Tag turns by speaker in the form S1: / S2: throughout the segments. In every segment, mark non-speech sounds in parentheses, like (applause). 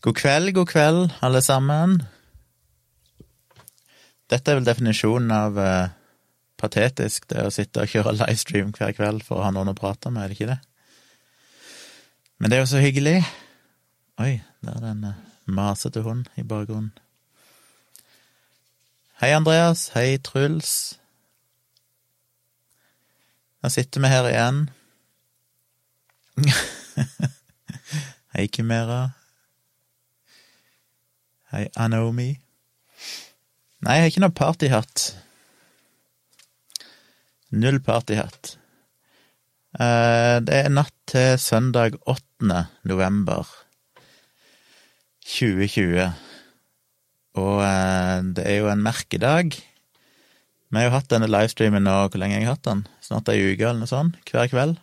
S1: God kveld, god kveld, alle sammen. Dette er vel definisjonen av uh, patetisk, det å sitte og kjøre livestream hver kveld for å ha noen å prate med, er det ikke det? Men det er jo så hyggelig. Oi, der er det en uh, masete hund i bakgrunnen. Hei, Andreas. Hei, Truls. Nå sitter vi her igjen. (laughs) Hei, Kimera. Hei, Anomi. Nei, jeg har ikke noe partyhatt. Null partyhatt. Eh, det er natt til søndag 8. november 2020, og eh, det er jo en merkedag. Vi har jo hatt denne livestreamen nå, hvor lenge har jeg hatt den? Snart ei uke eller noe sånt, hver kveld.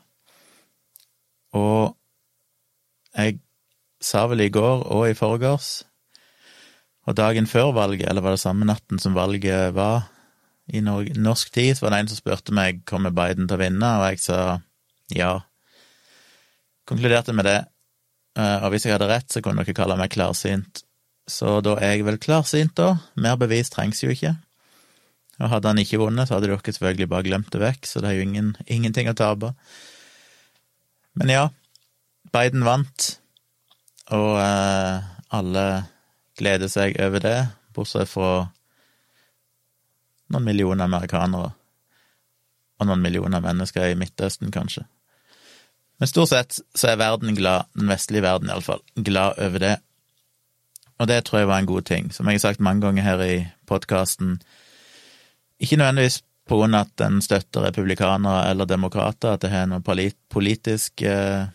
S1: Og jeg sa vel i går og i forgårs og dagen før valget, eller var det samme natten som valget var i norsk tid, så var det en som spurte meg kommer Biden til å vinne, og jeg sa ja. Konkluderte med det. Eh, og hvis jeg hadde rett, så kunne dere kalle meg klarsynt. Så da er jeg vel klarsynt, da. Mer bevis trengs jo ikke. Og hadde han ikke vunnet, så hadde dere selvfølgelig bare glemt det vekk, så det er jo ingen, ingenting å tape. Men ja, Biden vant, og eh, alle gleder seg over det, bortsett fra noen millioner amerikanere og noen millioner mennesker i Midtøsten, kanskje. Men stort sett så er verden glad, den vestlige verden iallfall, glad over det. Og det tror jeg var en god ting. Som jeg har sagt mange ganger her i podkasten, ikke nødvendigvis på grunn av at den støtter republikanere eller demokrater, at det har noe politisk eh,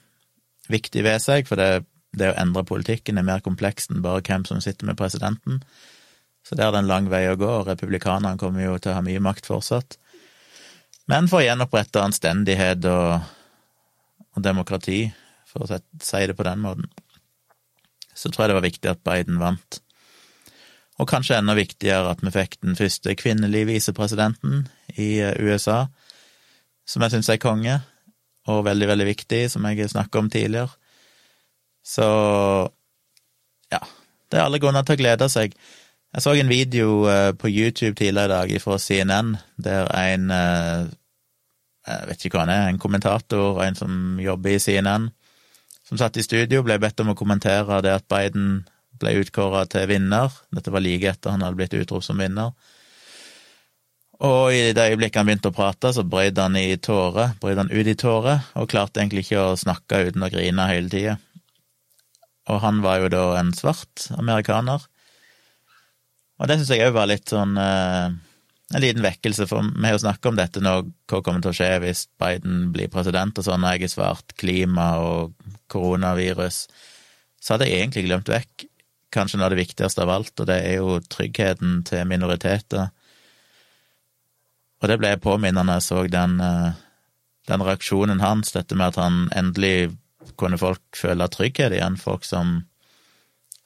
S1: viktig ved seg, for det det å endre politikken er mer komplekst enn bare hvem som sitter med presidenten. Så der er det en lang vei å gå, og republikanerne kommer jo til å ha mye makt fortsatt. Men for å gjenopprette anstendighet og, og demokrati, for å si det på den måten, så tror jeg det var viktig at Biden vant. Og kanskje enda viktigere at vi fikk den første kvinnelige visepresidenten i eh, USA, som jeg syns er konge, og veldig, veldig viktig, som jeg snakka om tidligere. Så ja, det er alle grunner til å glede seg. Jeg så en video eh, på YouTube tidligere i dag fra CNN, der en eh, Jeg vet ikke hva han er, en kommentator, en som jobber i CNN, som satt i studio, ble bedt om å kommentere det at Biden ble utkåra til vinner. Dette var like etter han hadde blitt utropt som vinner. Og i det øyeblikket han begynte å prate, så brøt han i tårer, brøt han ut i tårer, og klarte egentlig ikke å snakke uten å grine hele tida og han var jo da en svart amerikaner. Og det syns jeg òg var litt sånn eh, en liten vekkelse, for vi har jo snakka om dette nå, hva kommer til å skje hvis Biden blir president og sånn, og jeg har svart klima og koronavirus, så hadde jeg egentlig glemt vekk kanskje noe av det viktigste av alt, og det er jo tryggheten til minoriteter. Og det ble jeg når jeg så den, eh, den reaksjonen hans, dette med at han endelig kunne folk føle trygghet igjen, folk som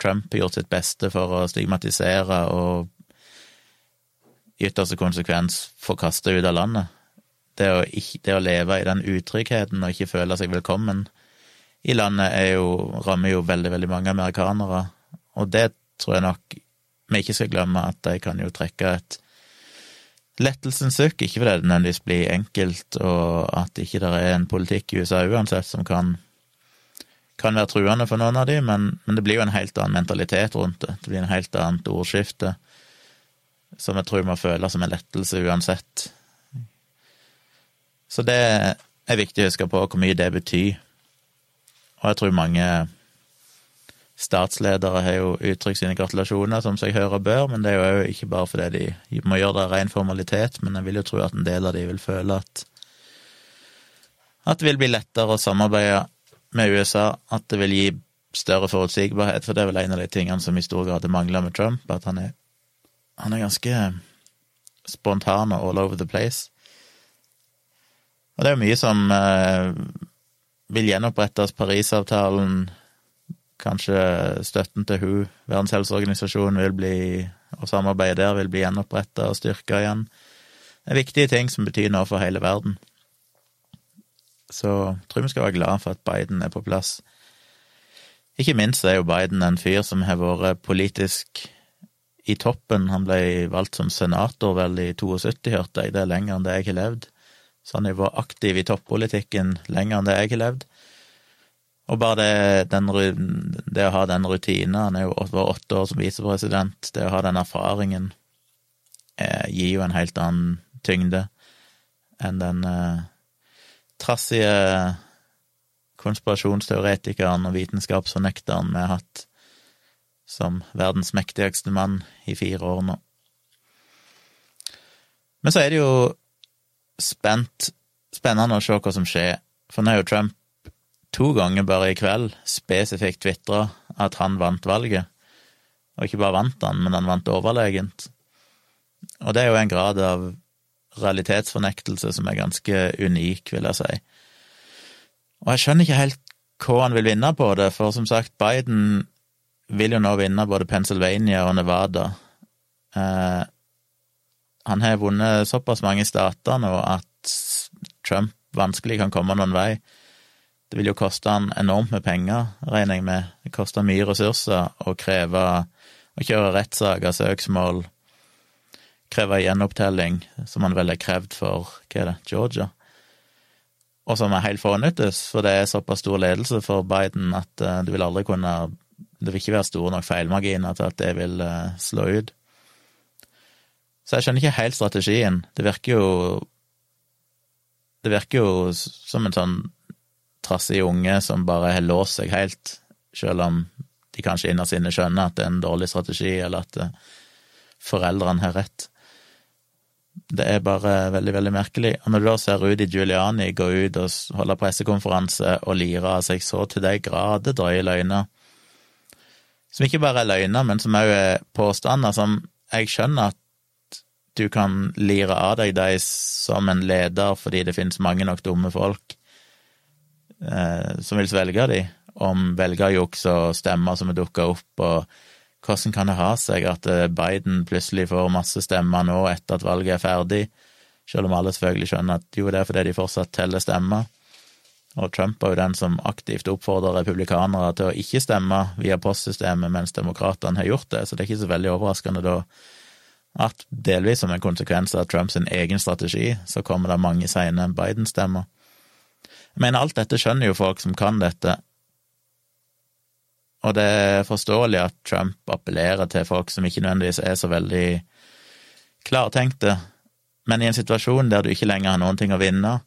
S1: Trump har gjort sitt beste for å stigmatisere og i ytterste konsekvens få kaste ut av landet. Det å, ikke, det å, leve i den utryggheten og ikke føle seg velkommen i landet jo, rammer jo veldig, veldig mange amerikanere, og det tror jeg nok vi ikke skal glemme, at de kan jo trekke et lettelsens sukk, ikke fordi det nødvendigvis blir enkelt, og at ikke det er en politikk i USA uansett som kan kan være truende for noen av dem, men, men, det blir jo en helt annen mentalitet rundt det. Det blir en helt annet ordskifte som jeg tror må føle som en lettelse uansett. Så det er viktig å huske på hvor mye det betyr. Og jeg tror mange statsledere har jo uttrykt sine gratulasjoner, som seg hører bør, men det er jo ikke bare fordi de må gjøre det av ren formalitet, men jeg vil jo tro at en del av de vil føle at at det vil bli lettere å samarbeide med USA at det vil gi større forutsigbarhet, for det er vel en av de tingene som i stor grad mangler med Trump, at han er, han er ganske spontan og all over the place. Og det er jo mye som eh, vil gjenopprettes, Parisavtalen, kanskje støtten til WHO, Verdens helseorganisasjon, vil bli, og samarbeidet der vil bli gjenoppretta og styrka igjen. Det er viktige ting som betyr noe for hele verden. Så tror vi skal være glad for at Biden er på plass. Ikke minst er jo Biden en fyr som har vært politisk i toppen. Han ble valgt som senator vel i 72, hørte jeg. Det er lenger enn det jeg har levd. Så han har vært aktiv i toppolitikken lenger enn det jeg har levd. Og bare det, den, det å ha den rutinen Han er jo over åtte år som visepresident. Det å ha den erfaringen eh, gir jo en helt annen tyngde enn den eh, trassige konspirasjonsteoretikeren og vitenskapsfornekteren vi har hatt som verdens mektigste mann i fire år nå. Men så er det jo spent, spennende å se hva som skjer, for nå er jo Trump to ganger bare i kveld spesifikt tvitra at han vant valget. Og ikke bare vant han, men han vant overlegent. Og det er jo en grad av realitetsfornektelse som er ganske unik, vil jeg si. Og jeg skjønner ikke helt hva han vil vinne på det, for som sagt, Biden vil jo nå vinne både Pennsylvania og Nevada. Eh, han har vunnet såpass mange stater nå at Trump vanskelig kan komme noen vei. Det vil jo koste han enormt med penger, regner jeg med. Det koster mye ressurser å kreve å kjøre rettssaker, søksmål, kreve gjenopptelling, som han vel har krevd for hva er det, Georgia, og som er helt fornyttes, for det er såpass stor ledelse for Biden at uh, du vil aldri kunne Det vil ikke være store nok feilmarginer til at det vil uh, slå ut. Så jeg skjønner ikke helt strategien. Det virker jo Det virker jo som en sånn trassig unge som bare har låst seg helt, selv om de kanskje innerst inne skjønner at det er en dårlig strategi, eller at uh, foreldrene har rett. Det er bare veldig, veldig merkelig. Og når du da ser Rudi Giuliani gå ut og holde pressekonferanse og lire av seg så til de grader drøye løgner, som ikke bare er løgner, men som òg er påstander som jeg skjønner at du kan lire av deg de som en leder fordi det finnes mange nok dumme folk eh, som vil svelge de, om velgerjuks og stemmer som er dukka opp, og hvordan kan det ha seg at eh, Biden plutselig får masse stemmer nå etter at valget er ferdig, selv om alle selvfølgelig skjønner at jo, det er fordi de fortsatt teller stemmer. Og Trump er jo den som aktivt oppfordrer republikanere til å ikke stemme via postsystemet, mens demokratene har gjort det, så det er ikke så veldig overraskende da at delvis som en konsekvens av Trumps egen strategi, så kommer det mange seine Biden-stemmer. Mener, alt dette skjønner jo folk som kan dette, og det er forståelig at Trump appellerer til folk som ikke nødvendigvis er så veldig klartenkte, men i en situasjon der du ikke lenger har noen ting å vinne,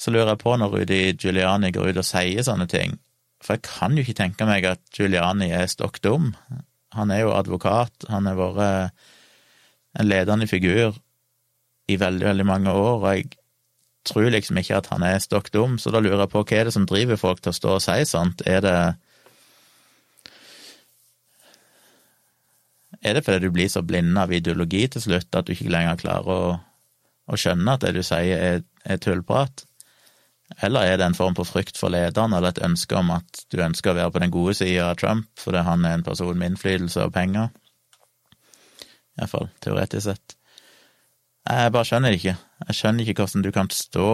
S1: så lurer jeg på når Rudy Giuliani går ut og sier sånne ting, for jeg kan jo ikke tenke meg at Giuliani er stokk dum. Han er jo advokat, han har vært en ledende figur i veldig, veldig mange år, og jeg tror liksom ikke at han er stokk dum, så da lurer jeg på hva er det som driver folk til å stå og si sånt? Er det Er det fordi du blir så blind av ideologi til slutt at du ikke lenger klarer å, å skjønne at det du sier, er, er tullprat? Eller er det en form for frykt for lederen, eller et ønske om at du ønsker å være på den gode sida av Trump fordi han er en person med innflytelse og penger? Iallfall teoretisk sett. Jeg bare skjønner det ikke. Jeg skjønner ikke hvordan du kan stå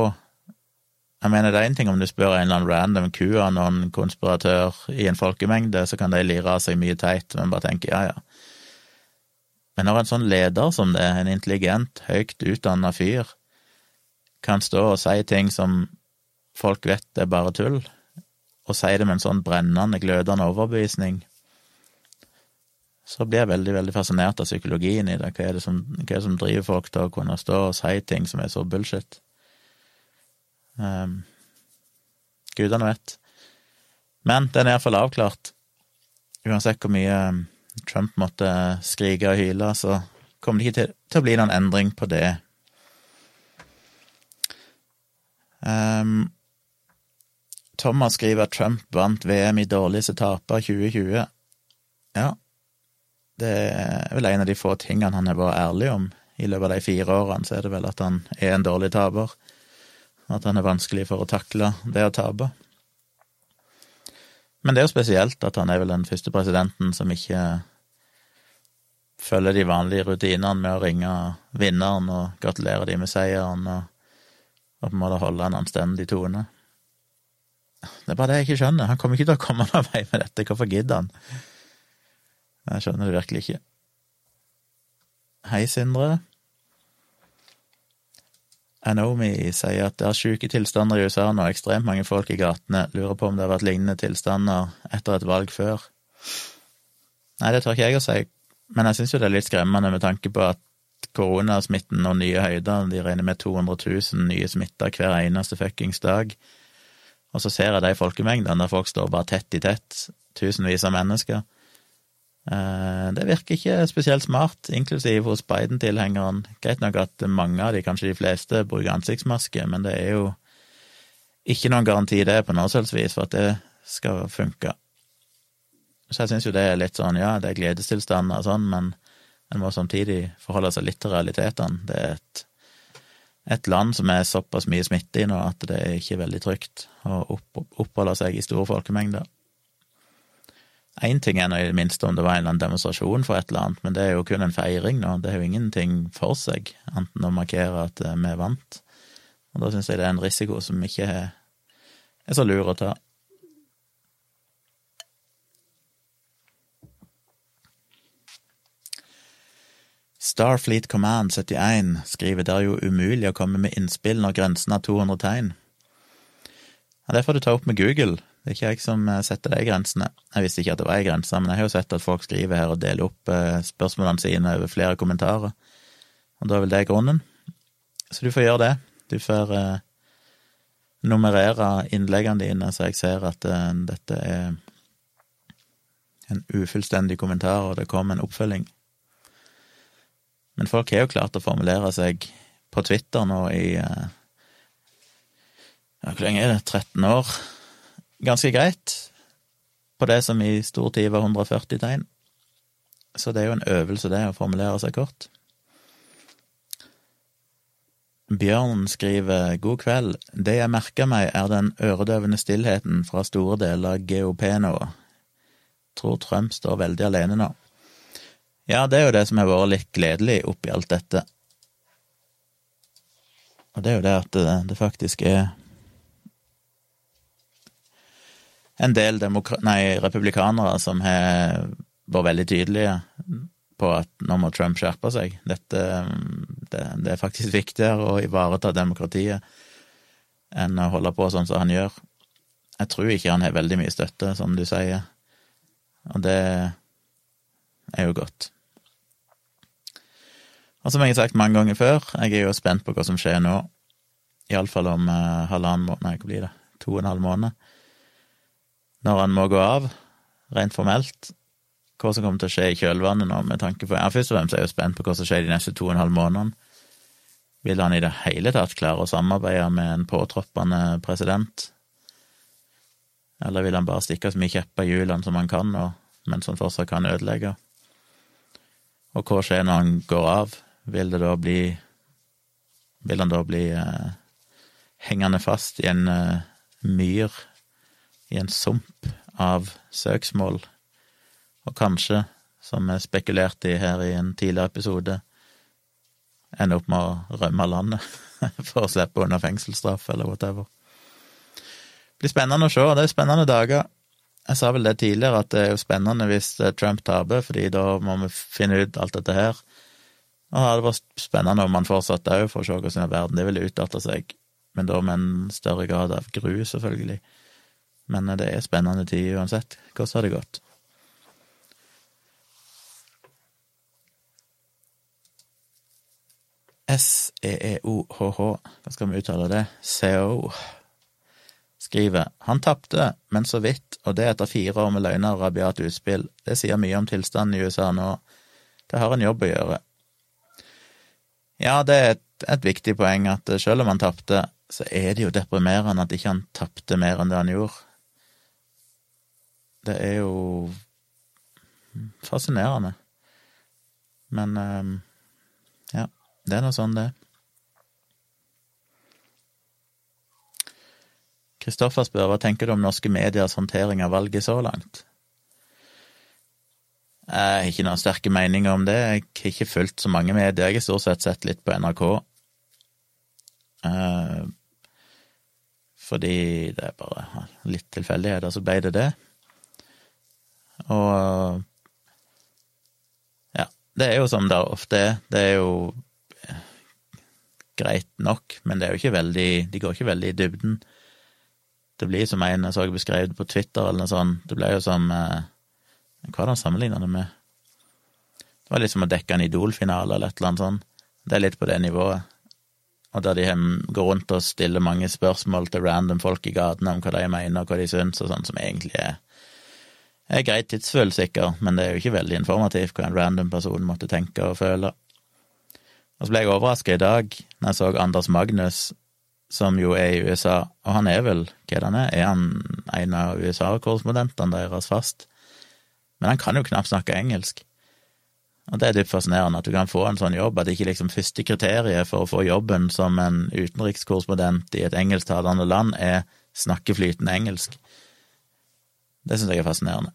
S1: Jeg mener, det er én ting om du spør en eller annen random QAnon konspiratør i en folkemengde, så kan de lire av seg mye teit, men bare tenke ja, ja, men når en sånn leder som det, en intelligent, høyt utdanna fyr, kan stå og si ting som folk vet er bare tull, og si det med en sånn brennende, glødende overbevisning, så blir jeg veldig, veldig fascinert av psykologien i det. Hva er det som, hva er det som driver folk til å kunne stå og si ting som er så bullshit? Um, Gudene vet. Men den er iallfall avklart. Uansett hvor mye Trump måtte skrike og hyle, så kommer det ikke til, til, å bli noen endring på det. Um, Thomas skriver at Trump vant VM i dårligste taper 2020. Ja, det er vel en av de få tingene han har vært ærlig om i løpet av de fire årene, så er det vel at han er en dårlig taper. At han er vanskelig for å takle det å tape. Men det er jo spesielt at han er vel den første presidenten som ikke følger de vanlige rutinene med å ringe vinneren og gratulere de med seieren, og, og på en måte holde en anstendig tone. Det er bare det jeg ikke skjønner. Han kommer ikke til å komme noen vei med dette. Hvorfor gidder han? Jeg skjønner det virkelig ikke. Hei, Sindre. Anomi sier at det er syke tilstander i USA nå, ekstremt mange folk i gatene. Lurer på om det har vært lignende tilstander etter et valg før. Nei, det tør ikke jeg å si, men jeg syns jo det er litt skremmende med tanke på at koronasmitten og nye høyder, de regner med 200 000 nye smitta hver eneste fuckings dag. Og så ser jeg de folkemengdene der folk står bare tett i tett, tusenvis av mennesker. Eh, det virker ikke spesielt smart, inklusiv hos Biden-tilhengeren. Greit nok at mange av de, kanskje de fleste, bruker ansiktsmaske, men det er jo ikke noen garanti det på noe selvsvis for at det skal funke. Så jeg syns jo det er litt sånn, ja, det er gledestilstander og sånn, men en må samtidig forholde seg litt til realitetene. Det er et et land som er såpass mye smitte i nå at det er ikke veldig trygt å oppholde seg i store folkemengder. Én ting er nå i det minste om det var en eller annen demonstrasjon for et eller annet, men det er jo kun en feiring nå, det er jo ingenting for seg, enten å markere at eh, vi vant. Og da syns jeg det er en risiko som ikke er så lur å ta. Starfleet Command 71 skriver det er jo umulig å komme med innspill når grensen er 200 tegn. Ja, Det får du ta opp med Google, det er ikke jeg som eh, setter de grensene. Jeg visste ikke at det var ei grense, men jeg har jo sett at folk skriver her og deler opp eh, spørsmålene sine over flere kommentarer, og da er vel det grunnen. Så du får gjøre det. Du får eh, nummerere innleggene dine, så jeg ser at eh, dette er en ufullstendig kommentar, og det kom en oppfølging. Men folk har jo klart å formulere seg på Twitter nå i eh, ja, Hvor lenge er det? 13 år? Ganske greit. På det som i stor tid var 140 tegn. Så det er jo en øvelse, det, å formulere seg kort. Bjørn skriver god kveld. Det jeg merker meg, er den øredøvende stillheten fra store deler av GOP nå. Tror Trump står veldig alene nå. Ja, det er jo det som har vært litt gledelig oppi alt dette. Og det er jo det at det, det faktisk er en del nei, republikanere som har vært veldig tydelige på at nå må Trump skjerpe seg. Dette det, det er faktisk viktigere å ivareta demokratiet enn å holde på sånn som han gjør. Jeg tror ikke han har veldig mye støtte, som du sier, og det er jo godt. Og som jeg har sagt mange ganger før, jeg er jo spent på hva som skjer nå. Iallfall om eh, halvannen måned, nei, hva blir det, to og en halv måned. Når han må gå av, rent formelt. Hva som kommer til å skje i kjølvannet nå, med tanke på ja, Først og fremst er jeg jo spent på hva som skjer de neste to og en halv månedene. Vil han i det hele tatt klare å samarbeide med en påtroppende president? Eller vil han bare stikke så mye kjepper i hjulene som han kan, og, mens han fortsatt kan ødelegge? Og hva skjer når han går av? Vil det da bli Vil han da bli eh, hengende fast i en eh, myr, i en sump av søksmål, og kanskje, som vi spekulerte i her i en tidligere episode, ende opp med å rømme landet (laughs) for å slippe unna fengselsstraff eller whatever. Det blir spennende å se, det er spennende dager. Jeg sa vel det tidligere, at det er jo spennende hvis eh, Trump taper, fordi da må vi finne ut alt dette her. Og det vært spennende om man fortsatte òg, for å se hvordan verden det ville utarte seg, men da med en større grad av gru, selvfølgelig. Men det er spennende tid uansett. Hvordan har det gått? S-E-E-O-H-H, hva skal vi uttale det? CO skriver han tapte, men så vidt, og det etter fire år med løgner og rabiat utspill. Det sier mye om tilstanden i USA nå. Det har en jobb å gjøre. Ja, det er et, et viktig poeng at selv om han tapte, så er det jo deprimerende at ikke han tapte mer enn det han gjorde. Det er jo fascinerende. Men ehm, ja, det er nå sånn det er. Kristoffer spør hva tenker du om norske mediers håndtering av valget så langt? Jeg har ikke noen sterke meninger om det. Jeg har ikke fulgt så mange medier. Jeg har stort sett sett litt på NRK. Uh, fordi det er bare litt tilfeldigheter, så ble det det. Og ja, det er jo som det ofte er. Det er jo greit nok, men det er jo ikke veldig De går ikke veldig i dybden. Det blir som en jeg så beskrevet på Twitter eller noe sånt, det blir jo som eh, Hva er det han sammenligner det med? Det var litt som å dekke en Idol-finale eller et eller annet sånt. Det er litt på det nivået. Og der de går rundt og stiller mange spørsmål til random folk i gatene om hva de mener og hva de syns, og sånn som egentlig er, er greit tidsfull, sikkert, men det er jo ikke veldig informativt hva en random person måtte tenke og føle. Og så ble jeg overraska i dag når jeg så Anders Magnus, som jo er i USA, og han er vel hva er det han er, er han en av USA-korrespondentene deres fast? Men han kan jo knapt snakke engelsk. Og det er dypt fascinerende at du kan få en sånn jobb, at ikke liksom første kriteriet for å få jobben som en utenrikskorrespondent i et engelsktalende land er snakke flytende engelsk. Det syns jeg er fascinerende.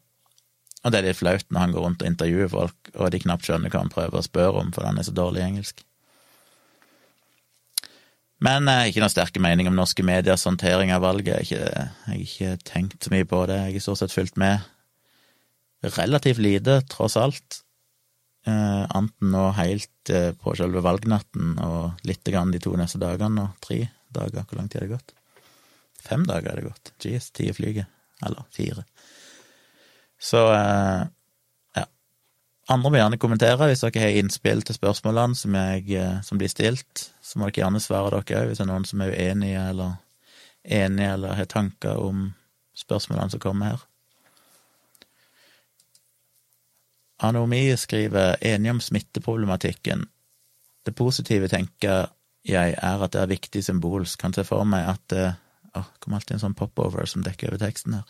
S1: Og det er litt flaut når han går rundt og intervjuer folk, og de knapt skjønner hva han prøver å spørre om, for han er så dårlig i engelsk. Men eh, ikke noen sterke mening om norske mediers håndtering av valget. Jeg har ikke, ikke, tenkt så mye på det. Jeg har stort sett fulgt med relativt lite, tross alt. Eh, anten nå helt eh, på selve valgnatten og lite grann de to neste dagene, og tre dager. Hvor lang tid har det gått? Fem dager har det gått. Jeez, ti flyger. Eller fire. Så eh, andre må gjerne kommentere hvis dere har innspill til spørsmålene som, jeg, eh, som blir stilt. Så må dere gjerne svare dere òg, hvis det er noen som er uenige eller enige eller har tanker om spørsmålene som kommer her. Anomi skriver enig om smitteproblematikken. Det positive tenker jeg er at det er viktig symbolsk. Kan se for meg at det Åh, kom alltid en sånn popover som dekker over teksten her.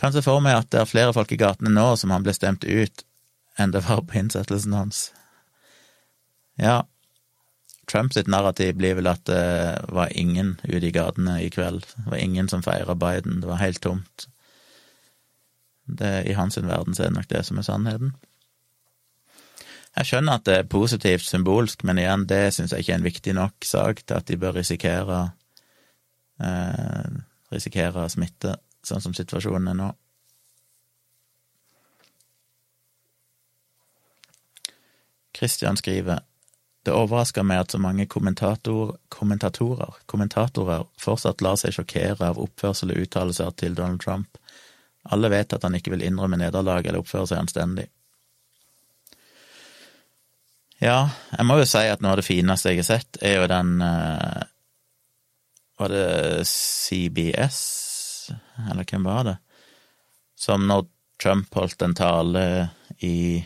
S1: Kan se for meg at det er flere folk i gatene nå som han ble stemt ut, enn det var på innsettelsen hans. Ja, Trump sitt narrativ blir vel at det var ingen ute i gatene i kveld. Det var ingen som feira Biden. Det var helt tomt. Det, I hans verden så er det nok det som er sannheten. Jeg skjønner at det er positivt symbolsk, men igjen, det syns jeg ikke er en viktig nok sak til at de bør risikere eh, risikere smitte, sånn som situasjonen er nå. Christian skriver det overrasker meg at så mange kommentator, kommentatorer, kommentatorer fortsatt lar seg sjokkere av oppførsel og uttalelser til Donald Trump. Alle vet at han ikke vil innrømme nederlag eller oppføre seg anstendig. Ja, jeg må jo si at noe av det fineste jeg har sett, er jo den uh, Var det CBS, eller hvem var det, som når Trump holdt en tale i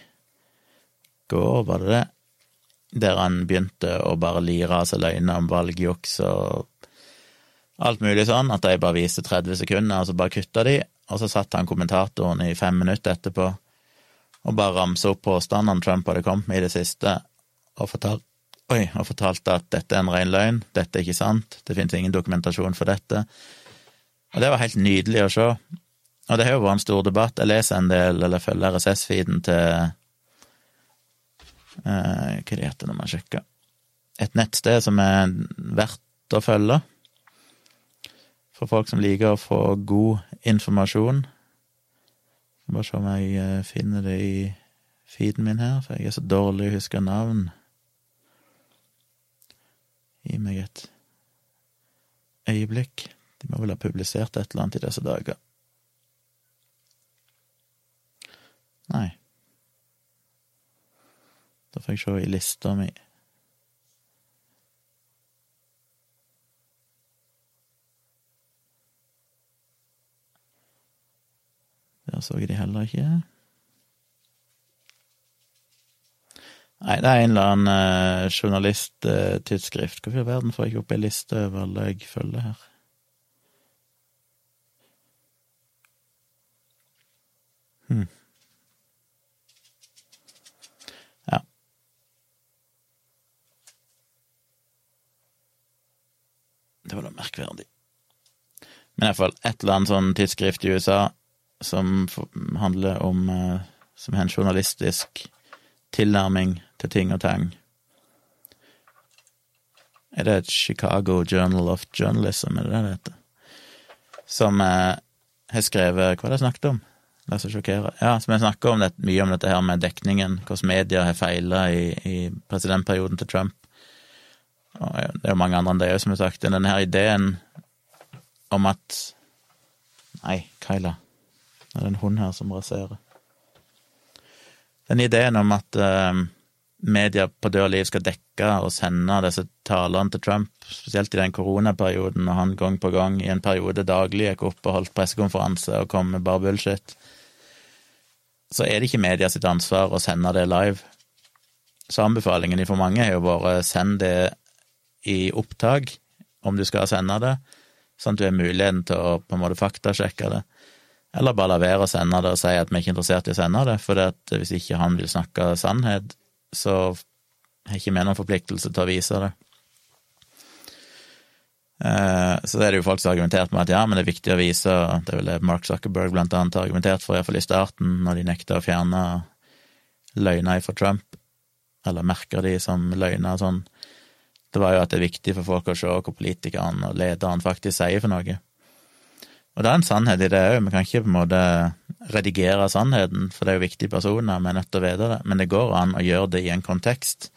S1: går, var det det? Der han begynte å bare lire av seg løgner om valgjuks og alt mulig sånn, at de bare viste 30 sekunder, og så bare kutta de, og så satt han kommentatoren i fem minutter etterpå og bare ramsa opp påstandene Trump hadde kommet med i det siste, og, fortalt, oi, og fortalte at dette er en ren løgn, dette er ikke sant, det finnes ingen dokumentasjon for dette. Og det var helt nydelig å se. Og det har jo vært en stor debatt. Jeg leser en del, eller følger RSS-feeden til eh, Hva det heter når man sjekker Et nettsted som er verdt å følge for folk som liker å få god informasjon. Bare se om jeg eh, finner det i feeden min her, for jeg er så dårlig å huske navn. Gi meg et øyeblikk. De må vel ha publisert et eller annet i disse dager. Nei. Da får jeg se i lista mi. Der så jeg de heller ikke. Nei, det er en eller annen uh, journalisttidsskrift. Hvorfor i verden får jeg ikke opp ei liste over følger her? Hmm. Det var da merkverdig. Men iallfall et eller annet sånn tidsskrift i USA som handler om eh, Som har en journalistisk tilnærming til ting og tang. Er det et Chicago Journal of Journalism, er det det heter? Som eh, har skrevet Hva var det jeg snakket om? La oss sjokkere. Ja, som jeg snakker om det, mye om dette her med dekningen, hvordan media har feila i, i, presidentperioden til Trump. Og det er jo mange andre enn det òg, som har sagt. Denne her ideen om at Nei, Kyla. Det er en hund her som raserer. Den ideen om at uh, media på død og liv skal dekke og sende disse talene til Trump, spesielt i den koronaperioden, når han gang på gang i en periode daglig gikk opp og holdt pressekonferanse og kom med bare bullshit, så er det ikke media sitt ansvar å sende det live. Så anbefalingen for mange er jo bare send det i opptak, om du skal sende det, sånn at du har muligheten til å på en måte faktasjekke det. Eller bare la være å sende det og si at vi er ikke interessert i å sende det, for hvis ikke han vil snakke sannhet, så har ikke vi noen forpliktelse til å vise det. Eh, så det er det jo folk som har argumentert med at ja, men det er viktig å vise, det er vel det Mark Zuckerberg blant annet har argumentert for, iallfall i starten, når de nekta å fjerne løgner fra Trump, eller merker de som løgner og sånn, det var jo at det er viktig for folk å se hva politikeren og lederen faktisk sier for noe. Og det er en sannhet i det òg, vi kan ikke på en måte redigere sannheten, for det er jo viktige personer, vi er nødt til å vite det, men det går an å gjøre det i en kontekst.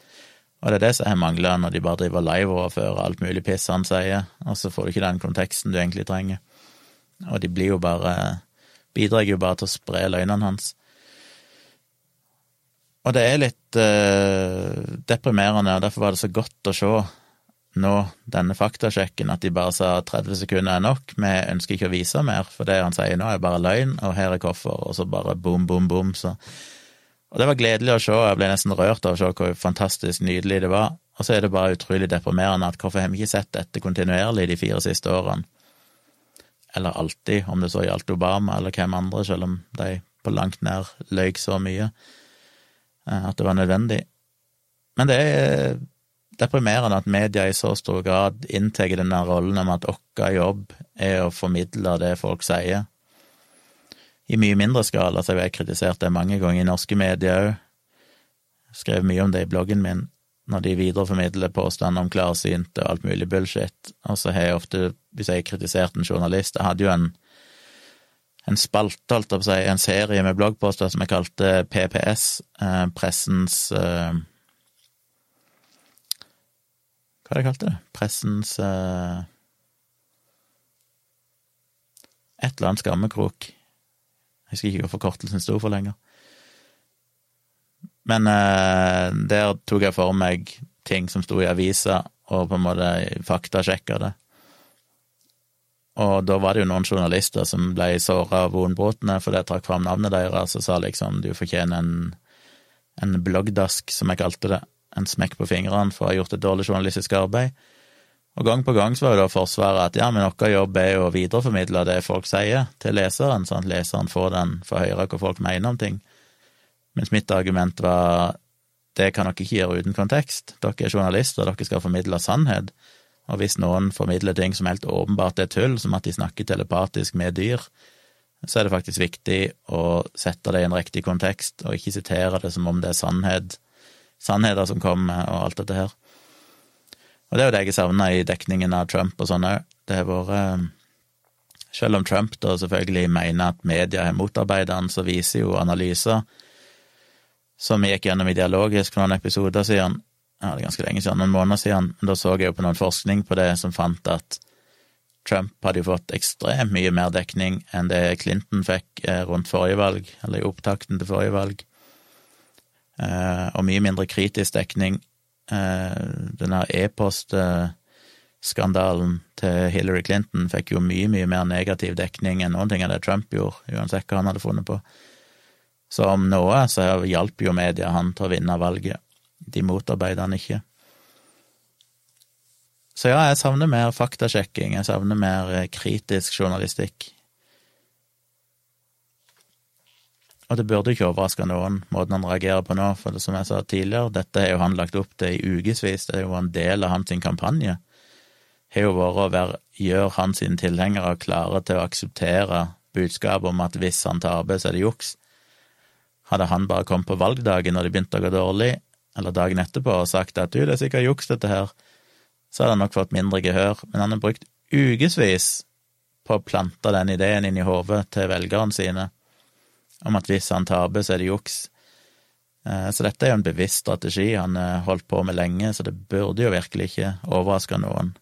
S1: Og det er det som har mangla når de bare driver live-overfører alt mulig piss han sier, og så får du ikke den konteksten du egentlig trenger. Og de blir jo bare Bidrar jo bare til å spre løgnene hans. Og det er litt eh, deprimerende, og derfor var det så godt å se nå, denne faktasjekken, at de bare sa 30 sekunder er nok, vi ønsker ikke å vise mer, for det han sier nå er bare løgn, og her er hvorfor, og så bare bom, bom, bom, så Og det var gledelig å se, jeg ble nesten rørt av å se hvor fantastisk nydelig det var, og så er det bare utrolig deprimerende at hvorfor har vi ikke sett dette kontinuerlig de fire siste årene? Eller alltid, om det så gjaldt Obama eller hvem andre, selv om de på langt nær løy så mye eh, at det var nødvendig. Men det er deprimerende at media i så stor grad inntar denne rollen om at vår jobb er å formidle det folk sier. I mye mindre skala, så har jeg kritisert det mange ganger i norske medier òg. Skrev mye om det i bloggen min, når de videreformidler påstander om klarsynte og alt mulig bullshit. Og så har jeg ofte, hvis jeg har kritisert en journalist Jeg hadde jo en, en spalte, holdt jeg på å si, en serie med bloggposter som jeg kalte PPS, eh, pressens eh, hva er det kalte det? Pressens eh, Et eller annet skammekrok. Jeg husker ikke hva forkortelsen sto for lenger. Men eh, der tok jeg for meg ting som sto i avisa, og på en måte faktasjekka det. Og da var det jo noen journalister som ble såra av vonbrotene, for det trakk fram navnet deres og sa liksom du fortjener en, en bloggdask, som jeg kalte det en smekk på fingrene for å ha gjort et dårlig journalistisk arbeid. Og gang på gang så var jo da forsvaret at ja, men vår jobb er jo å videreformidle det folk sier, til leseren, sånn at leseren får den, får høre hva folk mener om ting. Mens mitt argument var det kan dere ikke gjøre uten kontekst. Dere er journalister, dere skal formidle sannhet. Og hvis noen formidler ting som helt åpenbart er tull, som at de snakker telepatisk med dyr, så er det faktisk viktig å sette det i en riktig kontekst, og ikke sitere det som om det er sannhet sannheter som kommer, og alt dette her. Og det er jo det jeg savna i dekningen av Trump og sånn òg. Det har vært eh, Selv om Trump da selvfølgelig mener at media har motarbeidet han, så viser jo analyser som vi gikk gjennom i Dialogisk for noen episoder siden, ja, det er ganske lenge siden, noen måneder siden, men da så jeg jo på noen forskning på det som fant at Trump hadde jo fått ekstremt mye mer dekning enn det Clinton fikk eh, rundt forrige valg, eller i opptakten til forrige valg. Eh, og mye mindre kritisk dekning. Eh, denne e-postskandalen til Hillary Clinton fikk jo mye, mye mer negativ dekning enn noen ting av det Trump gjorde, uansett hva han hadde funnet på. Så om noe så hjalp jo media han til å vinne valget. De motarbeider han ikke. Så ja, jeg savner mer faktasjekking, jeg savner mer eh, kritisk journalistikk. Og det burde ikke overraske noen, måten han reagerer på nå, for det, som jeg sa tidligere, dette har jo han lagt opp til i ukevis, det er jo en del av hans kampanje. Har jo vært å være, gjøre hans tilhengere klare til å akseptere budskapet om at hvis han arbeid, så er det juks. Hadde han bare kommet på valgdagen når det begynte å gå dårlig, eller dagen etterpå, og sagt at du, det er sikkert juks, dette her, så hadde han nok fått mindre gehør, men han har brukt ukevis på å plante den ideen inn i hodet til velgerne sine om at hvis han taper, så er det juks. Eh, så dette er jo en bevisst strategi han har holdt på med lenge, så det burde jo virkelig ikke overraske noen.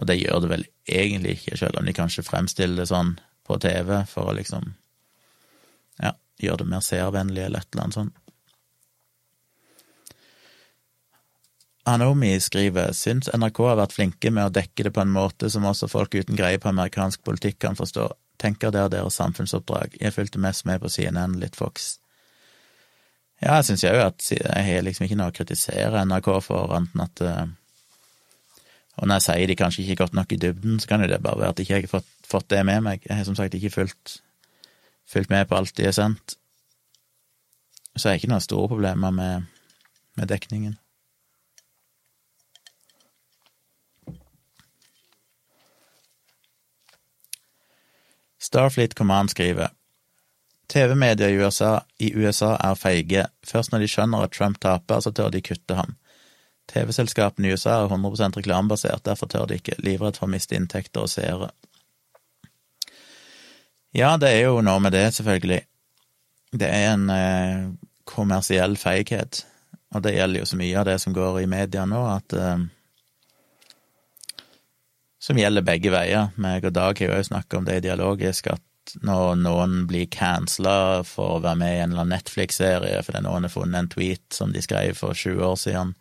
S1: Og det gjør det vel egentlig ikke, selv om de kanskje fremstiller det sånn på TV for å liksom ja, gjøre det mer seervennlig eller et eller annet sånt. Anomi skriver syns NRK har vært flinke med å dekke det på en måte som også folk uten greie på amerikansk politikk kan forstå. Tenker det er deres samfunnsoppdrag. Jeg fulgte mest med på CNN, litt Fox. Ja, jeg syns jo at jeg har liksom ikke noe å kritisere NRK for, enten at eh, Og når jeg sier de kanskje ikke er godt nok i dybden, så kan jo det bare være at jeg ikke har fått, fått det med meg. Jeg har som sagt ikke fulgt, fulgt med på alt de har sendt. Så jeg har ikke noen store problemer med, med dekningen. Starfleet Command skriver TV-medier i USA, i USA er feige. Først når de skjønner at Trump taper, så tør de kutte ham. TV-selskapene i USA er 100 reklamebasert, derfor tør de ikke, livredd for å miste inntekter og seere. Ja, det er jo noe med det, selvfølgelig. Det er en eh, kommersiell feighet, og det gjelder jo så mye av det som går i media nå, at eh, som gjelder begge veier. Meg og Dag har jo òg snakka om det dialogisk, at når noen blir cancela for å være med i en eller annen Netflix-serie fordi noen har funnet en tweet som de skrev for 20 år siden,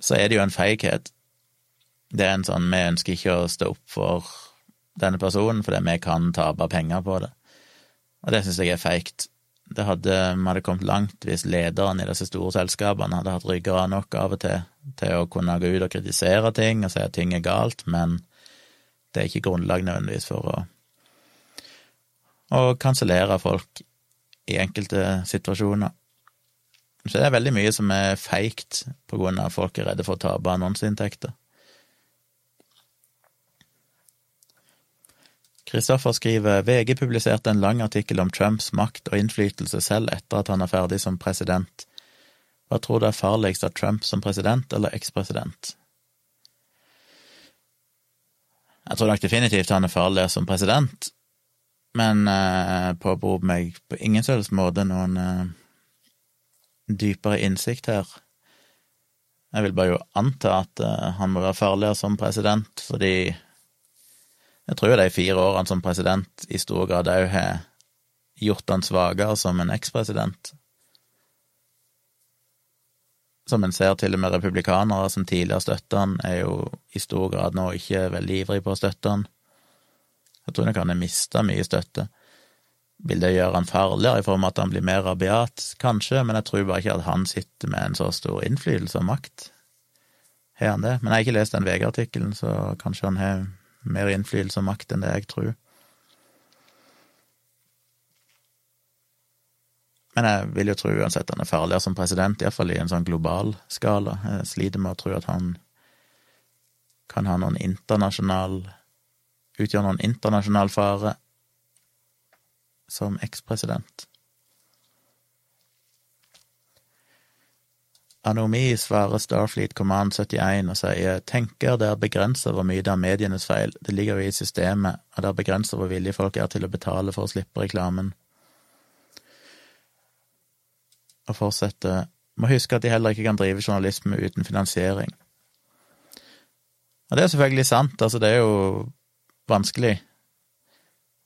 S1: så er det jo en feighet. Det er en sånn vi ønsker ikke å stå opp for denne personen fordi vi kan tape penger på det. Og det syns jeg er feigt. Det hadde, vi hadde kommet langt hvis lederen i disse store selskapene hadde hatt ryggrad nok av og til til å kunne gå ut og kritisere ting og si at ting er galt, men det er ikke grunnlag nødvendigvis for å, å kansellere folk i enkelte situasjoner. Så det er veldig mye som er feigt på grunn av at folk er redde for å tape annonseinntekter. Kristoffer skriver VG publiserte en lang artikkel om Trumps makt og innflytelse selv etter at han er ferdig som president. Hva tror du er farligst av Trump som president eller ekspresident? Jeg tror nok definitivt han er farligere som president, men eh, påberoper meg på ingen selvs måte noen eh, dypere innsikt her. Jeg vil bare jo anta at eh, han må være farligere som president, fordi jeg tror de fire årene som president i stor grad òg har gjort han svakere som en ekspresident. Som en ser til og med republikanere som tidligere støtta han, er jo i stor grad nå ikke veldig ivrig på å støtte han. Jeg tror nok han har mista mye støtte. Vil det gjøre han farligere i form av at han blir mer rabiat? Kanskje, men jeg tror bare ikke at han sitter med en så stor innflytelse og makt. Har han det? Men jeg har ikke lest den VG-artikkelen, så kanskje han har mer innflytelse og makt enn det jeg tror. Men jeg vil jo tro uansett han er farligere som president, iallfall i en sånn global skala. Jeg sliter med å tro at han kan ha noen internasjonal Utgjøre noen internasjonal fare som ekspresident. Anomi svarer Starfleet Command 71 og sier tenker det er begrenset hvor mye det er medienes feil, det ligger jo i systemet, og det er begrenset hvor villige folk er til å betale for å slippe reklamen. Og fortsetter må huske at de heller ikke kan drive journalisme uten finansiering. Og det er selvfølgelig sant, altså det er jo vanskelig.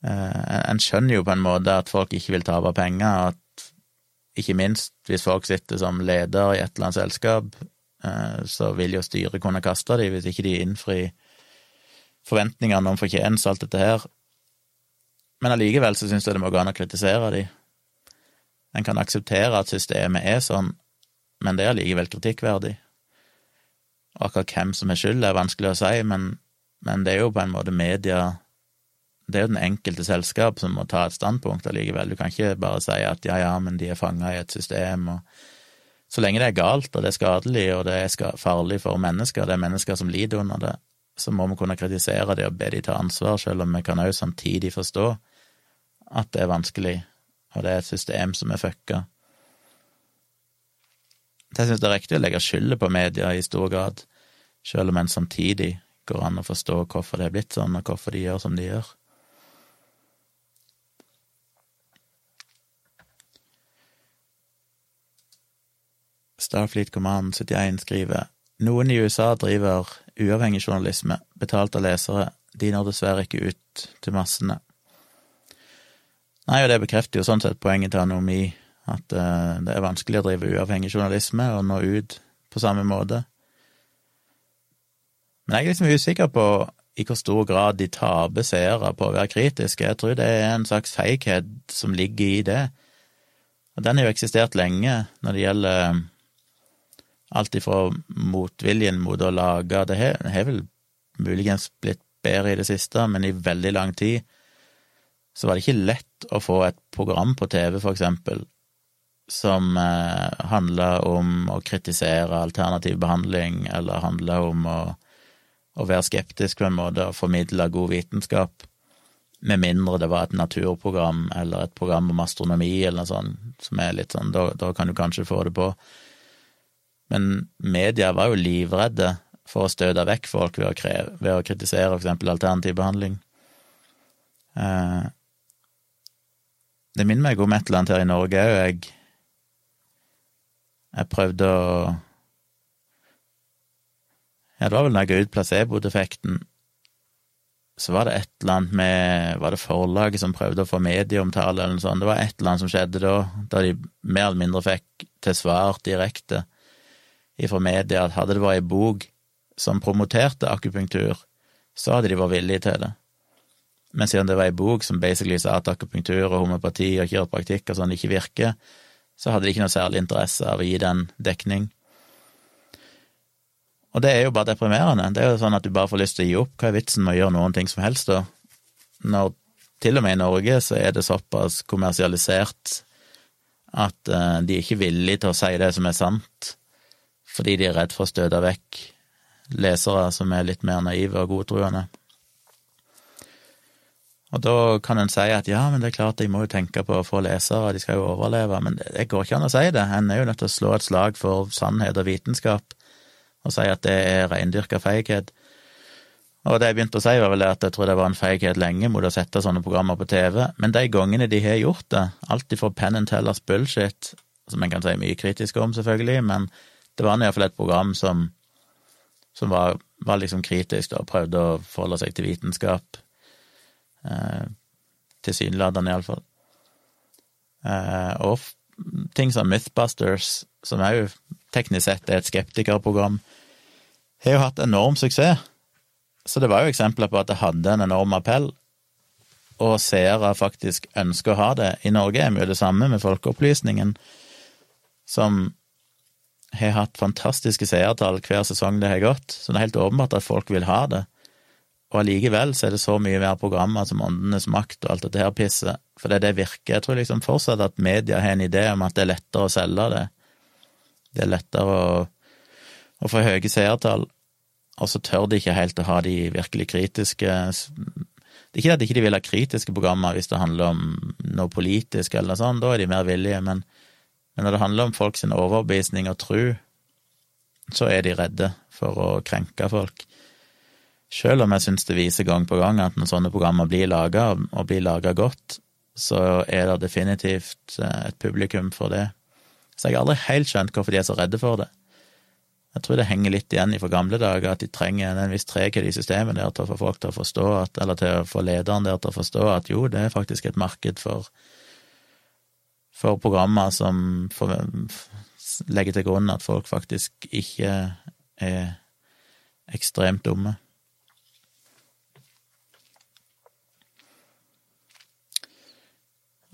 S1: Eh, en skjønner jo på en måte at folk ikke vil tape penger, at ikke minst hvis folk sitter som leder i et eller annet selskap, eh, så vil jo styret kunne kaste dem hvis ikke de innfrir forventningene om fortjeneste og alt dette her. Men allikevel så syns jeg det må gå an å kritisere dem. En kan akseptere at systemet er sånn, men det er allikevel kritikkverdig. Og akkurat hvem som er skyld, er vanskelig å si, men, men det er jo på en måte media det er jo den enkelte selskap som må ta et standpunkt allikevel. Du kan ikke bare si at ja, ja, men de er fanga i et system, og så lenge det er galt, og det er skadelig, og det er farlig for mennesker, det er mennesker som lider under det, så må vi kunne kritisere det og be de ta ansvar, selv om vi kan også samtidig forstå at det er vanskelig, og det er et system som er fucka. Jeg syns det er riktig å legge skylda på media i stor grad. selv om en samtidig går an å forstå hvorfor det er blitt sånn, og hvorfor de gjør som de gjør. Starfleet Command 71 skriver noen i USA driver uavhengig journalisme, betalt av lesere, de når dessverre ikke ut til massene. Nei, og det bekrefter jo sånn sett poenget til Anomi, at uh, det er vanskelig å drive uavhengig journalisme og nå ut på samme måte. Men jeg er liksom usikker på i hvor stor grad de taper seere på å være kritiske. Jeg tror det er en slags feighet som ligger i det. Og den har jo eksistert lenge når det gjelder alt ifra motviljen mot å lage Det har vel muligens blitt bedre i det siste, men i veldig lang tid så var det ikke lett å få et program på TV, for eksempel, som eh, handla om å kritisere alternativ behandling, eller handla om å, å, være skeptisk på en måte og formidle god vitenskap, med mindre det var et naturprogram eller et program om astronomi eller noe sånt, som er litt sånn, da, da kan du kanskje få det på. Men media var jo livredde for å støte vekk folk ved å, kreve, ved å kritisere for eksempel alternativ behandling. Eh, det minner meg om et eller annet her i Norge òg. Jeg, jeg prøvde å Ja, det var vel da jeg ga ut placebo-defekten, så var det et eller annet med Var det forlaget som prøvde å få medieomtale, eller noe sånt? Det var et eller annet som skjedde da, da de mer eller mindre fikk til svar direkte ifra media at hadde det vært ei bok som promoterte akupunktur, så hadde de vært villige til det. Men siden det var ei bok som basically sa at akupunktur og homopati og kiropraktikk og sånn ikke virker, så hadde de ikke noe særlig interesse av å gi den dekning. Og det er jo bare deprimerende. Det er jo sånn at du bare får lyst til å gi opp. Hva er vitsen med å gjøre noen ting som helst, da? Når til og med i Norge så er det såpass kommersialisert at uh, de er ikke villige til å si det som er sant, fordi de er redd for å støte vekk lesere som er litt mer naive og godtroende. Og da kan en si at ja, men det er klart jeg må jo tenke på å få lesere, de skal jo overleve, men det går ikke an å si det. En er jo nødt til å slå et slag for sannhet og vitenskap, og si at det er reindyrka feighet. Og det jeg begynte å si, var vel at jeg tror det var en feighet lenge mot å sette sånne programmer på TV, men de gangene de har gjort det, alltid for Penn and Tellers bullshit, som en kan si mye kritisk om, selvfølgelig, men det var iallfall et program som som var, var liksom kritisk og prøvde å forholde seg til vitenskap. Eh, Tilsynelatende, iallfall. Eh, og ting som Mythbusters, som òg teknisk sett er et skeptikerprogram, har jo hatt enorm suksess. Så det var jo eksempler på at det hadde en enorm appell, og seere faktisk ønsker å ha det. I Norge er vi jo det samme med Folkeopplysningen, som har hatt fantastiske seertall hver sesong det har gått, så det er helt åpenbart at folk vil ha det. Og allikevel så er det så mye mer programmer som Åndenes makt og alt dette her pisset, for det, er det virker. Jeg tror liksom fortsatt at media har en idé om at det er lettere å selge det. Det er lettere å, å få høye seertall, og så tør de ikke helt å ha de virkelig kritiske Det er ikke at de ikke vil ha kritiske programmer hvis det handler om noe politisk eller noe sånt, da er de mer villige, men men når det handler om folks overbevisning og tru, så er de redde for å krenke folk. Selv om jeg syns det viser gang på gang at når sånne programmer blir laga, og blir laga godt, så er det definitivt eh, et publikum for det. Så jeg har aldri helt skjønt hvorfor de er så redde for det. Jeg tror det henger litt igjen fra gamle dager, at de trenger en viss treghet i systemet der til å få folk til å forstå at, eller til å få lederen der til å forstå at jo, det er faktisk et marked for for programmer som legger til grunn at folk faktisk ikke er ekstremt dumme.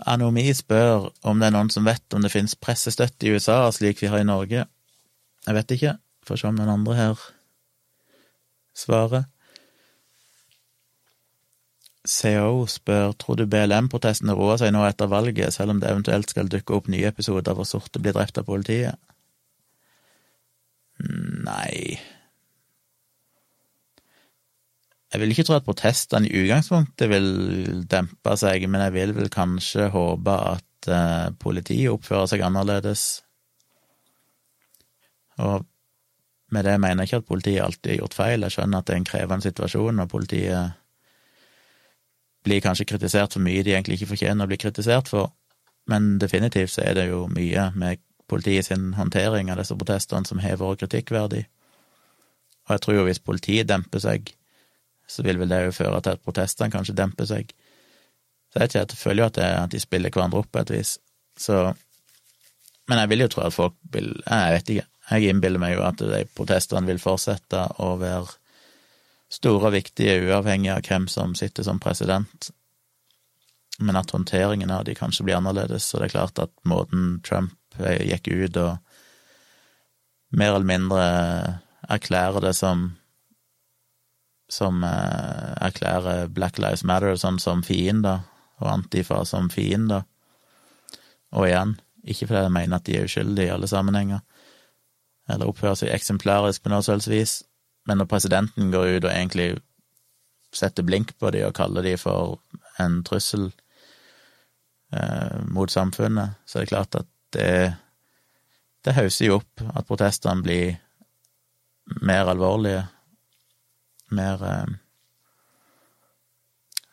S1: Anomi spør om det er noen som vet om det finnes pressestøtte i USA slik vi har i Norge. Jeg vet ikke. Får se om noen andre her svarer. CO spør tror du BLM-protestene roer seg nå etter valget, selv om det eventuelt skal dukke opp nye episoder hvor sorte blir drept av politiet? Nei Jeg vil ikke tro at protestene i utgangspunktet vil dempe seg, men jeg vil vel kanskje håpe at uh, politiet oppfører seg annerledes. Og Med det mener jeg ikke at politiet alltid har gjort feil, jeg skjønner at det er en krevende situasjon, og politiet blir kanskje kritisert for mye de egentlig ikke fortjener å bli kritisert for, men definitivt så er det jo mye med politiet sin håndtering av disse protestene som har vært kritikkverdig. Og jeg tror jo hvis politiet demper seg, så vil vel det jo føre til at protestene kanskje demper seg. Så jeg, føler jo at, det, at de spiller hverandre opp på et vis. Så Men jeg vil jo tro at folk vil Jeg vet ikke. Jeg innbiller meg jo at de protestene vil fortsette å være store og viktige, uavhengig av hvem som sitter som president. Men at håndteringen av de kanskje blir annerledes. Så det er klart at måten Trump gikk ut og mer eller mindre erklærer det som Som eh, erklærer Black Lives Matter sånn som fiender, og Antifa som fiender. Og igjen, ikke fordi jeg mener at de er uskyldige i alle sammenhenger, eller oppfører seg eksemplarisk på noe vis, men når presidenten går ut og egentlig setter blink på dem og kaller dem for en trussel eh, mot samfunnet, så er det klart at det, det hauser jo opp at protestene blir mer alvorlige, mer eh,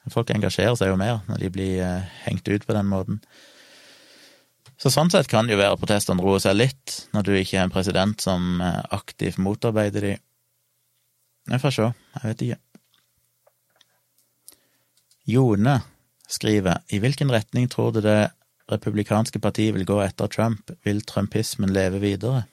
S1: Folk engasjerer seg jo mer når de blir eh, hengt ut på den måten. Så sånn sett kan det jo være at protestene roer seg litt, når du ikke er en president som eh, aktivt motarbeider de. Jeg får se, jeg vet ikke. Jone skriver i hvilken retning tror du det republikanske partiet vil gå etter Trump, vil trumpismen leve videre?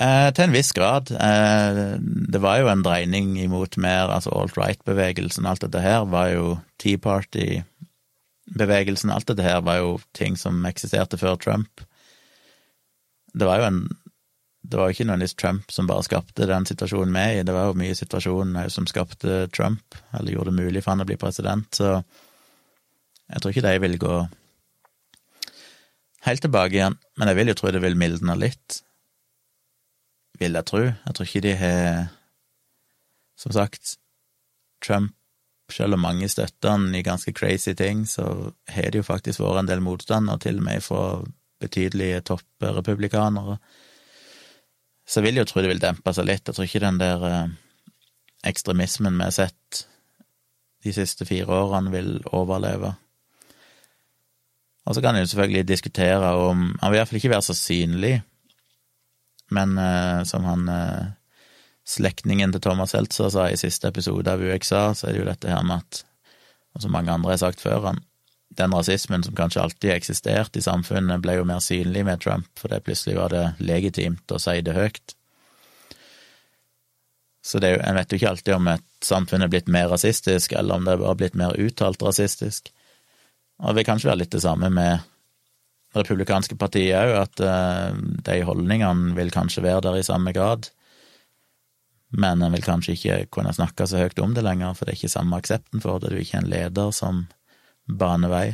S1: Eh, til en viss grad. Eh, det var jo en dreining imot mer altså alt-right-bevegelsen. Alt dette her var jo Tea Party-bevegelsen. Alt dette her var jo ting som eksisterte før Trump. Det var jo en Det var jo ikke nødvendigvis Trump som bare skapte den situasjonen vi er i, det var jo mye situasjonen som skapte Trump, eller gjorde det mulig for han å bli president, så jeg tror ikke de vil gå helt tilbake igjen, men jeg vil jo tro det vil mildne litt vil jeg tro. Jeg tror ikke de har Som sagt, Trump, selv om mange støtter han i ganske crazy ting, så har det jo faktisk vært en del motstand, og til og med fra betydelige topprepublikanere. Så jeg vil jo tro det vil dempe seg litt. Jeg tror ikke den der eh, ekstremismen vi har sett de siste fire årene, vil overleve. Og så kan en selvfølgelig diskutere om Han vil iallfall ikke være så synlig men uh, som han uh, slektningen til Thomas Seltzer sa i siste episode av UXA, så er det jo dette her med at, og som mange andre har sagt før han, den rasismen som kanskje alltid eksistert i samfunnet, ble jo mer synlig med Trump, for det plutselig var det legitimt å si det høyt. Så det er jo, en vet jo ikke alltid om et samfunn er blitt mer rasistisk, eller om det har blitt mer uttalt rasistisk. Og det vil kanskje være litt det samme med republikanske partiet òg, at uh, de holdningene vil kanskje være der i samme grad. Men en vil kanskje ikke kunne snakke så høyt om det lenger, for det er ikke samme aksepten for det. Du er ikke en leder som baner vei.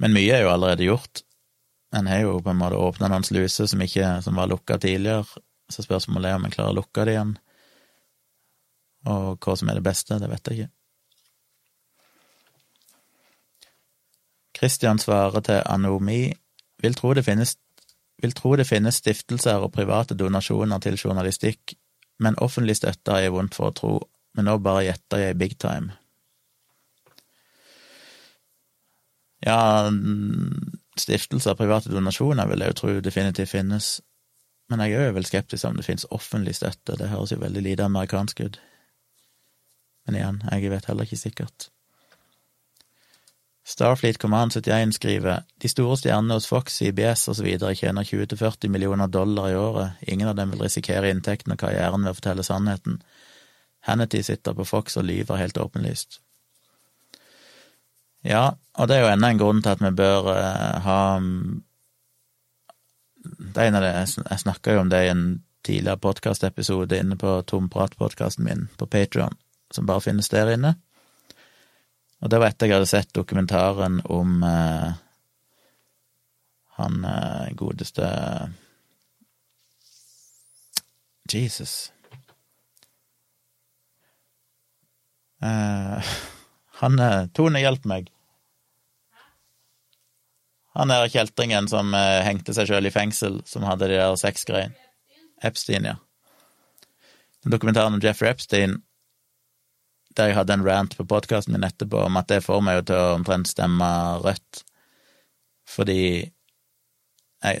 S1: Men mye er jo allerede gjort. En har jo på en måte åpna noen sluser som, som var lukka tidligere, så spørsmålet er om en klarer å lukke det igjen. Og hva som er det beste, det vet jeg ikke. Christian svarer til Anomi vil tro finnes vil tro det finnes stiftelser og private donasjoner til journalistikk, men offentlig støtte har jeg vondt for å tro, men nå bare gjetter jeg big time. Ja, stiftelser og private donasjoner vil jeg jo tro definitivt finnes, men jeg er jo vel skeptisk om det finnes offentlig støtte, det høres jo veldig lite amerikansk ut. Men igjen, jeg vet heller ikke sikkert. Starfleet Command 71 skriver de store stjernene hos Fox, CBS osv. tjener 20–40 millioner dollar i året, ingen av dem vil risikere inntekten og karrieren ved å fortelle sannheten. Hannity sitter på Fox og lyver helt åpenlyst. Ja, og det er jo enda en grunn til at vi bør uh, ha mm, det er en av det, Jeg snakka jo om det i en tidligere podkastepisode inne på Tomprat-podkasten min på Patrion, som bare finnes der inne. Og det var etter jeg hadde sett dokumentaren om eh, han eh, godeste Jesus. Eh, (laughs) han eh, Tone, hjelp meg. Han der kjeltringen som eh, hengte seg sjøl i fengsel, som hadde de der sexgreiene. Epstein, ja. Den Dokumentaren om Jeffrey Epstein, der jeg hadde en rant på podkasten min etterpå om at det får meg jo til å omtrent stemme rødt, fordi jeg,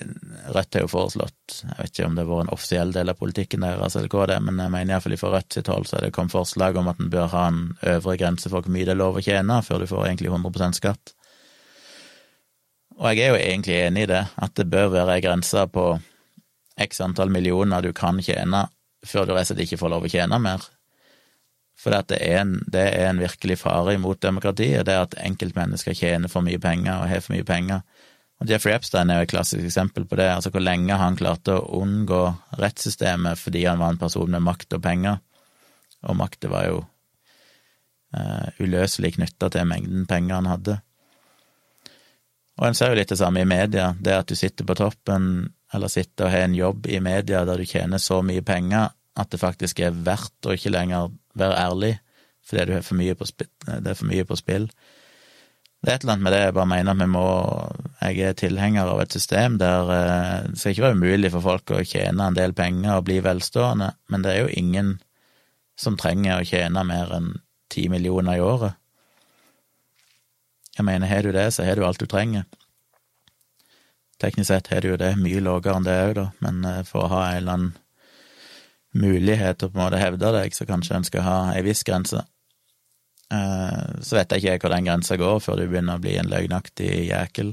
S1: Rødt har jo foreslått Jeg vet ikke om det har vært en offisiell del av politikken deres, eller hva det er, men jeg mener iallfall fra Rødt sitt hold så er det kommet forslag om at en bør ha en øvre grense for hvor mye det er lov å tjene, før du får egentlig 100% skatt. Og jeg er jo egentlig enig i det, at det bør være ei grense på x antall millioner du kan tjene før du rett og slett ikke får lov å tjene mer. For det det er en virkelig fare imot demokratiet, det er at enkeltmennesker tjener for mye penger og har for mye penger. Og Jeffrey Epstein er jo et klassisk eksempel på det, altså hvor lenge han klarte å unngå rettssystemet fordi han var en person med makt og penger, og makta var jo uh, uløselig knytta til mengden penger han hadde. Og en ser jo litt det samme i media, det at du sitter på toppen, eller sitter og har en jobb i media der du tjener så mye penger at det faktisk er verdt å ikke lenger være ærlig, fordi du har for mye på det er for mye på spill. Det er et eller annet med det jeg bare mener vi må Jeg er tilhenger av et system der eh, det skal ikke være umulig for folk å tjene en del penger og bli velstående, men det er jo ingen som trenger å tjene mer enn ti millioner i året. Jeg mener, har du det, så har du alt du trenger. Teknisk sett har du jo det, mye lavere enn det òg, da, men eh, for å ha en eller annen mulighet til på en måte hevde deg, så kanskje en skal ha ei viss grense. Eh, så vet jeg ikke hvor den grensa går før du begynner å bli en løgnaktig jækel.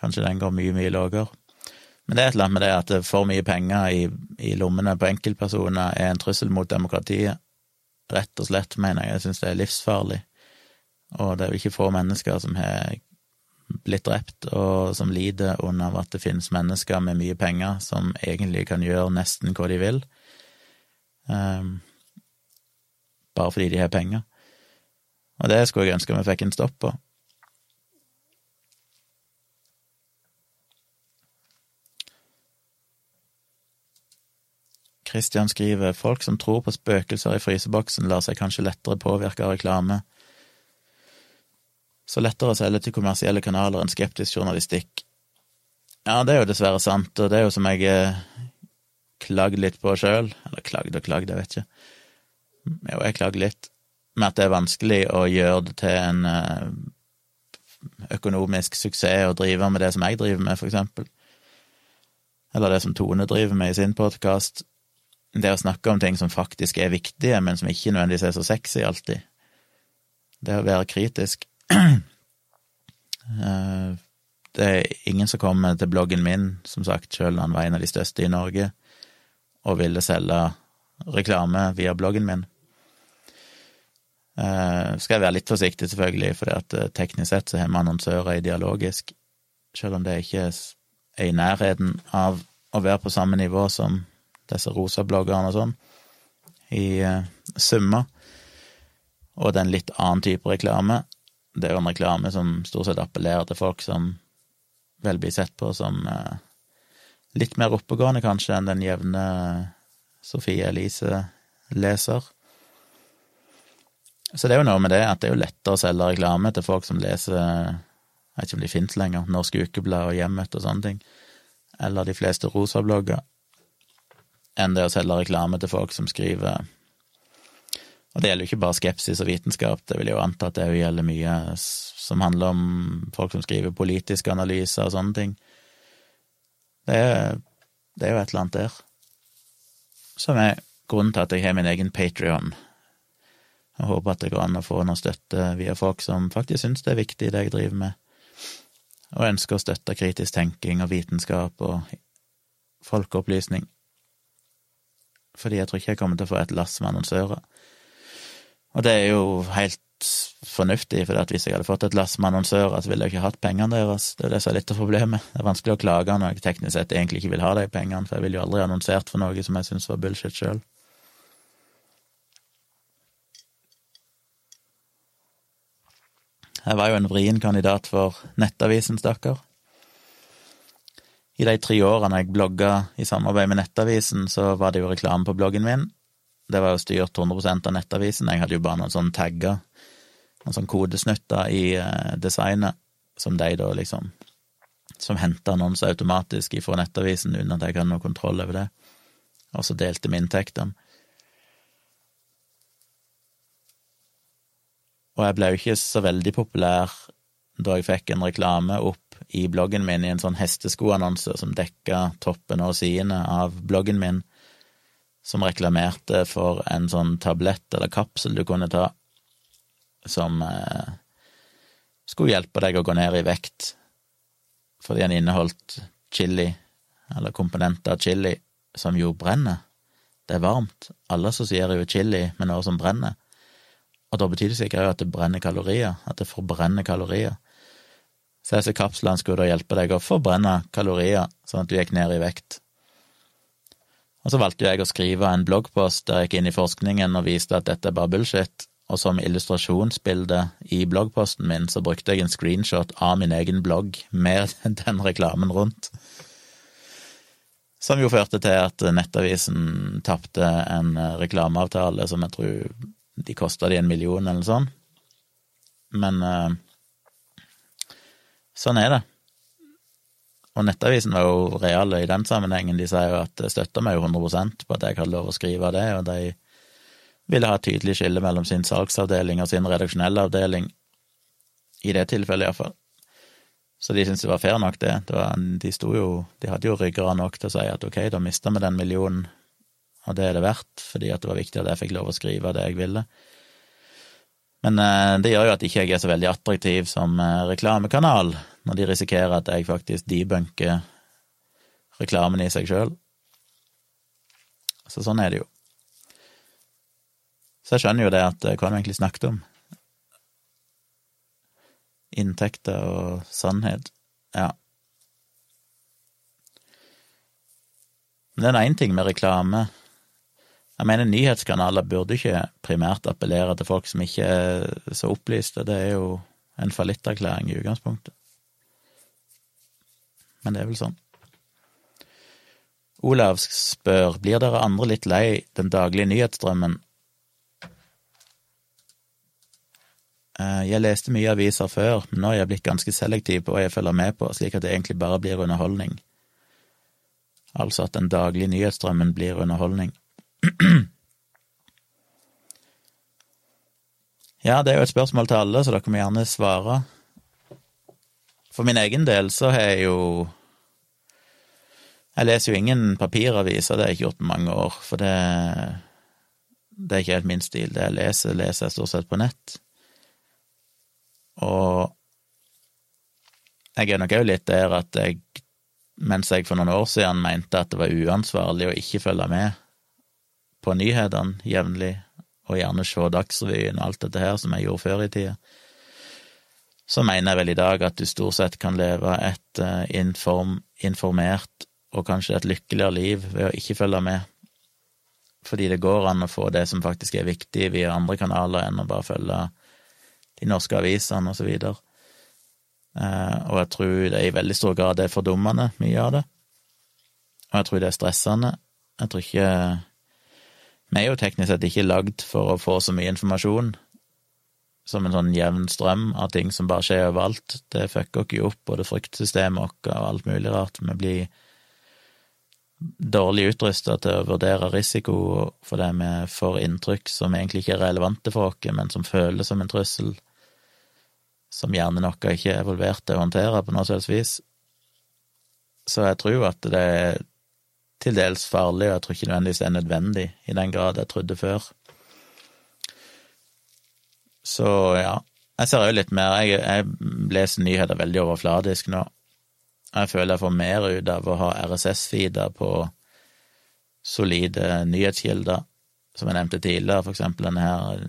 S1: Kanskje den går mye, mye lavere. Men det er et eller annet med det at for mye penger i, i lommene på enkeltpersoner er en trussel mot demokratiet. Rett og slett, mener jeg. Jeg syns det er livsfarlig. Og det er jo ikke få mennesker som har blitt drept, og som lider under at det finnes mennesker med mye penger som egentlig kan gjøre nesten hva de vil, um, bare fordi de har penger. Og det skulle jeg ønske vi fikk en stopp på. Christian skriver folk som tror på spøkelser i fryseboksen, lar seg kanskje lettere påvirke av reklame så lettere å selge til kommersielle kanaler enn skeptisk journalistikk. Ja, det er jo dessverre sant, og det er jo som jeg eh, klagde litt på sjøl. Eller klagde og klagde, jeg vet ikke. Jo, jeg klagde litt med at det er vanskelig å gjøre det til en eh, økonomisk suksess å drive med det som jeg driver med, for eksempel. Eller det som Tone driver med i sin podkast. Det å snakke om ting som faktisk er viktige, men som ikke nødvendigvis er så sexy alltid. Det å være kritisk. Eh, det er ingen som kommer til bloggen min, som sagt, sjøl når han var en av de største i Norge, og ville selge reklame via bloggen min. Uh, skal jeg være litt forsiktig, selvfølgelig, for at teknisk sett så har vi annonsører i dialogisk, selv om det ikke er i nærheten av å være på samme nivå som disse rosa bloggerne og sånn, i summer. Og det er en litt annen type reklame, det er jo en reklame som stort sett appellerer til folk som vel blir sett på som eh, litt mer oppegående, kanskje, enn den jevne Sofie Elise-leser. Så det er jo noe med det at det er jo lettere å selge reklame til folk som leser Jeg vet ikke om de finnes lenger, Norske Ukeblad og Hjemmet og sånne ting, eller de fleste rosablogger, enn det å selge reklame til folk som skriver og det gjelder jo ikke bare skepsis og vitenskap, det vil jo anta at det òg gjelder mye som handler om folk som skriver politiske analyser og sånne ting. Det er, det er jo et eller annet der. Som er grunnen til at jeg har min egen Patrion. Jeg håper at det går an å få noe støtte via folk som faktisk syns det er viktig, det jeg driver med, og ønsker å støtte kritisk tenking og vitenskap og folkeopplysning. Fordi jeg tror ikke jeg kommer til å få et lass med annonsører. Og det er jo helt fornuftig, for hvis jeg hadde fått et lass med annonsører, så ville jeg ikke hatt pengene deres. Det er det som er litt av problemet. Det er vanskelig å klage når jeg teknisk sett egentlig ikke vil ha de pengene, for jeg ville jo aldri annonsert for noe som jeg syns var bullshit sjøl. Jeg var jo en vrien kandidat for Nettavisen, stakkar. I de tre årene jeg blogga i samarbeid med Nettavisen, så var det jo reklame på bloggen min, det var jo styrt 100 av Nettavisen. Jeg hadde jo bare noen sånne tagger, noen sånne kodesnutter i uh, designet, som de da liksom Som henta annonser automatisk ifra nettavisen uten at jeg hadde noe kontroll over det, og så delte vi inntektene. Og jeg ble jo ikke så veldig populær da jeg fikk en reklame opp i bloggen min i en sånn hesteskoannonse som dekka toppen og sidene av bloggen min, som reklamerte for en sånn tablett eller kapsel du kunne ta, som eh, skulle hjelpe deg å gå ned i vekt, fordi den inneholdt chili, eller komponenter av chili, som jo brenner. Det er varmt. Alle assosierer jo chili med noe som brenner. Og da betyr det sikkert at det brenner kalorier, at det forbrenner kalorier. Så disse kapslene skulle da hjelpe deg å forbrenne kalorier, sånn at du gikk ned i vekt. Og så valgte jeg å skrive en bloggpost der jeg gikk inn i forskningen og viste at dette er bare bullshit, og som illustrasjonsbilde i bloggposten min så brukte jeg en screenshot av min egen blogg med (laughs) den reklamen rundt. Som jo førte til at Nettavisen tapte en reklameavtale som jeg tror de kosta de en million eller sånn. Men uh, sånn er det. Og Nettavisen var jo reale i den sammenhengen. De sier jo at det støtta meg jo 100% på at jeg hadde lov å skrive det, og de ville ha et tydelig skille mellom sin salgsavdeling og sin redaksjonelle avdeling, i det tilfellet iallfall. Så de syntes det var fair nok, det. det var, de jo De hadde jo ryggrad nok til å si at ok, da mista vi den millionen og det er det verdt, fordi at det var viktig at jeg fikk lov å skrive det jeg ville. Men eh, det gjør jo at ikke jeg er så veldig attraktiv som eh, reklamekanal, når de risikerer at jeg faktisk debunker reklamen i seg sjøl. Så sånn er det jo. Så jeg skjønner jo det at eh, hva har vi egentlig snakket om? Inntekter og sannhet. Ja. Men det er én ting med reklame jeg mener nyhetskanaler burde ikke primært appellere til folk som ikke er så opplyste, det er jo en fallitterklæring i utgangspunktet. Men det er vel sånn. Olav spør blir dere andre litt lei den daglige nyhetsstrømmen. Eh, jeg leste mye aviser før, men nå er jeg blitt ganske selektiv på hva jeg følger med på, slik at det egentlig bare blir underholdning. Altså at den daglige nyhetsstrømmen blir underholdning. Ja, det er jo et spørsmål til alle, så dere må gjerne svare. For min egen del så har jeg jo Jeg leser jo ingen papiraviser, det har jeg ikke gjort på mange år, for det, det er ikke helt min stil. Det jeg leser, leser jeg stort sett på nett. Og jeg er nok òg litt der at jeg, mens jeg for noen år siden mente at det var uansvarlig å ikke følge med på nyhetene jevnlig, og gjerne se Dagsrevyen og alt dette her som jeg gjorde før i tida, så mener jeg vel i dag at du stort sett kan leve et uh, inform, informert og kanskje et lykkeligere liv ved å ikke følge med, fordi det går an å få det som faktisk er viktig via andre kanaler enn å bare følge de norske avisene og så videre. Uh, og jeg tror det i veldig stor grad er fordummende, mye av det. Og jeg tror det er stressende. Jeg tror ikke vi er jo teknisk sett ikke lagd for å få så mye informasjon som en sånn jevn strøm av ting som bare skjer overalt. Det fucker oss jo opp, både fryktsystemet vårt og alt mulig rart. Vi blir dårlig utrusta til å vurdere risiko fordi vi får inntrykk som egentlig ikke er relevante for oss, men som føles som en trussel, som gjerne noe ikke er evolvert til å håndtere på noe selvsvis. vis. Så jeg tror at det er til dels farlig, og jeg tror ikke nødvendigvis det er nødvendig i den grad jeg trodde før. Så ja, jeg ser jo litt mer Jeg, jeg leser nyheter veldig overfladisk nå. Jeg føler jeg får mer ut av å ha RSS-feeder på solide nyhetskilder, som jeg nevnte tidligere, for eksempel denne her,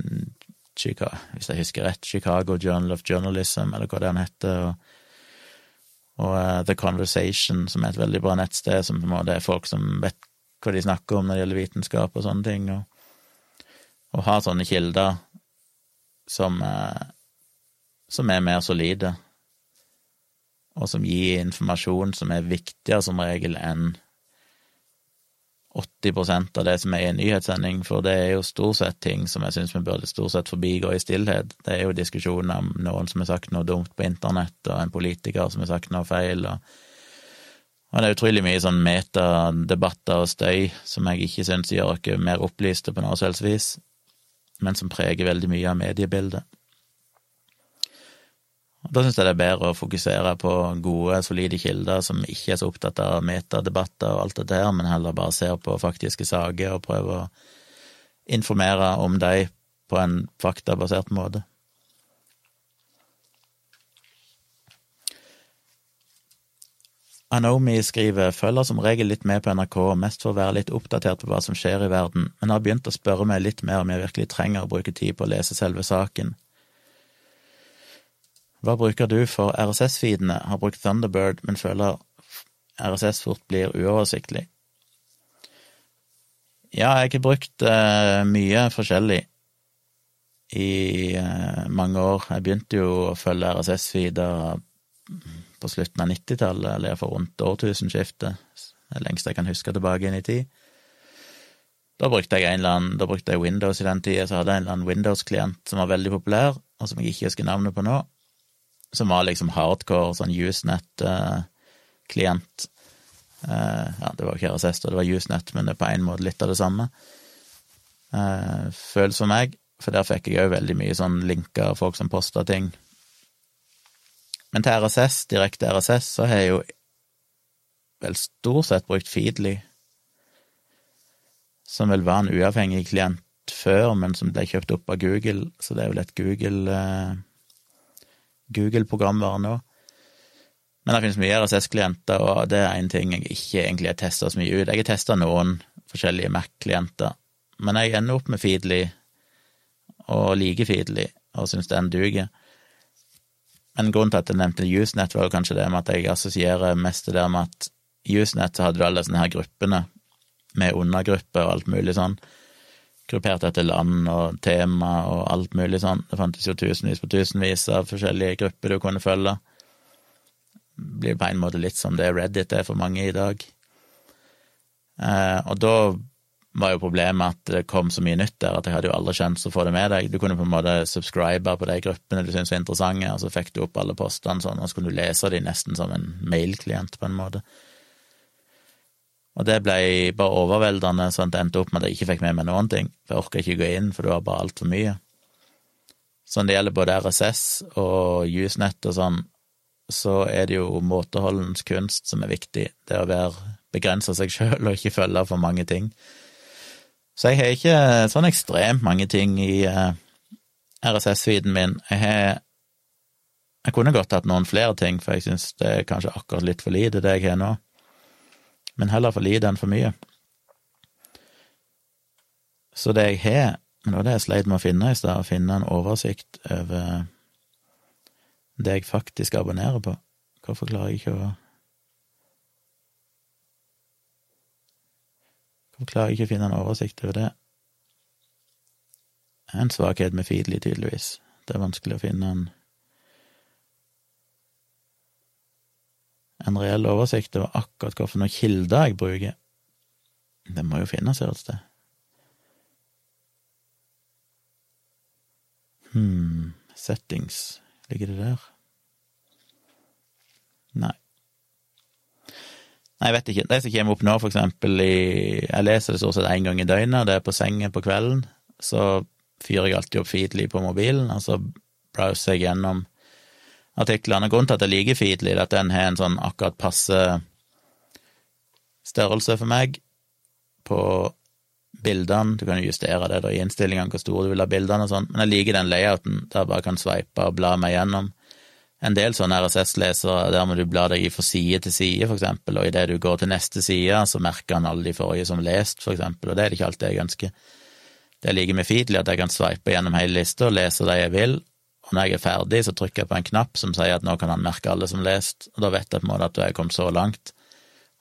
S1: hvis jeg husker rett, Chicago Journal of Journalism, eller hva det han heter, og og uh, The Conversation, som er et veldig bra nettsted, som på en måte er folk som vet hva de snakker om når det gjelder vitenskap og sånne ting, og, og har sånne kilder som, uh, som er mer solide, og som gir informasjon som er viktigere som regel enn 80% av det som er i en nyhetssending, for det er jo stort sett ting som jeg syns vi burde stort sett forbigå i stillhet. Det er jo diskusjoner om noen som har sagt noe dumt på internett, og en politiker som har sagt noe feil, og, og det er utrolig mye sånn metadebatter og støy som jeg ikke syns gjør oss mer opplyste på noe selvsvis, vis, men som preger veldig mye av mediebildet. Da syns jeg det er bedre å fokusere på gode, solide kilder som ikke er så opptatt av metadebatter og alt dette her, men heller bare ser på faktiske saker og prøver å informere om dem på en faktabasert måte. Anomi skriver følger som regel litt med på NRK, mest for å være litt oppdatert på hva som skjer i verden, men har begynt å spørre meg litt mer om jeg virkelig trenger å bruke tid på å lese selve saken. Hva bruker du for RSS-feedene? Har brukt Thunderbird, men føler RSS fort blir uoversiktlig. Ja, jeg har brukt uh, mye forskjellig i uh, mange år. Jeg begynte jo å følge RSS-feeder på slutten av 90-tallet, eller iallfall rundt årtusenskiftet. Det lengste jeg kan huske tilbake inn i tid. Da brukte jeg en eller annen, da brukte jeg Windows i den tida, så hadde jeg en eller annen Windows-klient som var veldig populær, og som jeg ikke husker navnet på nå som var liksom hardcore, sånn Usenet-klient. Uh, ja, det var jo ikke RSS, det var Usenet, men det er på en måte litt av det samme. Uh, føles for meg, for der fikk jeg òg veldig mye sånn linker, folk som posta ting. Men til RSS, direkte RSS, så har jeg jo vel stort sett brukt Feedly, som vel var en uavhengig klient før, men som ble kjøpt opp av Google, så det er vel et Google uh, Google-programvare nå. Men det finnes mye RSS-klienter, og det er en ting jeg ikke egentlig har testa så mye ut. Jeg har testa noen forskjellige Mac-klienter, men jeg ender opp med Feedly, og liker Feedly, og syns den duger. Men grunnen til at jeg nevnte Usenet, var kanskje det med at jeg assosierer mest det med at Usenet hadde du alle sånne her gruppene, med undergrupper og alt mulig sånn gruppert etter land og tema og alt mulig sånn. Det fantes jo tusenvis på tusenvis av forskjellige grupper du kunne følge. Det blir på en måte litt som det Reddit er for mange i dag. Eh, og da var jo problemet at det kom så mye nytt der at jeg hadde jo aldri sjanse å få det med deg. Du kunne på en måte subscribe på de gruppene du syntes var interessante, og så fikk du opp alle postene sånn, og så kunne du lese dem nesten som en mailklient, på en måte. Og det ble bare overveldende, sånn at det endte opp med at jeg ikke fikk med meg noen ting. For jeg orka ikke gå inn, for det var bare altfor mye. Sånn det gjelder både RSS og Usenett og sånn, så er det jo måteholdens kunst som er viktig. Det å være begrense seg sjøl og ikke følge for mange ting. Så jeg har ikke sånn ekstremt mange ting i eh, RSS-feeden min. Jeg har Jeg kunne godt hatt noen flere ting, for jeg syns det er kanskje akkurat litt for lite, det jeg har nå men heller for lite enn for mye. Så det jeg har, men det var det jeg sleit med å finne i stad, å finne en oversikt over det jeg faktisk abonnerer på. Hvorfor klarer jeg ikke å Hvorfor klarer jeg ikke å finne en oversikt over det? En svakhet med Feedly, tydeligvis. Det er vanskelig å finne en en reell oversikt over akkurat hvilke kilder jeg bruker. Det må jo finnes her et sted. Hm Settings Ligger det der? Nei. Nei, jeg vet ikke. Det som kommer opp nå, for eksempel i Jeg leser det stort sett én gang i døgnet, det er på sengen på kvelden. Så fyrer jeg alltid opp Feedly på mobilen, og så browser jeg gjennom artiklene. Grunnen til at jeg liker Feedly, at den har en sånn akkurat passe størrelse for meg på bildene. Du kan jo justere det da i innstillingene hvor store du vil ha bildene og sånn, men jeg liker den layouten der jeg bare kan sveipe og bla meg gjennom. En del sånne RSS-lesere, der må du bla deg fra side til side, for eksempel, og idet du går til neste side, så merker han alle de forrige som lest, for eksempel, og det er det ikke alltid jeg ønsker. Det jeg liker med Feedly, at jeg kan sveipe gjennom hele lista og lese det jeg vil, når jeg er ferdig, så trykker jeg på en knapp som sier at nå kan han merke alle som lest, og da vet jeg på en måte at jeg er kommet så langt.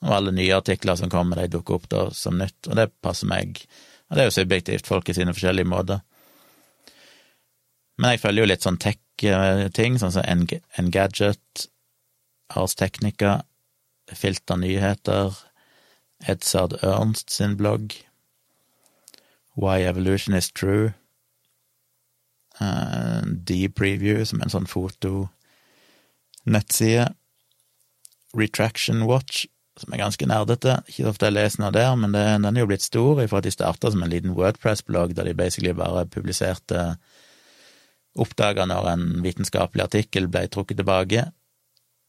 S1: Og alle nye artikler som kommer, de dukker opp da som nytt, og det passer meg. Og det er jo subjektivt, folk i sine forskjellige måter. Men jeg følger jo litt sånn tech-ting, sånn som Engadget, Ars Technica, Filter nyheter, Edzard Ernst sin blogg. Why Evolution Is True. Uh, D-Preview, som er en sånn fotonettside. Retraction Watch, som er ganske nerdete. Ikke ofte jeg leser noe der, men det, den er jo blitt stor ifra at de starta som en liten Wordpress-blogg, der de basically bare publiserte Oppdaga når en vitenskapelig artikkel ble trukket tilbake,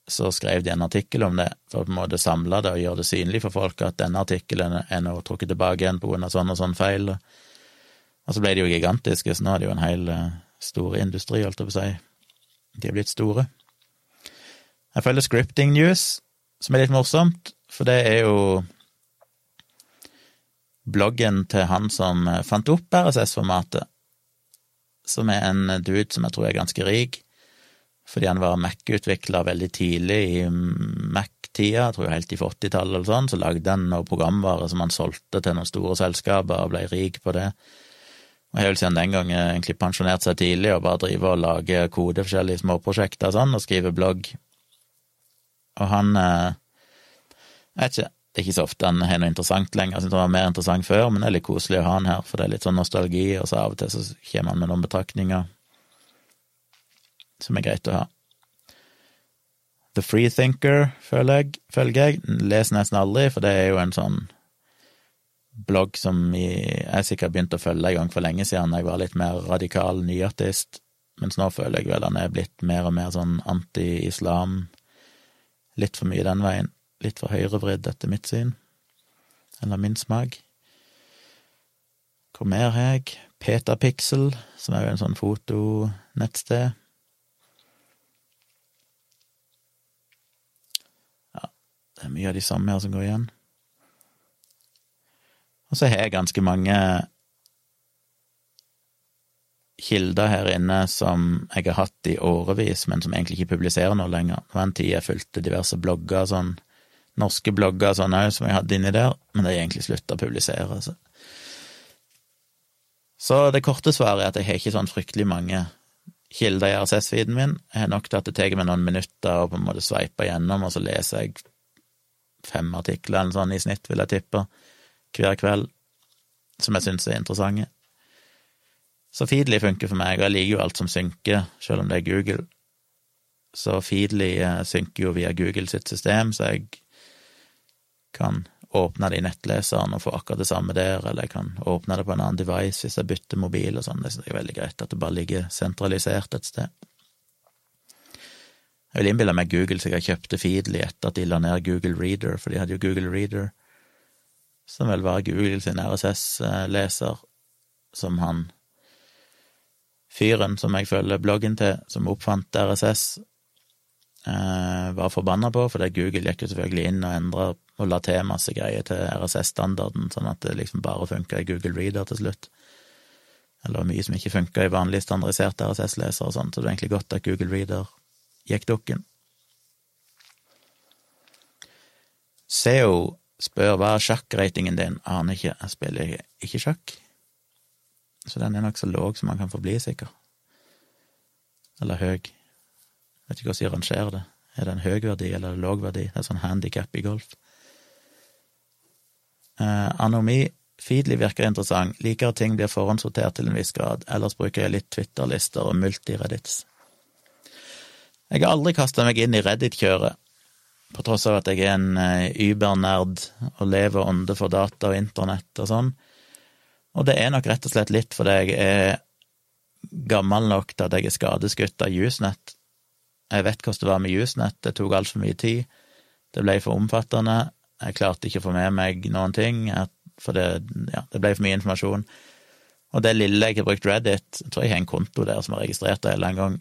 S1: så skrev de en artikkel om det, for å på en måte samle det og gjøre det synlig for folk at denne artikkelen er nå trukket tilbake igjen på grunn av sånn og sånn feil. Så ble de jo gigantiske, så nå er det jo en hel uh, stor industri, holdt jeg på å si. De er blitt store. Jeg følger Scripting News, som er litt morsomt, for det er jo bloggen til han som eh, fant opp RSS-formatet, som er en dude som jeg tror er ganske rik, fordi han var Mac-utvikler veldig tidlig i Mac-tida, jeg tror helt i 80-tallet eller sånn, så lagde han noe programvare som han solgte til noen store selskaper og ble rik på det. Og har vel siden den gang egentlig pensjonert seg tidlig og bare driver og lager kode forskjellige småprosjekter og sånn, og skriver blogg. Og han eh, Jeg vet ikke, det er ikke så ofte han har noe interessant lenger, jeg synes han var mer interessant før, men det er litt koselig å ha han her, for det er litt sånn nostalgi, og så av og til så kommer han med noen betraktninger som er greit å ha. The Freethinker føler jeg, følger jeg, leser nesten aldri, for det er jo en sånn blogg som jeg sikkert begynte å følge en gang for lenge siden, jeg var litt mer radikal nyartist, mens nå føler jeg vel han er blitt mer og mer sånn anti-islam, litt for mye den veien, litt for høyrevridd etter mitt syn, eller min smak. Hvor mer har jeg? Petapixel, som er jo en sånn fotonettsted. Ja, det er mye av de samme her som går igjen. Og så har jeg ganske mange kilder her inne som jeg har hatt i årevis, men som egentlig ikke publiserer noe lenger. Det var en tid jeg fulgte diverse blogger, sånn norske blogger sånn òg, som jeg hadde inni der, men det har egentlig slutta å publisere. Så. så det korte svaret er at jeg har ikke sånn fryktelig mange kilder i RSS-feeden min. Jeg har nok til at det tar meg noen minutter å på en måte sveipe gjennom, og så leser jeg fem artikler eller sånn i snitt, vil jeg tippe hver kveld, som jeg syns er interessante. Så Feedly funker for meg, og jeg liker jo alt som synker, selv om det er Google. Så Feedly eh, synker jo via Google sitt system, så jeg kan åpne det i nettleseren og få akkurat det samme der, eller jeg kan åpne det på en annen device hvis jeg bytter mobil og sånn. Det er veldig greit at det bare ligger sentralisert et sted. Jeg vil innbille meg Google, så jeg kjøpte Feedly etter at de la ned Google Reader, for de hadde jo Google Reader som vel var Google sin RSS-leser, som han fyren som jeg følger bloggen til, som oppfant RSS, eh, var forbanna på, fordi Google gikk jo selvfølgelig inn og endra og la til masse greier til RSS-standarden, sånn at det liksom bare funka i Google Reader til slutt. Eller mye som ikke funka i vanlig standardiserte RSS-leser og sånn, så det var egentlig godt at Google Reader gikk dukken. SEO spør hva er sjakkratingen din, aner ikke, jeg spiller ikke sjakk, så den er nokså låg som man kan få bli, sikkert. Eller høg. Vet ikke hvordan de rangerer det. Er det en høy verdi eller en låg verdi? Det er sånn handikap i golf. Eh, anomi Feedly virker interessant, liker at ting blir forhåndssortert til en viss grad, ellers bruker jeg litt Twitter-lister og multireddits. Jeg har aldri kasta meg inn i Reddit-kjøret, på tross av at jeg er en uh, übernerd og lever ånde for data og internett og sånn. Og det er nok rett og slett litt fordi jeg er gammel nok til at jeg er skadeskutt av Usenett. Jeg vet hvordan det var med Usenett, det tok altfor mye tid. Det ble for omfattende. Jeg klarte ikke å få med meg noen ting, for det, ja, det ble for mye informasjon. Og det lille jeg har brukt Reddit, jeg tror jeg har en konto der som har registrert det en gang,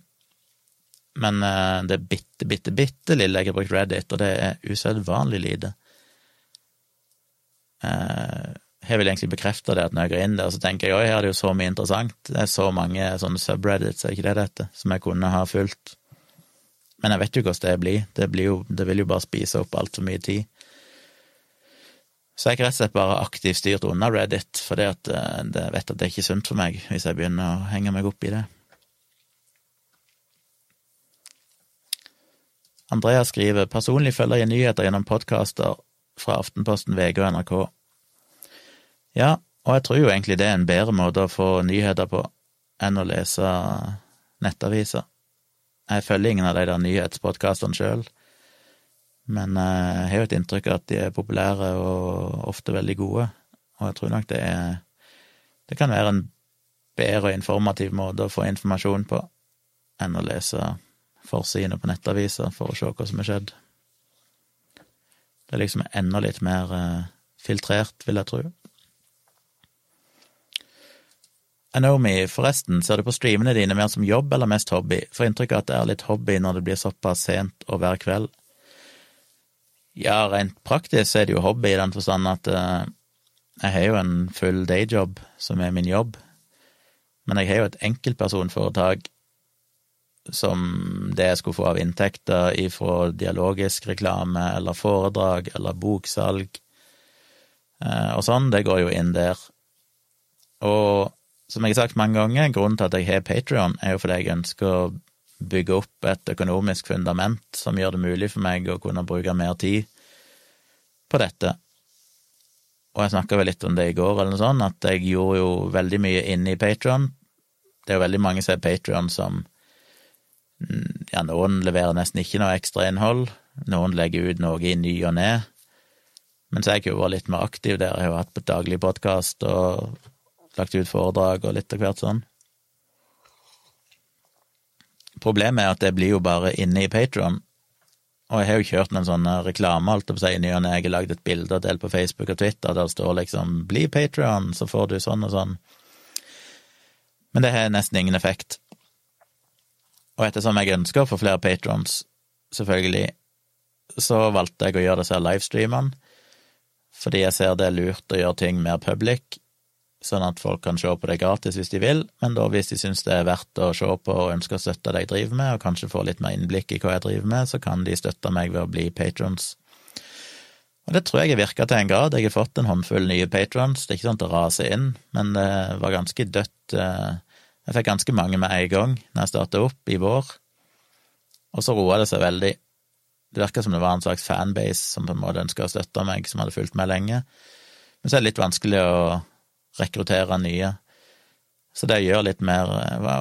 S1: men det er bitte, bitte, bitte lille jeg har brukt Reddit, og det er usedvanlig lite. Uh, jeg vil egentlig bekrefte det at når jeg går inn der, så tenker jeg oi, her er det jo så mye interessant. Det er så mange sånne subreddits, er ikke det dette, som jeg kunne ha fulgt. Men jeg vet jo hvordan det blir. Det, blir jo, det vil jo bare spise opp altfor mye tid. Så jeg har rett og slett bare aktivt styrt unna Reddit, for at jeg vet at det er ikke sunt for meg hvis jeg begynner å henge meg opp i det. Andrea skriver personlig følger jeg nyheter gjennom podkaster fra Aftenposten, VG og NRK. Ja, og jeg tror jo egentlig det er en bedre måte å få nyheter på enn å lese nettaviser. Jeg følger ingen av de der nyhetspodkastene sjøl, men eh, jeg har jo et inntrykk av at de er populære og ofte veldig gode, og jeg tror nok det er Det kan være en bedre og informativ måte å få informasjon på enn å lese forsidene på nettaviser for å se hva som er skjedd. Det er liksom enda litt mer eh, filtrert, vil jeg tro. Anomi, forresten, ser du på streamene dine mer som jobb eller mest hobby? Får inntrykk av at det er litt hobby når det blir såpass sent og hver kveld. Ja, rent praktisk er det jo hobby i den forstand at uh, jeg har jo en full dayjob som er min jobb, men jeg har jo et enkeltpersonforetak som det jeg skulle få av inntekter ifra dialogisk reklame eller foredrag eller boksalg uh, og sånn, det går jo inn der. Og som jeg har sagt mange ganger, grunnen til at jeg har Patrion, er jo fordi jeg ønsker å bygge opp et økonomisk fundament som gjør det mulig for meg å kunne bruke mer tid på dette. Og jeg snakka vel litt om det i går, eller noe sånt, at jeg gjorde jo veldig mye inne i Patrion. Det er jo veldig mange som er Patrion som Ja, noen leverer nesten ikke noe ekstra innhold, noen legger ut noe i ny og ne. Mens jeg har jo vært litt mer aktiv der, jeg har jo hatt daglig podkast og lagt ut foredrag og litt av hvert sånn. Problemet er at det blir jo bare inne i Patron, og jeg har jo kjørt noen sånne reklame, holdt på å si, i ny og ne. Jeg har lagd et bilde og delt på Facebook og Twitter der det står liksom 'bli Patron', så får du sånn og sånn. Men det har nesten ingen effekt. Og ettersom jeg ønsker å få flere patrons, selvfølgelig, så valgte jeg å gjøre disse livestreamene, fordi jeg ser det er lurt å gjøre ting mer public, sånn at folk kan se på det gratis hvis de vil, men da hvis de syns det er verdt å se på og ønsker å støtte det jeg driver med, og kanskje få litt mer innblikk i hva jeg driver med, så kan de støtte meg ved å bli patrons. Og det tror jeg har virka til en grad. Jeg har fått en håndfull nye patrons. Det er ikke sånn at det raser inn, men det var ganske dødt. Eh, jeg fikk ganske mange med en gang når jeg starta opp i vår, og så roa det seg veldig. Det virka som det var en slags fanbase som på en måte ønska å støtte meg, som hadde fulgt meg lenge. Men så er det litt vanskelig å rekruttere nye. Så det gjør litt mer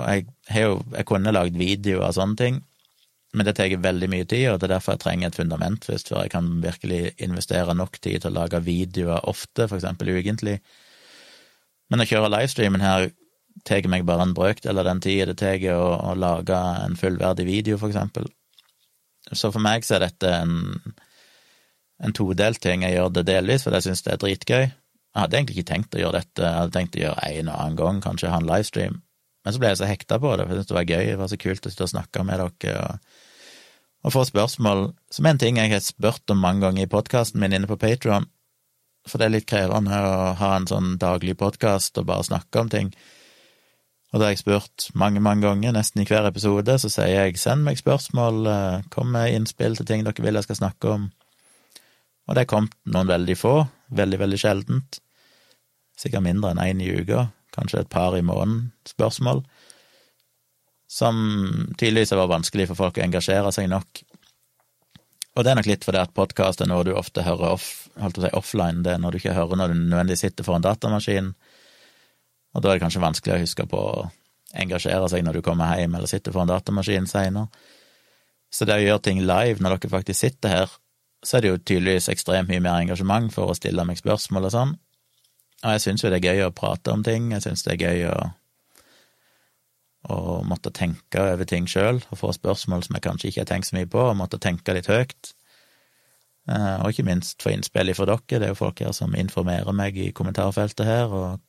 S1: Jeg, jo, jeg kunne lagd videoer og sånne ting, men det tar veldig mye tid, og det er derfor jeg trenger et fundament først, før jeg kan virkelig investere nok tid til å lage videoer ofte, for eksempel ukentlig. Men å kjøre livestreamen her tar meg bare en brøkdel av den tida det tar å, å, lage en fullverdig video, for eksempel. Så for meg så er dette en, en todelt ting. Jeg gjør det delvis fordi jeg syns det er dritgøy, jeg hadde egentlig ikke tenkt å gjøre dette, jeg hadde tenkt å gjøre en og annen gang, kanskje ha en livestream, men så ble jeg så hekta på det, for jeg syntes det var gøy, det var så kult å sitte og snakke med dere og, og få spørsmål, som er en ting jeg har spurt om mange ganger i podkasten min inne på Patron, for det er litt krevende å ha en sånn daglig podkast og bare snakke om ting. Og da har jeg spurt mange, mange ganger, nesten i hver episode, så sier jeg send meg spørsmål, eh, kom med innspill til ting dere vil jeg skal snakke om. Og det er kommet noen veldig få, veldig, veldig sjeldent. Sikkert mindre enn én i uka, kanskje et par i måneden, spørsmål. Som tydeligvis var vanskelig for folk å engasjere seg nok. Og det er nok litt fordi at podkast er noe du ofte hører off, holdt å si offline, det er når du ikke hører når du nødvendigvis sitter foran datamaskin, og da er det kanskje vanskelig å huske på å engasjere seg når du kommer hjem eller sitter foran datamaskin seinere. Så det å gjøre ting live når dere faktisk sitter her, så er det jo tydeligvis ekstremt mye mer engasjement for å stille meg spørsmål og sånn. Og jeg syns jo det er gøy å prate om ting, jeg syns det er gøy å, å måtte tenke over ting sjøl, og få spørsmål som jeg kanskje ikke har tenkt så mye på, og måtte tenke litt høyt. Eh, og ikke minst få innspill fra dere, det er jo folk her som informerer meg i kommentarfeltet her, og,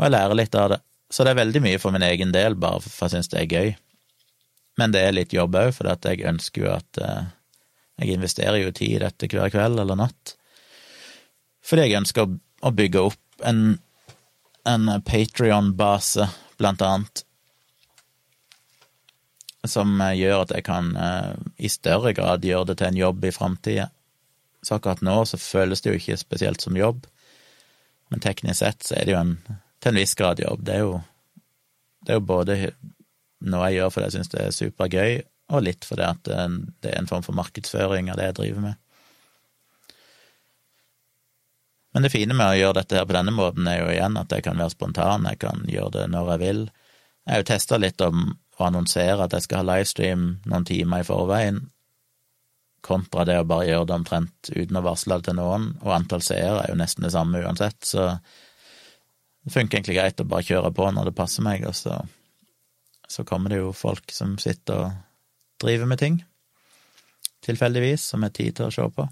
S1: og jeg lærer litt av det. Så det er veldig mye for min egen del, bare for jeg syns det er gøy. Men det er litt jobb òg, for jeg ønsker jo at eh, jeg investerer jo tid i dette hver kveld eller natt, fordi jeg ønsker å, bygge opp en, en Patrion-base, blant annet, som gjør at jeg kan eh, i større grad gjøre det til en jobb i framtida. Så akkurat nå så føles det jo ikke spesielt som jobb, men teknisk sett så er det jo en, til en viss grad jobb. Det er jo, det er jo både noe jeg gjør fordi jeg syns det er supergøy, og litt fordi at det er en form for markedsføring av det jeg driver med. Men det fine med å gjøre dette her på denne måten, er jo igjen at jeg kan være spontan, jeg kan gjøre det når jeg vil. Jeg har jo testa litt om å annonsere at jeg skal ha livestream noen timer i forveien, kontra det å bare gjøre det omtrent uten å varsle det til noen, og antall seere er jo nesten det samme uansett, så det funker egentlig greit å bare kjøre på når det passer meg, og så, så kommer det jo folk som sitter og driver med ting, tilfeldigvis, som er tid til å se på.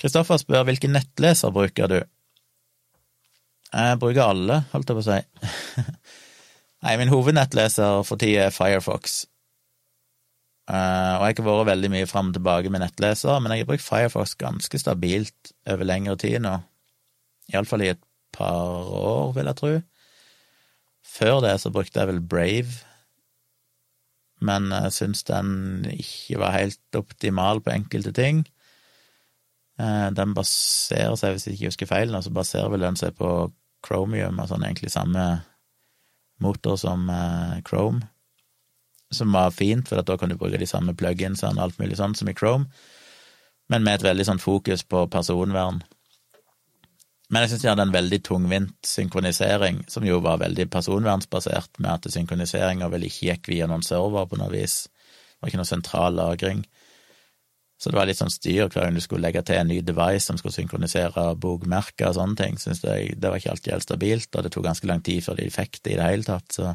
S1: Kristoffer spør hvilken nettleser bruker du? Jeg bruker alle, holdt jeg på å si. (laughs) Nei, min hovednettleser for tida er Firefox. Uh, og jeg har ikke vært veldig mye fram og tilbake med nettleser, men jeg har brukt Firefox ganske stabilt over lengre tid nå. Iallfall i et par år, vil jeg tro. Før det så brukte jeg vel Brave, men jeg syns den ikke var helt optimal på enkelte ting. Uh, den baserer seg, hvis jeg ikke husker feil, så baserer vel den seg på Chromium, altså egentlig samme motor som uh, Chrome som var fint, for da kan du bruke de samme pluginsene og alt mulig sånn som i Chrome, men med et veldig sånn fokus på personvern. Men jeg syns de hadde en veldig tungvint synkronisering, som jo var veldig personvernsbasert, med at synkroniseringa vel ikke gikk via noen server på noe vis. Det var ikke noe sentral lagring. Så det var litt sånn styr hver gang du skulle legge til en ny device som skulle synkronisere bokmerker og sånne ting. Synes jeg, Det var ikke alltid helt stabilt, og det tok ganske lang tid før de fikk det i det hele tatt. så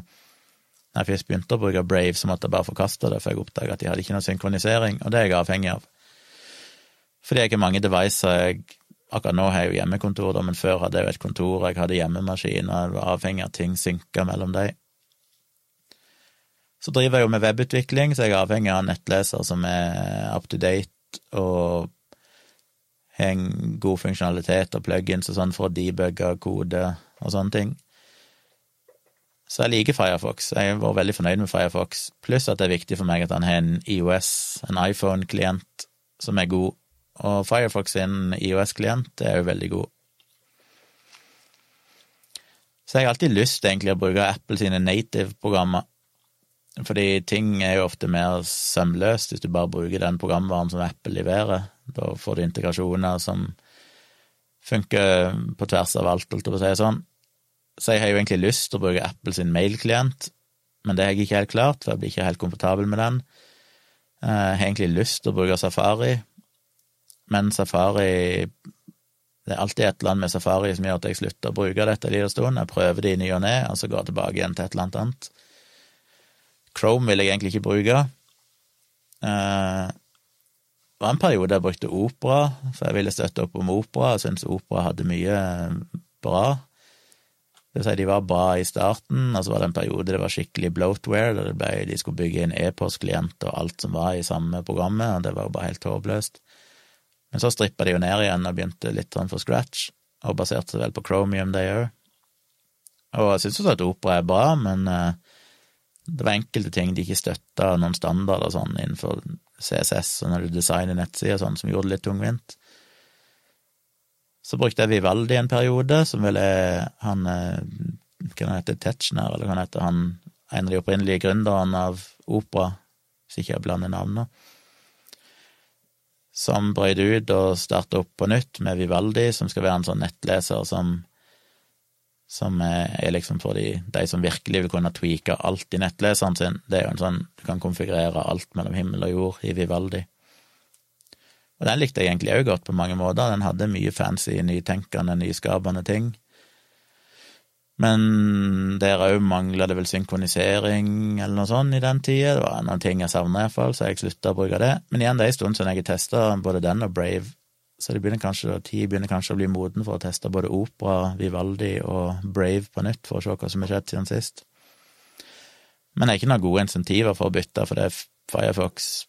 S1: når jeg først begynte å bruke Brave, så måtte jeg bare forkaste det, for jeg oppdaga at de hadde ikke noe synkronisering, og det er jeg avhengig av. Fordi jeg ikke mange devices jeg Akkurat nå har jeg jo hjemmekontor, da, men før hadde jeg jo et kontor, jeg hadde hjemmemaskin, og jeg var avhengig av ting synka mellom dem. Så driver jeg jo med webutvikling, så jeg er avhengig av nettleser som er up to date og har en god funksjonalitet og plugins og sånn for å debugge kode og sånne ting. Så jeg liker Firefox. Jeg har vært veldig fornøyd med Firefox, pluss at det er viktig for meg at han har en IOS, en iPhone-klient, som er god. Og Firefox sin IOS-klient er jo veldig god. Så jeg har alltid lyst egentlig å bruke Apple sine native-programmer, fordi ting er jo ofte mer sømløst hvis du bare bruker den programvaren som Apple leverer. Da får du integrasjoner som funker på tvers av alt, holdt jeg på å si sånn. Så jeg har jo egentlig lyst til å bruke Apple sin mailklient, men det har jeg ikke helt klart, for jeg blir ikke helt komfortabel med den. Eh, jeg har egentlig lyst til å bruke Safari, men Safari Det er alltid et eller annet med Safari som gjør at jeg slutter å bruke dette en liten stund. Jeg prøver det i ny og ne, og så går jeg tilbake igjen til et eller annet annet. Chrome vil jeg egentlig ikke bruke. Eh, det var en periode jeg brukte Opera, for jeg ville støtte opp om Opera. Jeg syntes Opera hadde mye bra. Det vil si, de var bra i starten, og så var det en periode det var skikkelig bloatware, der ble, de skulle bygge inn e-postklient og alt som var i samme programmet, og det var jo bare helt håpløst. Men så strippa de jo ned igjen og begynte litt sånn for scratch, og baserte seg vel på Chromium, de òg. Og jeg syns også at Opera er bra, men uh, det var enkelte ting de ikke støtta, noen standarder sånn innenfor CSS og når du designer nettsider sånn, som gjorde det litt tungvint. Så brukte jeg Vivaldi en periode, som vel er han eh, Hva heter Tetzschner, eller hva heter han en av de opprinnelige gründerne av opera, hvis ikke jeg blander navnene, som brøt ut og starta opp på nytt med Vivaldi, som skal være en sånn nettleser som som er liksom for de, de som virkelig vil kunne tweake alt i nettleseren sin. Det er jo en sånn du kan konfigurere alt mellom himmel og jord i Vivaldi. Og den likte jeg egentlig òg godt på mange måter. Den hadde mye fancy, nytenkende, nyskapende ting. Men der òg mangla det vel synkronisering eller noe sånt i den tida. Det var noen ting jeg savna iallfall, så jeg slutta å bruke det. Men igjen, det er en stund siden jeg har testa både den og Brave, så det begynner tid begynner kanskje å bli moden for å teste både Opera, Vivaldi og Brave på nytt, for å se hva som har skjedd siden sist. Men det er ikke noen gode insentiver for å bytte, for det Firefox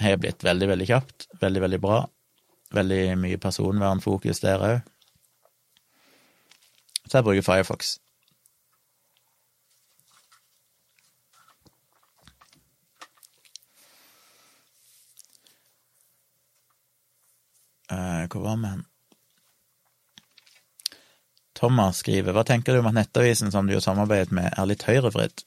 S1: har blitt veldig, veldig kjapt. Veldig, veldig bra. Veldig mye personvernfokus der òg. Så jeg bruker Firefox. Uh, hvor var vi hen? Thomas skriver Hva tenker du om at Nettavisen som du har samarbeidet med, er litt høyrevridd?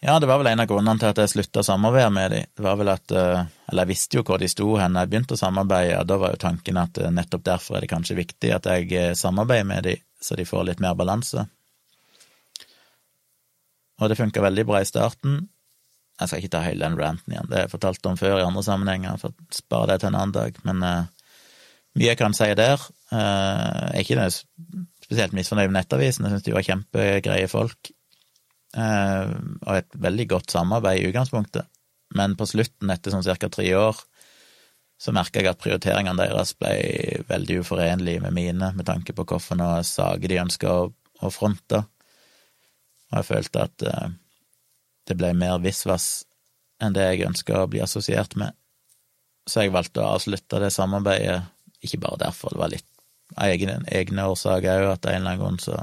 S1: Ja, det var vel en av grunnene til at jeg slutta å samarbeide med dem. Det var vel at eh, Eller jeg visste jo hvor de sto hen da jeg begynte å samarbeide, og da var jo tanken at eh, nettopp derfor er det kanskje viktig at jeg eh, samarbeider med dem, så de får litt mer balanse. Og det funka veldig bra i starten. Jeg skal ikke ta hele den ranten igjen, det har jeg fortalt om før i andre sammenhenger, for å spare det til en annen dag, men uh, mye jeg kan si der. Uh, er ikke spesielt misfornøyd med Nettavisen, jeg syns de var kjempegreie folk og et veldig godt samarbeid i utgangspunktet. Men på slutten, etter sånn ca. tre år, så merka jeg at prioriteringene deres ble veldig uforenlige med mine, med tanke på hvilke saker de ønska å, fronte. Og jeg følte at eh, det ble mer visvas enn det jeg ønska å bli assosiert med. Så jeg valgte å avslutte det samarbeidet, ikke bare derfor, det var litt av egne, egne årsaker òg, at en eller annen grunn så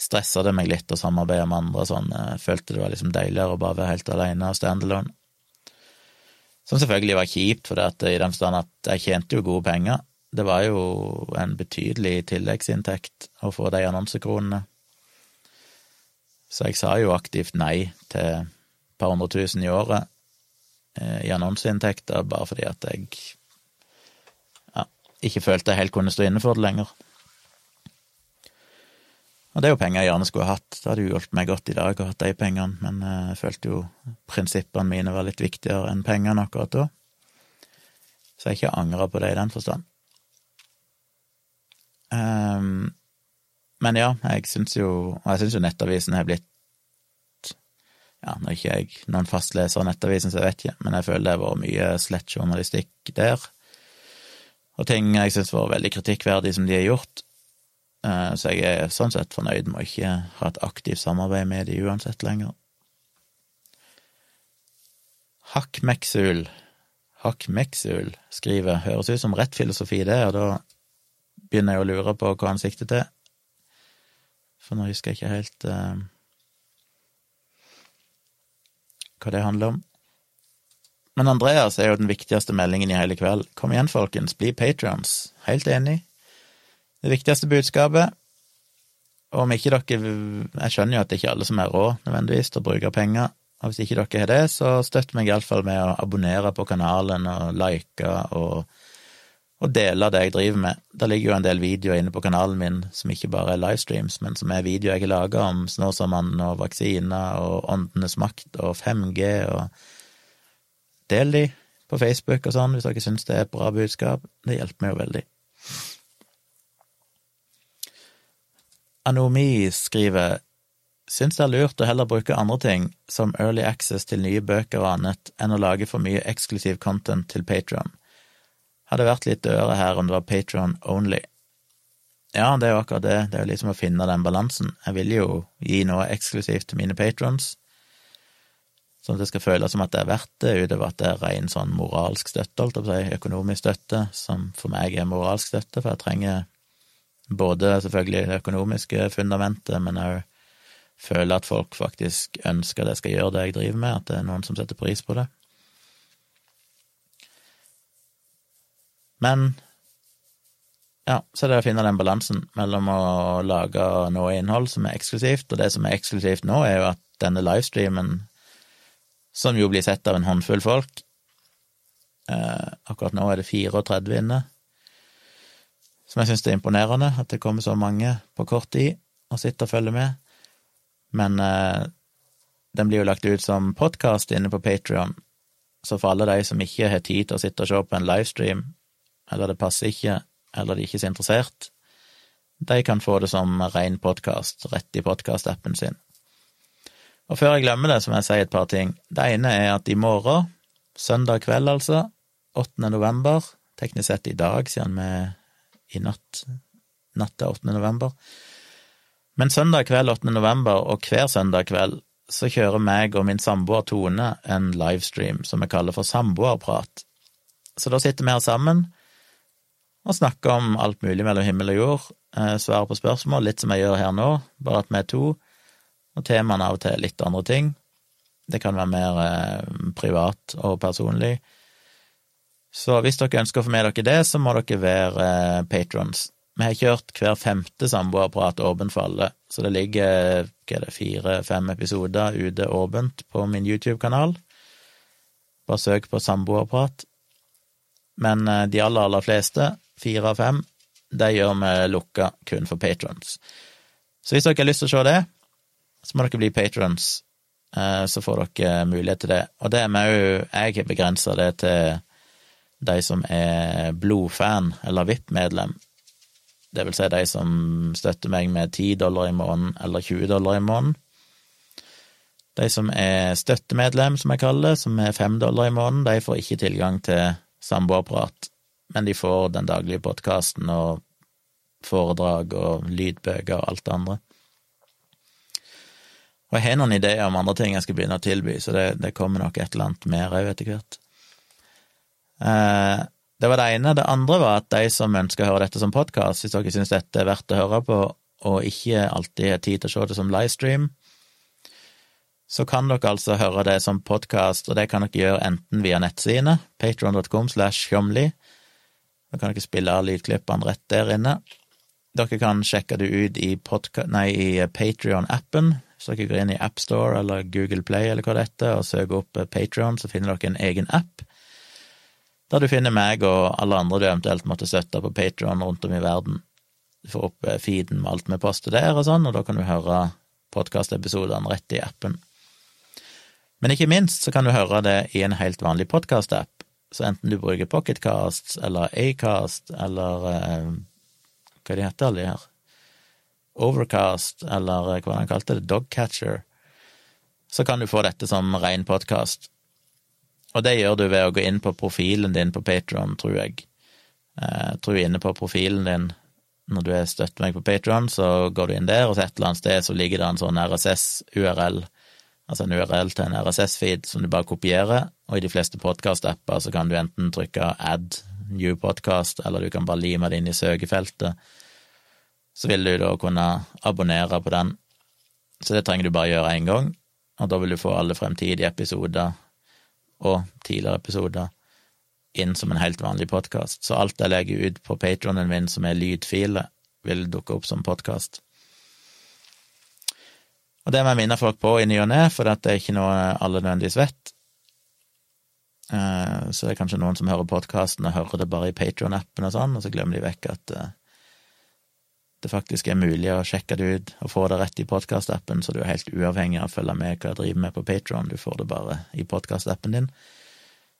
S1: stressa det meg litt å samarbeide med andre sånn. Jeg følte det var liksom deiligere å bare være helt alene og standalone. Som selvfølgelig var kjipt, for i den forstand at jeg tjente jo gode penger. Det var jo en betydelig tilleggsinntekt å få de annonsekronene. Så jeg sa jo aktivt nei til et par hundre tusen i året eh, i annonseinntekter, bare fordi at jeg ja, ikke følte jeg helt kunne stå inne for det lenger. Og det er jo penger jeg gjerne skulle hatt, det hadde jo hjulpet meg godt i dag å ha de pengene, men eh, jeg følte jo prinsippene mine var litt viktigere enn pengene akkurat da. Så jeg ikke angra på det i den forstand. Um, men ja, jeg syns jo Og jeg syns jo Nettavisen har blitt Ja, nå ikke jeg noen fastleser av Nettavisen, så jeg vet ikke, men jeg føler det har vært mye slett journalistikk der. Og ting jeg syns var veldig kritikkverdig som de har gjort. Eh, så jeg er sånn sett fornøyd med å ikke ha et aktivt samarbeid med de uansett lenger. Hakk Meksul, Hakk Meksul skriver høres ut som rett filosofi, det, og da begynner jeg å lure på hva han sikter til. For nå husker jeg ikke helt uh, hva det handler om. Men Andreas er jo den viktigste meldingen i hele kveld. Kom igjen, folkens, bli patrions. Helt enig det viktigste budskapet. Om ikke dere Jeg skjønner jo at det ikke er alle som har råd nødvendigvis til å bruke penger, og hvis ikke dere har det, så støtt meg iallfall med å abonnere på kanalen og like og, og dele det jeg driver med. Det ligger jo en del videoer inne på kanalen min som ikke bare er livestreams, men som er videoer jeg har laga om Snåsamannen og vaksiner og Åndenes makt og 5G og Del de på Facebook og sånn hvis dere syns det er et bra budskap. Det hjelper meg jo veldig. Anomi skriver Syns det er lurt å heller bruke andre ting, som early access til nye bøker og annet, enn å lage for mye eksklusiv content til Patron. Hadde vært litt døre her om det var Patron only. Ja, det er jo akkurat det, det er jo liksom å finne den balansen. Jeg vil jo gi noe eksklusivt til mine patrons, sånn at det skal føles som at det er verdt det, utover at det er ren sånn moralsk støtte, holdt jeg på å si, økonomisk støtte, som for meg er moralsk støtte, for jeg trenger både selvfølgelig det økonomiske fundamentet, men òg føle at folk faktisk ønsker at jeg skal gjøre det jeg driver med, at det er noen som setter pris på det. Men ja, så er det å finne den balansen mellom å lage noe innhold som er eksklusivt, og det som er eksklusivt nå, er jo at denne livestreamen, som jo blir sett av en håndfull folk eh, Akkurat nå er det 34 inne som jeg syns er imponerende, at det kommer så mange på kort tid og sitter og følger med. Men eh, den blir jo lagt ut som podkast inne på Patrion, så for alle de som ikke har tid til å sitte og se på en livestream, eller det passer ikke, eller de ikke er så interessert, de kan få det som ren podkast rett i podkastappen sin. Og før jeg glemmer det, så må jeg si et par ting. Det ene er at i morgen, søndag kveld altså, 8. november, teknisk sett i dag, siden vi i natt, natt til 8. november. Men søndag kveld 8. november, og hver søndag kveld, så kjører meg og min samboer Tone en livestream som vi kaller for Samboerprat. Så da sitter vi her sammen og snakker om alt mulig mellom himmel og jord, eh, svarer på spørsmål, litt som jeg gjør her nå, bare at vi er to, og temaene av og til litt andre ting. Det kan være mer eh, privat og personlig. Så hvis dere ønsker å få med dere det, så må dere være eh, patrons. Vi har kjørt hver femte samboerprat åpent for alle, så det ligger er fire-fem episoder ute åpent på min YouTube-kanal. Bare søk på samboerprat. Men eh, de aller, aller fleste, fire av fem, de gjør vi lukka kun for patrons. Så hvis dere har lyst til å se det, så må dere bli patrons, eh, så får dere mulighet til det. Og det er vi òg Jeg har begrensa det til de som er blodfan eller VIP-medlem. Det vil si de som støtter meg med 10 dollar i måneden eller 20 dollar i måneden. De som er støttemedlem, som jeg kaller det, som er 5 dollar i måneden, de får ikke tilgang til samboerprat, men de får den daglige podkasten og foredrag og lydbøker og alt det andre. Og jeg har noen ideer om andre ting jeg skal begynne å tilby, så det, det kommer nok et eller annet mer òg etter hvert. Eh, det var det ene. Det andre var at de som ønsker å høre dette som podkast, hvis dere syns dette er verdt å høre på, og ikke alltid har tid til å se det som livestream, så kan dere altså høre det som podkast, og det kan dere gjøre enten via nettsidene, patron.com slash tjomli, da kan dere spille av lydklippene rett der inne. Dere kan sjekke det ut i, i Patrion-appen, så dere går inn i AppStore eller Google Play eller hva det heter, og søker opp Patrion, så finner dere en egen app der du finner meg og alle andre du eventuelt måtte støtte på Patron rundt om i verden. Du får opp eh, feeden med alt vi poster der og sånn, og da kan du høre podkastepisodene rett i appen. Men ikke minst så kan du høre det i en helt vanlig podkastapp, så enten du bruker Pocketcast eller Acast eller eh, hva de heter alle de her, Overcast eller eh, hva han kalte det, Dogcatcher, så kan du få dette som ren podkast. Og det gjør du ved å gå inn på profilen din på Patron, tror jeg. Jeg tror du er inne på profilen din når du støtter meg på Patron, så går du inn der, og så et eller annet sted så ligger det en sånn RSS-URL, altså en URL til en RSS-feed som du bare kopierer, og i de fleste podkast-apper så kan du enten trykke add new podcast, eller du kan bare lime det inn i søkefeltet. Så vil du da kunne abonnere på den. Så det trenger du bare gjøre én gang, og da vil du få alle fremtidige episoder og tidligere episoder inn som en helt vanlig podkast. Så alt jeg legger ut på patronen min som er lydfile, vil dukke opp som podkast. Og det må jeg minne folk på i ny og ne, for det er ikke noe alle nødvendigvis vet. Eh, så det er kanskje noen som hører podkasten og hører det bare i Patron-appen og sånn, og så glemmer de vekk at eh, det faktisk er mulig å sjekke det ut og få det rett i podkastappen, så du er helt uavhengig av å følge med hva jeg driver med på Patron, du får det bare i podkastappen din.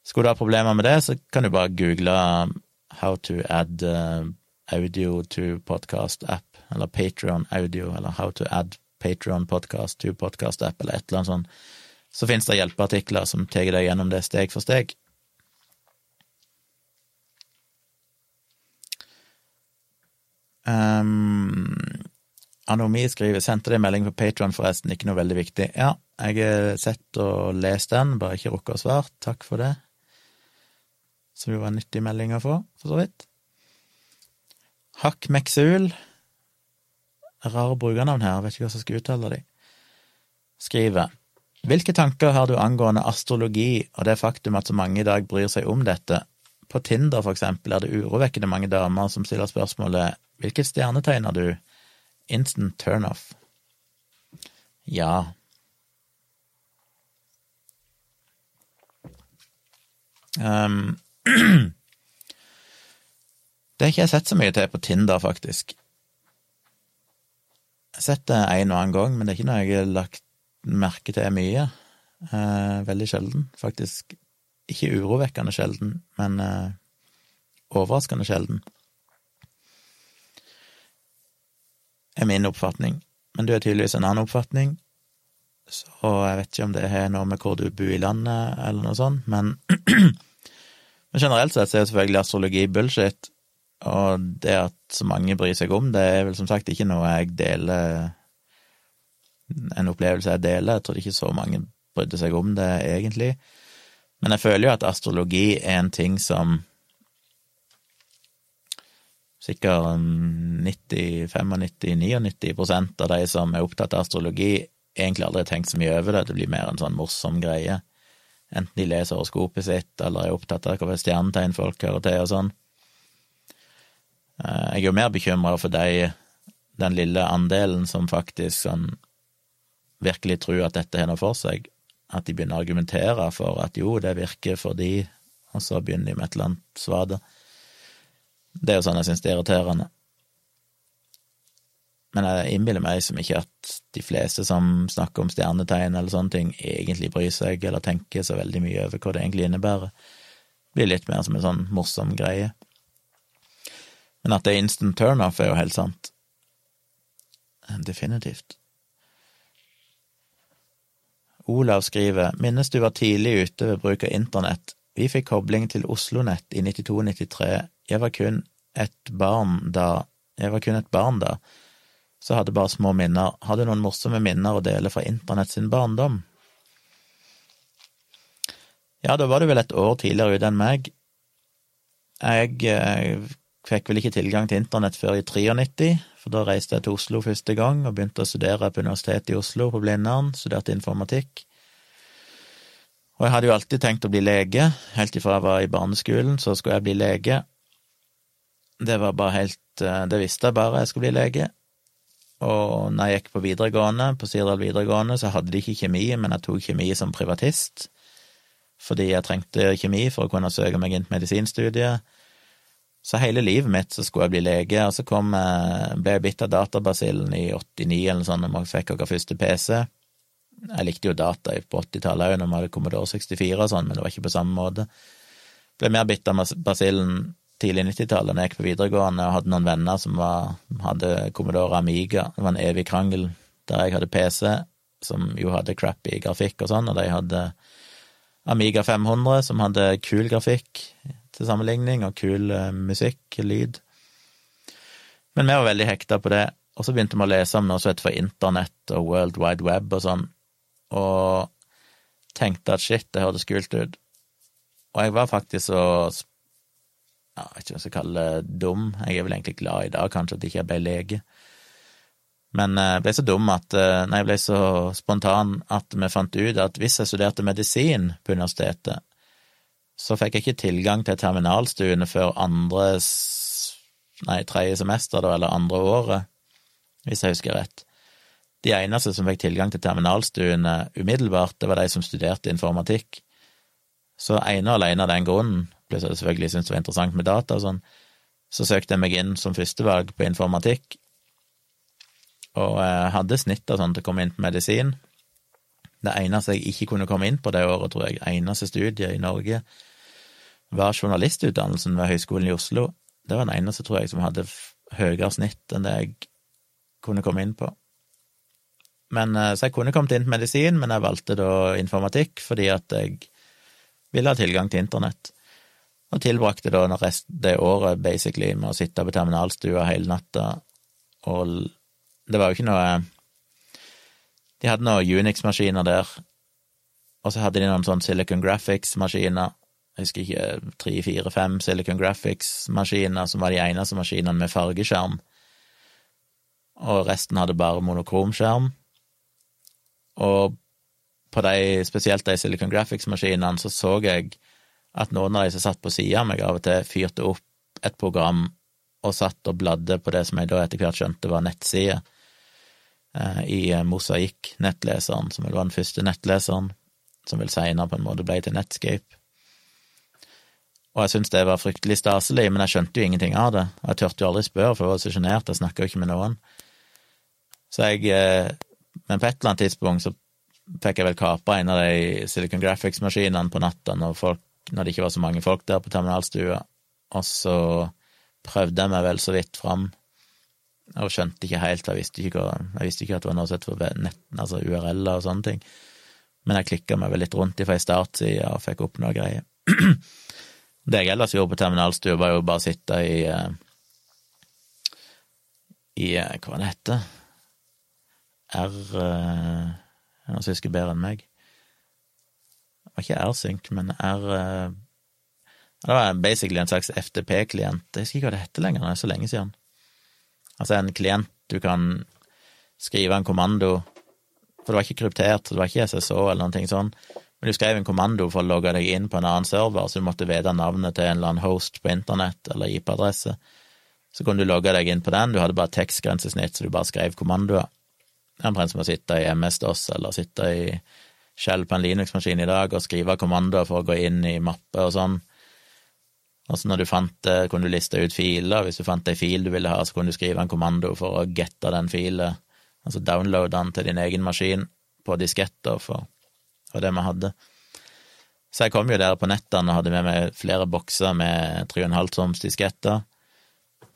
S1: Skulle du ha problemer med det, så kan du bare google how to add uh, audio to podcast app, eller Patron audio, eller how to add Patron podcast to podcast app, eller et eller annet sånt. Så finnes det hjelpeartikler som tar deg gjennom det steg for steg. Um, Anomi skriver 'Sendte deg melding på Patron, forresten, ikke noe veldig viktig'. Ja, jeg har sett og lest den, bare ikke rukket å svare. Takk for det. Som jo var en nyttig melding å få, for så vidt. Hakk Meksul Rare brukernavn her, vet ikke hva som skal uttale de. Skriver Hvilke tanker har du angående astrologi og det faktum at så mange i dag bryr seg om dette? På Tinder, for eksempel, er det urovekkende mange damer som stiller spørsmålet Hvilket stjernetegn har du? Instant turnoff. Ja. Um, (clears throat) det har ikke jeg sett så mye til på Tinder, faktisk. Jeg har sett det en og annen gang, men det er ikke noe jeg har lagt merke til mye. Uh, veldig sjelden, faktisk. Ikke urovekkende sjelden, men uh, overraskende sjelden. Er min oppfatning. Men du har tydeligvis en annen oppfatning, så jeg vet ikke om det har noe med hvor du bor i landet, eller noe sånt, men, (clears throat) men generelt sett er selvfølgelig astrologi bullshit, og det at så mange bryr seg om det, er vel som sagt ikke noe jeg deler En opplevelse jeg deler, jeg tror ikke så mange brydde seg om det, egentlig. Men jeg føler jo at astrologi er en ting som sikkert 90-95-99 av de som er opptatt av astrologi, egentlig aldri tenkt så mye over det, det blir mer en sånn morsom greie. Enten de leser horoskopet sitt, eller er opptatt av hva stjernetegn folk hører til, og sånn. Eh, jeg er jo mer bekymra for de, den lille andelen som faktisk sånn virkelig tror at dette har noe for seg, at de begynner å argumentere for at jo, det virker for de, og så begynner de med et eller annet svada. Det er jo sånn jeg syns det er irriterende. Men jeg innbiller meg som ikke at de fleste som snakker om stjernetegn eller sånne ting, egentlig bryr seg eller tenker så veldig mye over hva det egentlig innebærer. Det blir litt mer som en sånn morsom greie. Men at det er instant turnoff, er jo helt sant. Definitivt. Olav skriver minnes du var tidlig ute ved bruk av internett. Vi fikk kobling til OsloNett i 92-93. Jeg var kun et barn da. Jeg var kun et barn da, så hadde bare små minner. Hadde noen morsomme minner å dele fra internett sin barndom? Ja, da var du vel et år tidligere ute enn meg. Jeg eh, fikk vel ikke tilgang til internett før i 93, for da reiste jeg til Oslo første gang og begynte å studere på Universitetet i Oslo på Blindern, studerte informatikk. Og jeg hadde jo alltid tenkt å bli lege, helt ifra jeg var i barneskolen, så skulle jeg bli lege. Det var bare helt eh, Det visste jeg bare, jeg skulle bli lege. Og når jeg gikk på videregående, på Sirdal videregående, så hadde de ikke kjemi, men jeg tok kjemi som privatist, fordi jeg trengte kjemi for å kunne søke meg inn til medisinstudiet. Så hele livet mitt så skulle jeg bli lege, og så kom, eh, ble jeg bitt av databasillen i 89 eller noe sånt, da jeg fikk vår første PC. Jeg likte jo data på 80-tallet òg, når vi hadde Commodore 64 og sånn, men det var ikke på samme måte. Ble mer bitt av basillen tidlig 90-tallet, da jeg gikk på videregående og hadde noen venner som var, hadde Commodore Amiga. Det var en evig krangel der jeg hadde PC, som jo hadde crappy grafikk og sånn, og de hadde Amiga 500, som hadde kul grafikk til sammenligning, og kul uh, musikk, lyd. Men vi var veldig hekta på det, og så begynte vi å lese om noe som heter for internett og World Wide Web og sånn, og tenkte at shit, det hørtes kult ut. Og jeg var faktisk så ja, Jeg vet ikke hva jeg skal kalle det dum, jeg er vel egentlig glad i dag, kanskje, at jeg ikke ble lege. Men eh, jeg ble så dum at eh, Nei, jeg ble så spontan at vi fant ut at hvis jeg studerte medisin på universitetet, så fikk jeg ikke tilgang til terminalstuene før andre nei, tredje semester, da, eller andre året, hvis jeg husker rett. De eneste som fikk tilgang til terminalstuene umiddelbart, det var de som studerte informatikk. Så ene og alene av den grunnen, pluss jeg selvfølgelig syntes det var interessant med data og sånn, så søkte jeg meg inn som førstevalg på informatikk, og jeg hadde snitt av sånn til å komme inn på medisin. Det eneste jeg ikke kunne komme inn på det året, tror jeg, eneste studie i Norge, var journalistutdannelsen ved Høgskolen i Oslo. Det var den eneste, tror jeg, som hadde høyere snitt enn det jeg kunne komme inn på. Men, eh, så jeg kunne kommet inn på medisin, men jeg valgte da informatikk fordi at jeg ville ha tilgang til internett. Og tilbrakte da rest, det året basically med å sitte på terminalstua hele natta, og det var jo ikke noe De hadde noen Unix-maskiner der, og så hadde de noen sånn Silicon Graphics-maskiner, jeg husker ikke, tre, fire, fem Silicon Graphics-maskiner som var de eneste maskinene med fargeskjerm, og resten hadde bare monokromskjerm. Og på de, spesielt de Silicon Graphics-maskinene, så så jeg at noen av de som satt på sida av meg, av og til fyrte opp et program og satt og bladde på det som jeg da etter hvert skjønte var nettsider eh, i Mosaikk-nettleseren, som vel var den første nettleseren, som vel seinere på en måte ble til Netscape. Og jeg syntes det var fryktelig staselig, men jeg skjønte jo ingenting av det. Og jeg turte jo aldri spørre, for jeg var så sjenert, jeg snakka jo ikke med noen. Så jeg eh, Men på et eller annet tidspunkt så fikk jeg vel kapra en av de Silicon Graphics-maskinene på natta når, når det ikke var så mange folk der på terminalstua, og så prøvde jeg meg vel så vidt fram, og skjønte ikke helt, jeg visste ikke, jeg visste ikke at det var noe sett for nett, altså URL-er og sånne ting, men jeg klikka meg vel litt rundt ifra ei startside og fikk opp noe greier. (clears throat) Det jeg ellers gjorde på terminalstua, var jo bare å sitte i eh, i eh, hva det heter R uh, Noen som husker bedre enn meg. Det var ikke R-sync, men R Det var basically en slags FTP-klient. Jeg husker ikke hva det heter lenger, det er så lenge siden. Altså en klient du kan skrive en kommando For det var ikke kryptert, det var ikke SSO eller noe sånn. Men du skrev en kommando for å logge deg inn på en annen server, så du måtte vite navnet til en eller annen host på internett eller IP-adresse. Så kunne du logge deg inn på den, du hadde bare tekstgrensesnitt, så du bare skrev kommandoer. Det er omtrent som å sitte i MS-DOS eller sitte i Shell på en Linux-maskin i dag og skrive kommandoer for å gå inn i mapper og sånn. Og så når du fant det, kunne du liste ut filer. Hvis du fant ei fil du ville ha, så kunne du skrive en kommando for å gette den filen, altså downloade den til din egen maskin på disketter, for det det vi hadde. Så jeg kom jo der på nettene og hadde med meg flere bokser med 3,5 toms disketter.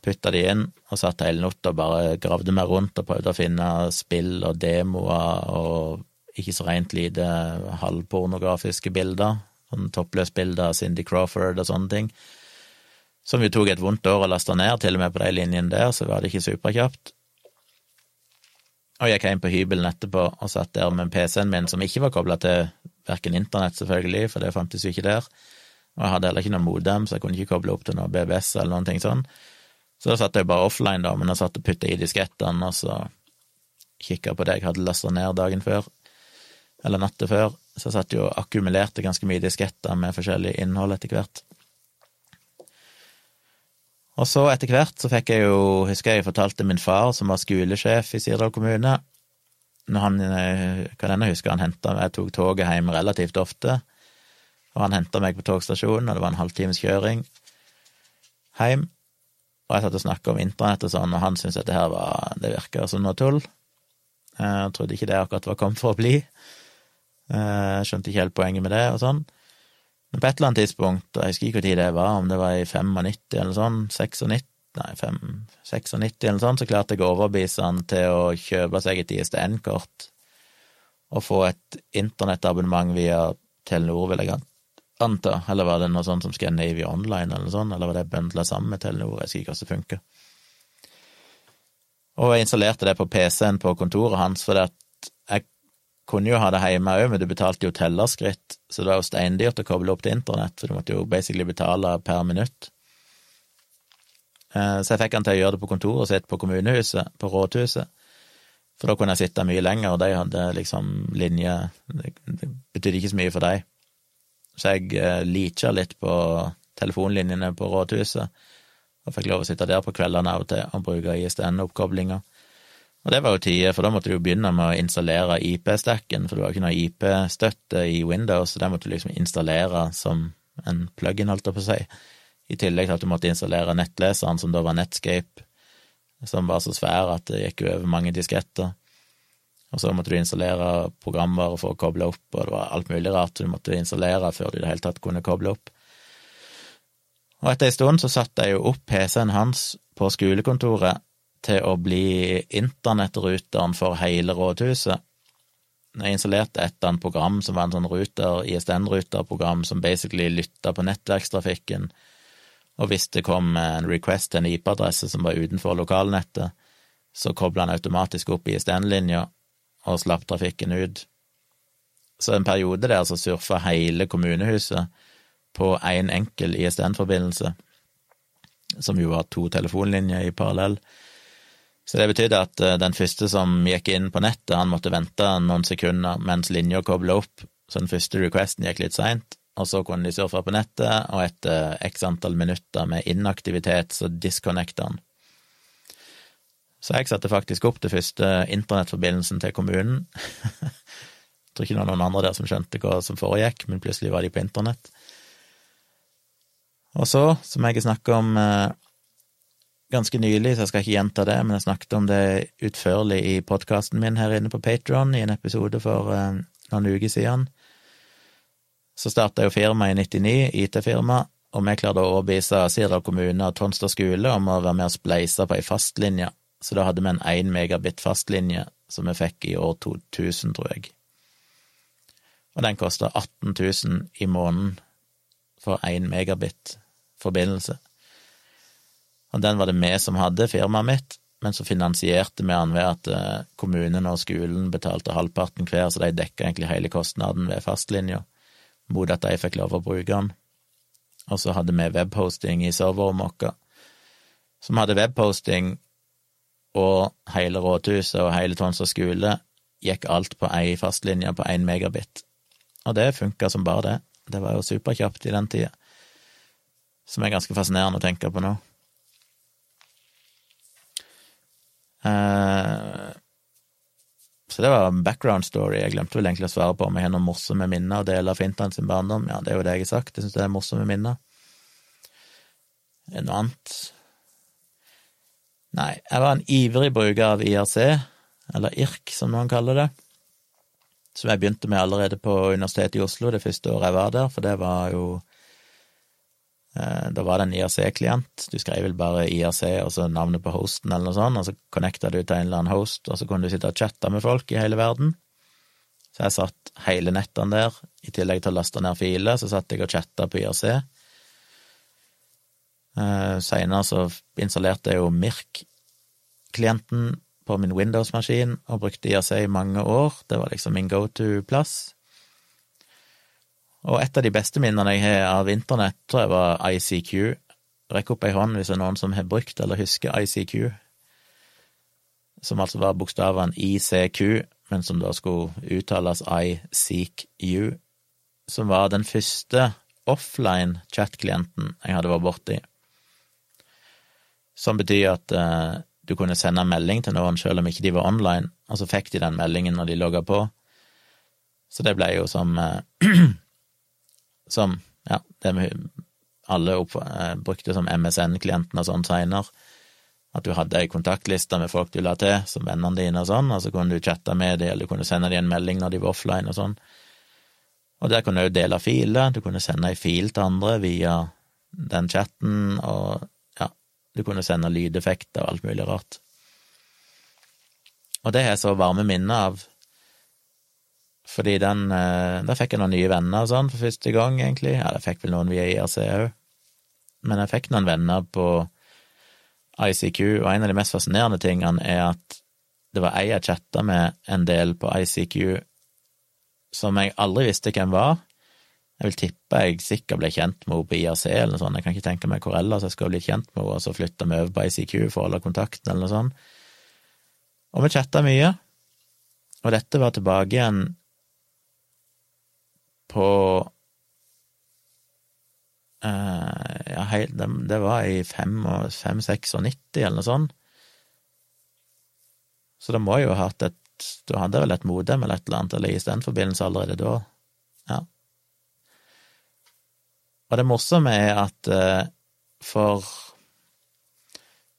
S1: Putta de inn og satt hele natta og bare gravde meg rundt og prøvde å finne spill og demoer og ikke så rent lite halvpornografiske bilder. Sånn toppløsbilder av Cindy Crawford og sånne ting. Som jo tok et vondt år å laste ned, til og med på de linjene der, så var det ikke superkjapt. Og jeg gikk hjem på hybelen etterpå og satt der med PC-en min, som ikke var kobla til verken internett, selvfølgelig, for det fantes jo ikke der. Og jeg hadde heller ikke noe modem, så jeg kunne ikke koble opp til noe BBS eller noen ting sånn. Så da satt jeg bare offline, da, men jeg satt og putta i diskettene, og så kikka på det jeg hadde lasta ned dagen før, eller natta før. Så jeg satt jo og akkumulerte ganske mye disketter med forskjellig innhold etter hvert. Og så etter hvert så fikk jeg jo, husker jeg fortalte min far, som var skolesjef i Sirdal kommune, når han, eh, kan ennå huske han henta jeg tok toget hjem relativt ofte, og han henta meg på togstasjonen, og det var en halvtimes kjøring hjem, og jeg satt og snakka om internett og sånn, og han syntes at det her var, det virka som noe tull. Jeg trodde ikke det akkurat var kommet for å bli. Eh, jeg skjønte ikke helt poenget med det og sånn. Men på et eller annet tidspunkt, og jeg husker ikke når det var, om det var i 95 eller sånn, 96, nei, 5, 96 eller sånn, så klarte jeg å overbevise han til å kjøpe seg et ISDN-kort og få et internettabonnement via Telenor, vil jeg anta, eller var det noe sånt som Scandinavia Online eller noe sånt, eller var det bøndla sammen med Telenor, jeg husker ikke hvordan det funker. Og jeg installerte det på PC-en på kontoret hans, for jeg kunne jo ha det hjemme òg, men du betalte jo tellerskritt, så det var jo steindyrt å koble opp til internett, for du måtte jo basically betale per minutt. Eh, så jeg fikk han til å gjøre det på kontoret sitt på kommunehuset, på rådhuset, for da kunne jeg sitte mye lenger, og de hadde liksom linje Det betydde ikke så mye for dem. Så jeg eh, leacha litt på telefonlinjene på rådhuset, og fikk lov å sitte der på kveldene av og til og bruke ISDN-oppkoblinga. Og det var jo tider, for da måtte du jo begynne med å installere IP-stacken, for det var jo ikke noe IP-støtte i Windows, så det måtte du liksom installere som en plug-in, holdt jeg på å si, i tillegg til at du måtte installere nettleseren, som da var Netscape, som var så svær at det gikk over mange disketter. Og så måtte du installere programvare for å koble opp, og det var alt mulig rart du måtte installere før du i det hele tatt kunne koble opp. Og etter ei stund så satte jeg jo opp PC-en hans på skolekontoret til å bli internettruteren for hele rådhuset. Jeg installerte et eller annet program som var en sånn ruter, ISDN-ruterprogram som basically lytta på nettverkstrafikken, og hvis det kom en request til en IP-adresse som var utenfor lokalnettet, så kobla han automatisk opp ISDN-linja og slapp trafikken ut. Så en periode der så surfa hele kommunehuset på én en enkel ISDN-forbindelse, som jo var to telefonlinjer i parallell. Så det betydde at eh, den første som gikk inn på nettet, han måtte vente noen sekunder mens linja kobla opp, så den første requesten gikk litt seint, og så kunne de surfe på nettet, og etter x antall minutter med inaktivitet så disconnecta han. Så jeg satte faktisk opp den første internettforbindelsen til kommunen. (laughs) jeg tror ikke det var noen andre der som skjønte hva som foregikk, men plutselig var de på internett. Og så, som jeg har snakka om eh, ganske nylig, så jeg skal ikke gjenta det, men jeg snakket om det utførlig i podkasten min her inne på Patron i en episode for eh, noen uker siden. Så starta jo firmaet i 99, IT-firma, og vi klarte å overbevise Sirdal kommune og Tonstad skole om å være med og spleise på ei fastlinje, så da hadde vi en 1 megabit fastlinje som vi fikk i år 2000, tror jeg. Og den kosta 18 000 i måneden for 1 megabit forbindelse. Og den var det vi som hadde, firmaet mitt, men så finansierte vi den ved at eh, kommunen og skolen betalte halvparten hver, så de dekka egentlig hele kostnaden ved fastlinja, mot at de fikk lov å bruke den. Og så hadde vi webhosting i serverrommet vårt, som hadde webhosting, og hele rådhuset og hele Tonsa skole gikk alt på ei fastlinje på én megabit. Og det funka som bare det. Det var jo superkjapt i den tida, som er ganske fascinerende å tenke på nå. Eh, så det var en background story. Jeg glemte vel egentlig å svare på om jeg har noen morsomme minner og dele av Fintan sin barndom. Ja, det er jo det jeg har sagt. Jeg syns det er morsomme minner. Er det noe annet? Nei, jeg var en ivrig bruker av IRC, eller IRK som noen kaller det, som jeg begynte med allerede på Universitetet i Oslo det første året jeg var der, for det var jo eh, Da var det en IRC-klient. Du skrev vel bare IRC og så navnet på hosten eller noe sånt, og så connecta du til en eller annen host, og så kunne du sitte og chatte med folk i hele verden. Så jeg satt hele nettene der, i tillegg til å laste ned filer, så satt jeg og chatta på IRC. Uh, Seinere så installerte jeg jo Mirk-klienten på min Windows-maskin og brukte IRC i mange år. Det var liksom min go to-plass. Og et av de beste minnene jeg har av internett, tror jeg var ICQ. Rekk opp ei hånd hvis det er noen som har brukt eller husker ICQ, som altså var bokstavene ICQ, men som da skulle uttales ICQ, som var den første offline chat-klienten jeg hadde vært borti. Som betyr at uh, du kunne sende en melding til noen selv om ikke de var online, og så fikk de den meldingen når de logga på. Så det ble jo som uh, (clears throat) Som, ja, det vi alle opp, uh, brukte som MSN-klienten og sånn seinere. At du hadde ei kontaktliste med folk du la til, som vennene dine og sånn, og så kunne du chatte med dem, eller du kunne sende dem en melding når de var offline og sånn. Og der kunne du dele filer, du kunne sende ei fil til andre via den chatten, og du kunne sende lydeffekter og alt mulig rart. Og det har jeg så varme minner av, fordi den eh, Da fikk jeg noen nye venner og sånn for første gang, egentlig. Ja, jeg fikk vel noen via IRC òg, men jeg fikk noen venner på ICQ, og en av de mest fascinerende tingene er at det var ei jeg chatta med en del på ICQ som jeg aldri visste hvem var, jeg vil tippe jeg sikkert ble kjent med henne på IRC eller noe sånt, jeg kan ikke tenke meg hvor ellers jeg skal bli kjent med henne, og så flytta vi over på ICQ for å holde kontakten eller noe sånt. Og vi chatta mye, og dette var tilbake igjen på uh, Ja, det, det, var i 5-96 eller noe sånt. Så det må jo ha hatt et Du hadde vel et modem eller et eller annet, eller i den forbindelse allerede da. Ja. Og det morsomme er at eh, for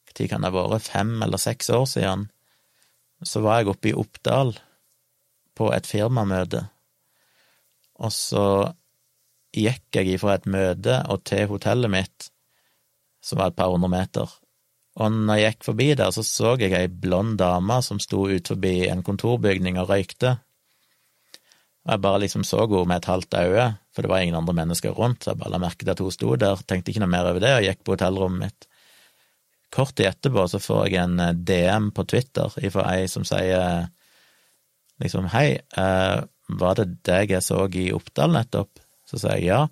S1: Når kan det ha vært? Fem eller seks år siden, så var jeg oppe i Oppdal på et firmamøte, og så gikk jeg ifra et møte og til hotellet mitt, som var et par hundre meter. Og når jeg gikk forbi der, så så jeg ei blond dame som sto ut forbi en kontorbygning og røykte. Og jeg bare liksom så henne med et halvt øye, for det var ingen andre mennesker rundt, så jeg bare la merke til at hun sto der, tenkte ikke noe mer over det, og gikk på hotellrommet mitt. Kort tid etterpå så får jeg en eh, DM på Twitter ifra ei som sier liksom hei, eh, var det deg jeg så i Oppdal nettopp? Så sier jeg ja.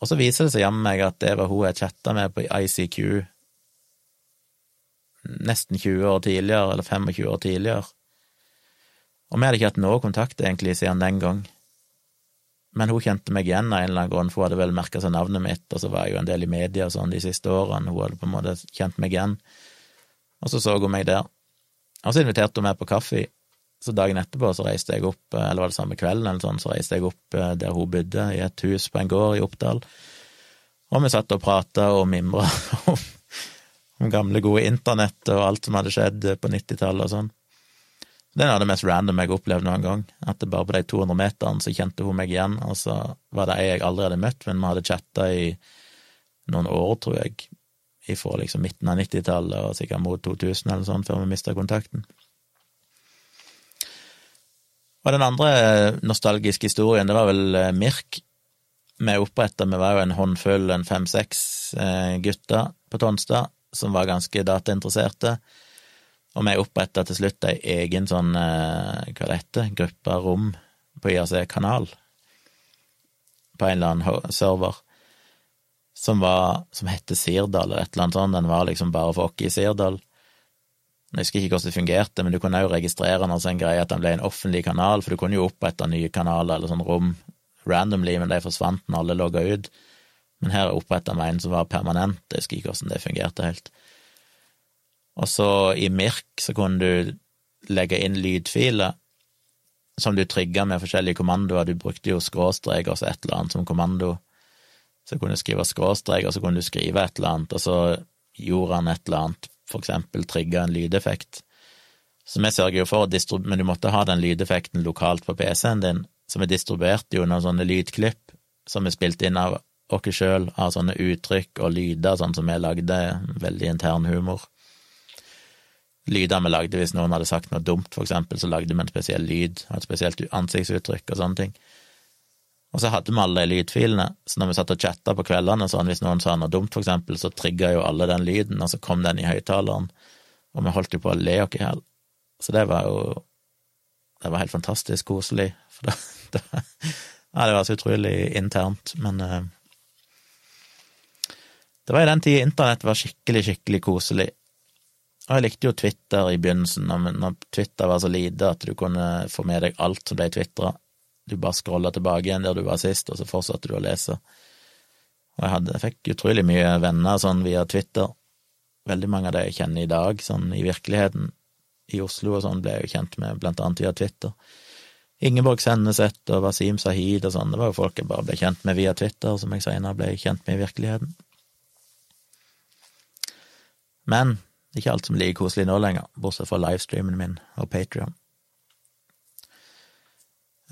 S1: Og så viser det seg jammen meg at det var hun jeg chatta med på ICQ nesten 20 år tidligere, eller 25 år tidligere. Og vi hadde ikke hatt noe kontakt egentlig siden den gang. Men hun kjente meg igjen av en eller annen grunn, for hun hadde vel merka seg navnet mitt, og så var jeg jo en del i media og sånn de siste årene, hun hadde på en måte kjent meg igjen. Og så så hun meg der. Og så inviterte hun meg på kaffe, så dagen etterpå så reiste jeg opp, eller var det samme kvelden eller sånn, så reiste jeg opp eh, der hun bodde, i et hus på en gård i Oppdal, og vi satt og prata og mimra (laughs) om, om gamle, gode internett og alt som hadde skjedd på nittitallet og sånn. Det er noe av det mest random jeg har opplevd noen gang. At det bare på de 200 meterne så kjente hun meg igjen, og så var det ei jeg aldri hadde møtt, men vi hadde chatta i noen år, tror jeg, ifra liksom midten av 90-tallet og sikkert mot 2000 eller sånn, før vi mista kontakten. Og den andre nostalgiske historien, det var vel eh, Mirk. Vi oppretta, vi var jo en håndfull, en fem-seks eh, gutter på Tonstad, som var ganske datainteresserte. Og vi oppretta til slutt ei egen sånn, eh, hva det heter, gruppe rom på IRC-kanal, på en eller annen server, som var, som hette Sirdal eller et eller annet sånt, den var liksom bare for oss i Sirdal. Jeg husker ikke hvordan det fungerte, men du kunne jo registrere den altså en greie at den ble en offentlig kanal, for du kunne jo opprette nye kanaler eller sånn rom randomly, men de forsvant når alle logga ut. Men her oppretta vi en som var permanent, jeg husker ikke hvordan det fungerte helt. Og så i Mirk så kunne du legge inn lydfiler som du trigga med forskjellige kommandoer. Du brukte jo skråstrek og så et eller annet som kommando. Så kunne du skrive skråstrek, og så kunne du skrive et eller annet, og så gjorde han et eller annet, for eksempel trigga en lydeffekt. Så vi sørger jo for å distribuere, men du måtte ha den lydeffekten lokalt på PC-en din, så vi distribuerte jo noen sånne lydklipp som vi spilte inn av oss sjøl, av sånne uttrykk og lyder, sånn som vi lagde, veldig intern humor. Lyder vi lagde hvis noen hadde sagt noe dumt, for eksempel, så lagde vi en spesiell lyd, et spesielt ansiktsuttrykk og sånne ting. Og så hadde vi alle de lydfilene, så når vi satt og chatta på kveldene, sånn hvis noen sa noe dumt, for eksempel, så trigga jo alle den lyden, og så kom den i høyttaleren, og vi holdt jo på å le oss i hjel. Så det var jo Det var helt fantastisk koselig, for da (laughs) Ja, det var så utrolig internt, men uh, Det var i den tida internett var skikkelig, skikkelig koselig. Og jeg likte jo Twitter i begynnelsen, når Twitter var så lite at du kunne få med deg alt som ble tvitra. Du bare scrolla tilbake igjen der du var sist, og så fortsatte du å lese. Og jeg, hadde, jeg fikk utrolig mye venner sånn via Twitter. Veldig mange av de jeg kjenner i dag, sånn i virkeligheten. I Oslo og sånn ble jeg jo kjent med, blant annet via Twitter. Ingeborg Senneset og Wasim Sahid og sånn, det var jo folk jeg bare ble kjent med via Twitter, som jeg seinere ble kjent med i virkeligheten. Men ikke alt som er like koselig nå lenger, bortsett fra livestreamen min og Patrion.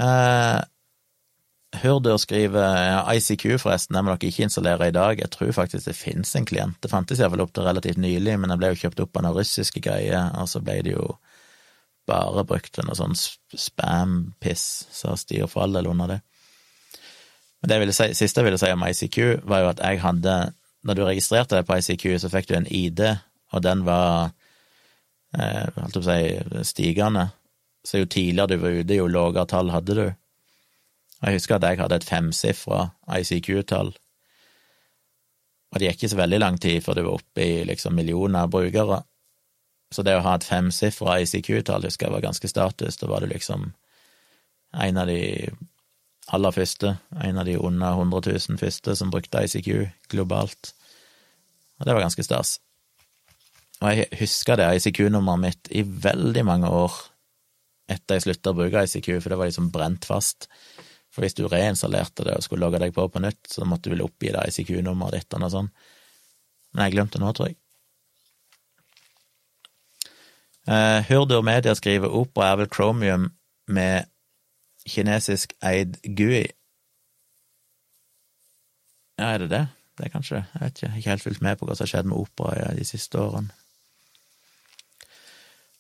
S1: Eh, Hurdur skriver ICQ, forresten, jeg må dere ikke installere i dag. Jeg tror faktisk det finnes en klient. Det fantes iallfall opp til relativt nylig, men den ble jo kjøpt opp av noen russiske greier, og så ble det jo bare brukt til noe sånn spam-piss, så styr for all del under det. Men det jeg ville si, siste jeg ville si om ICQ, var jo at jeg hadde Når du registrerte deg på ICQ, så fikk du en ID, og den var eh, holdt på å si stigende. Så jo tidligere du var ute, jo lavere tall hadde du. Jeg husker at jeg hadde et femsifra ICQ-tall, og det gikk ikke så veldig lang tid før du var oppe i liksom millioner av brukere. Så det å ha et femsifra ICQ-tall husker jeg var ganske status. Da var du liksom en av de aller første, en av de under 100 000 første som brukte ICQ globalt. Og det var ganske stas. Og jeg husker det ICQ-nummeret mitt i veldig mange år etter jeg slutta å bruke ICQ, for det var liksom brent fast. For hvis du reinstallerte det og skulle logge deg på på nytt, så måtte du vel oppgi det ICQ-nummeret ditt og sånt. Men jeg glemte nå, tror jeg. Uh, Hurdur Media skriver Opera er vel Chromium med kinesisk eid GUI. Ja, er det det? Det er kanskje Jeg vet ikke, jeg har ikke helt fulgt med på hva som har skjedd med opera de siste årene.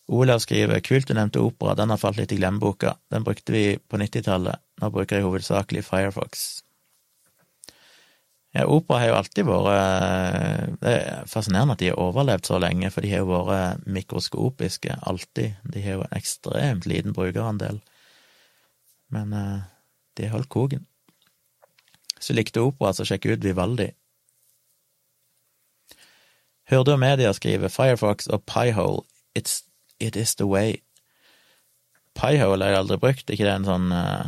S1: Olav skriver kult du nevnte opera, den har falt litt i glemmeboka, den brukte vi på 90-tallet, nå bruker jeg hovedsakelig Firefox. Ja, opera har jo alltid vært Det er fascinerende at de har overlevd så lenge, for de har jo vært mikroskopiske, alltid. De har jo en ekstremt liten brukerandel, men eh, de har holdt koken. Du likte opera, så sjekk ut Vivaldi. Hørte Media skriver Firefox og Piehole, it's It is the way. Piehole har jeg aldri brukt, ikke det en sånn uh,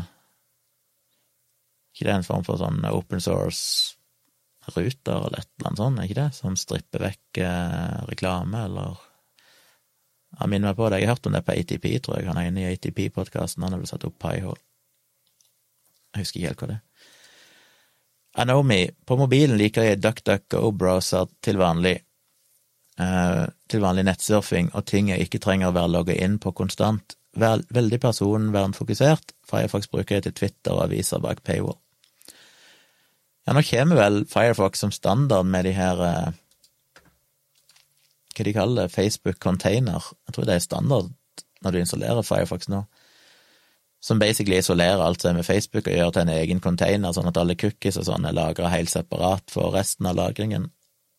S1: Ikke det en form for sånn open source-ruter eller et eller annet sånt, ikke det? Som stripper vekk uh, reklame, eller Jeg minner meg på det, jeg har hørt om det på ATP, tror jeg. Han er inne i ATP-podkasten, han har vel satt opp Piehole. Jeg husker ikke helt hva det er. Anomi, på mobilen liker jeg DuckDuck og Browser til vanlig. Uh, til vanlig nettsurfing og ting jeg ikke trenger å være logga inn på konstant. Veldig personvernfokusert. Firefox bruker jeg til Twitter og aviser bak paywall. Ja, nå kommer vel Firefox som standard med de her uh, Hva de kaller det? Facebook Container. Jeg tror det er standard når du installerer Firefox nå. Som basically isolerer alt som er med Facebook og gjør til en egen container, sånn at alle cookies og sånn er lagra helt separat for resten av lagringen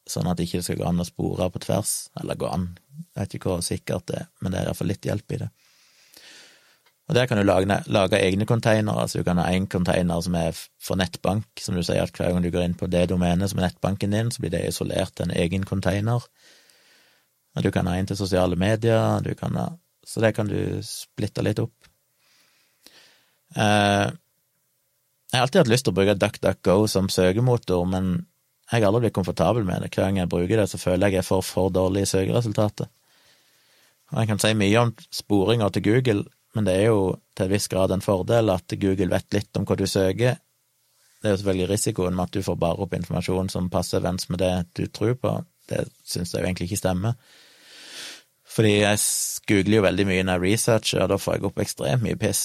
S1: sånn at det ikke skal gå an å spore på tvers. Eller gå an, jeg vet ikke hvor sikkert det er, men det er iallfall litt hjelp i det. Og der kan du lage, lage egne containere, altså du kan ha én container som er for nettbank, som du sier at hver gang du går inn på det domenet som er nettbanken din, så blir det isolert til en egen container. Og du kan ha en til sosiale medier, du kan ha Så det kan du splitte litt opp. Eh, jeg har alltid hatt lyst til å bruke DuckDuckGo som søkemotor, men jeg har aldri blitt komfortabel med det. Hver gang jeg bruker det, så føler jeg jeg får for dårlige søkeresultater. Og jeg kan si mye om sporinga til Google, men det er jo til en viss grad en fordel at Google vet litt om hva du søker. Det er jo selvfølgelig risikoen med at du får bare opp informasjon som passer overens med det du tror på. Det syns jeg jo egentlig ikke stemmer. Fordi jeg googler jo veldig mye når jeg researcher, og da får jeg opp ekstremt mye piss.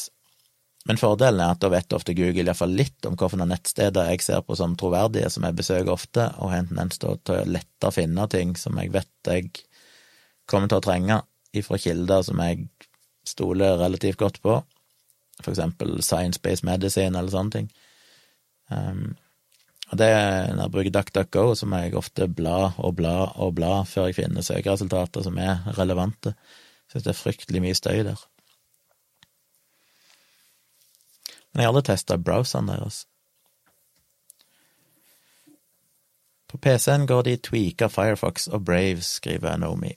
S1: Men fordelen er at da vet ofte Google iallfall litt om hvilke nettsteder jeg ser på som troverdige, som jeg besøker ofte, og har en tendens til å lette å finne ting som jeg vet jeg kommer til å trenge ifra kilder som jeg stoler relativt godt på, for eksempel Science-Based Medicine eller sånne ting. Um, og det, når jeg bruker DuckDuckGo, så må jeg ofte bla og bla og bla før jeg finner søkeresultater som er relevante. Jeg synes det er fryktelig mye støy der. Men jeg har aldri testa browseren deres. På PC-en går de tweaka Firefox og Brave, skriver Nomi.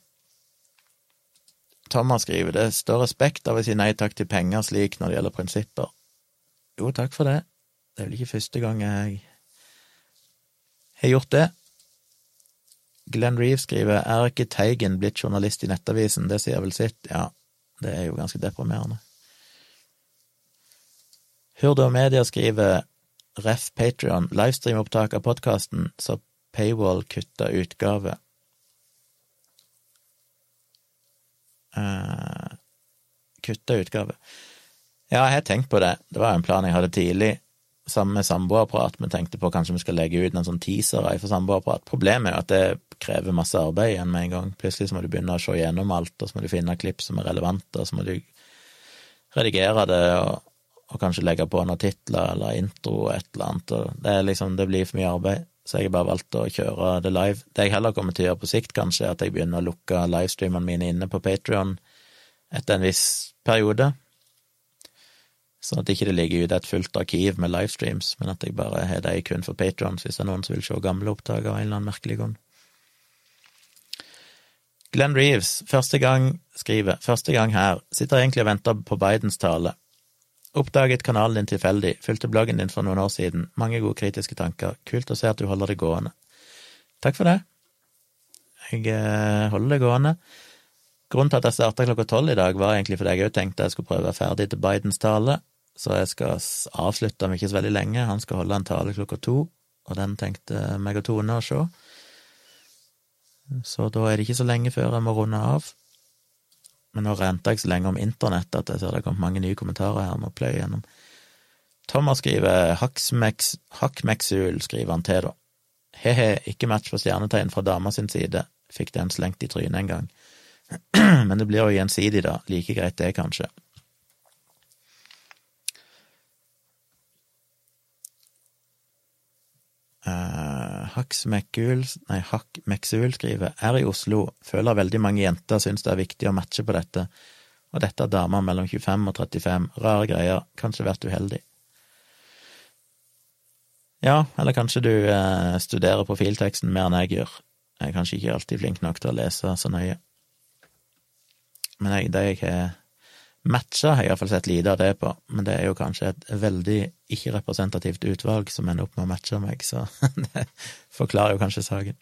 S1: Thomas skriver det står respekt av å si nei takk til penger slik når det gjelder prinsipper. Jo, takk for det. Det er vel ikke første gang jeg har gjort det. Glenn Reeve skriver er ikke Teigen blitt journalist i Nettavisen, det sier vel sitt. Ja, det er jo ganske deprimerende. Hurda Media skriver ref Patrion, livestreamopptak av podkasten, så Paywall kutta utgave. Uh, kutta utgave. Ja, jeg har tenkt på det. Det var en plan jeg hadde tidlig. Sammen med samboerprat. Vi tenkte på kanskje vi skal legge ut en sånn teaser for samboerprat. Problemet er jo at det krever masse arbeid igjen med en gang. Plutselig så må du begynne å se gjennom alt, og så må du finne klipp som er relevante, og så må du redigere det, og, og kanskje legge på noen titler eller intro og et eller annet. Det, liksom, det blir for mye arbeid, så jeg har bare valgt å kjøre det live. Det jeg heller kommer til å gjøre på sikt, kanskje, er at jeg begynner å lukke livestreamene mine inne på Patrion etter en viss periode sånn at ikke det ligger ute et fullt arkiv med livestreams, men at jeg bare har de kun for patrons hvis det er noen som vil se gamle opptak av en eller annen merkelig grunn. Glenn Reeves, første gang, skriver, første gang her, sitter egentlig og venter på Bidens tale. Oppdaget kanalen din tilfeldig, fulgte bloggen din for noen år siden, mange gode kritiske tanker, kult å se at du holder det gående. Takk for det. Jeg eh, holder det gående. Grunnen til at jeg starta klokka tolv i dag, var egentlig fordi jeg òg tenkte jeg skulle prøve å være ferdig til Bidens tale, så jeg skal avslutte om ikke så veldig lenge. Han skal holde en tale klokka to, og den tenkte meg og Tone å se. Så da er det ikke så lenge før jeg må runde av. Men nå renta jeg så lenge om internett at jeg ser det har kommet mange nye kommentarer her. Må pløye gjennom. Thomas skriver Hakkmeksul, skriver han til, da. He-he, ikke match for stjernetegn fra dama sin side. Fikk den slengt i trynet en gang. (clears throat) Men det blir jo gjensidig, da. Like greit det, kanskje. Uh, Haks McGul, nei, skriver er i Oslo, føler veldig mange jenter syns det er viktig å matche på dette, og dette er damer mellom 25 og 35, rare greier, kanskje vært uheldig. Ja, eller kanskje du eh, studerer profilteksten mer enn jeg gjør. Jeg er kanskje ikke alltid flink nok til å lese så nøye. Men jeg, det jeg har Matcha har jeg iallfall sett lite av det på, men det er jo kanskje et veldig ikke-representativt utvalg som ender opp med å matche meg, så (laughs) det forklarer jo kanskje saken.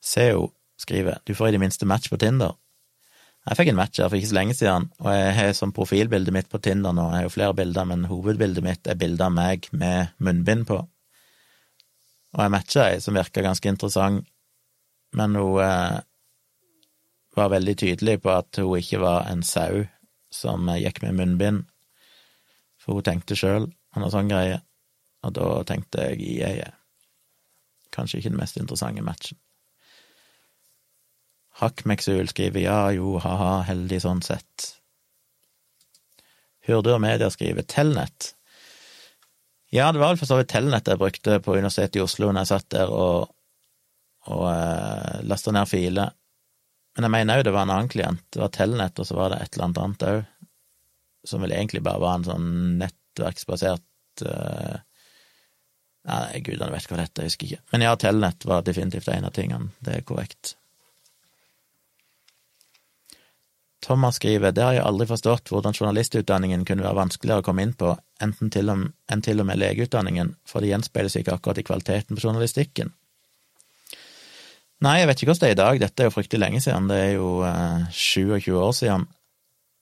S1: Seo skriver du får i det minste match på Tinder. Jeg fikk en match her for ikke så lenge siden, og jeg har som profilbildet mitt på Tinder nå, jeg har jo flere bilder, men hovedbildet mitt er bilde av meg med munnbind på. Og jeg matcha ei som virka ganske interessant, men hun eh, var veldig tydelig på at hun ikke var en sau som gikk med munnbind, for hun tenkte sjøl noe sånn greie, og da tenkte jeg jeg er kanskje ikke den mest interessante matchen. Hakmeksul skriver ja, jo, ha-ha, heldig sånn sett. Og Media skriver Telnett. Ja, det var vel for så vidt Telnett jeg brukte på Universitetet i Oslo når jeg satt der og, og eh, lasta ned filer men jeg mener òg det var en annen klient. Det var Telnett, og så var det et eller annet annet òg, som vel egentlig bare var en sånn nettverksbasert uh, Nei, gudene vet hva dette er, jeg husker ikke. Men ja, Telnett var definitivt en av tingene. Det er korrekt. Thomas skriver det har jeg aldri forstått hvordan journalistutdanningen kunne være vanskeligere å komme inn på enn til og med legeutdanningen, for det gjenspeiles ikke akkurat i kvaliteten på journalistikken. Nei, jeg vet ikke hvordan det er i dag, dette er jo fryktelig lenge siden, det er jo eh, 27 år siden,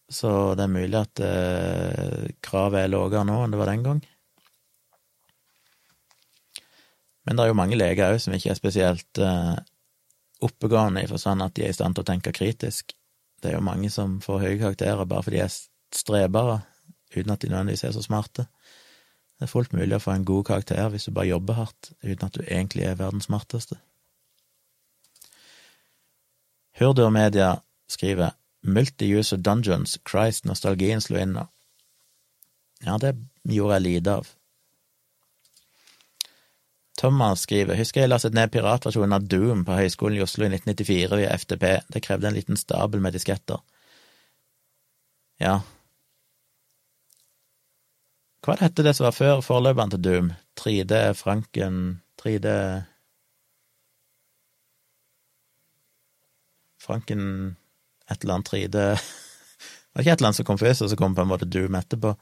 S1: så det er mulig at eh, kravet er lavere nå enn det var den gang. Men det er jo mange leger òg som ikke er spesielt eh, oppegående i forstand at de er i stand til å tenke kritisk. Det er jo mange som får høye karakterer bare fordi de er strebere, uten at de nødvendigvis er så smarte. Det er fullt mulig å få en god karakter hvis du bare jobber hardt, uten at du egentlig er verdens smarteste. Hurdur Media skriver Multi-user dungeons, Christ, nostalgien slo inn nå. Ja, det gjorde jeg lite av. Thomas skriver Husker jeg lastet ned piratversjonen av Doom på Høgskolen i Oslo i 1994 via FTP. Det krevde en liten stabel med disketter. Ja. Hva het det som var før forløperen til Doom? 3D Franken 3D Franken et eller annet 3D Det (laughs) var ikke et eller annet som kom først, og så kom på en måte Doom etterpå.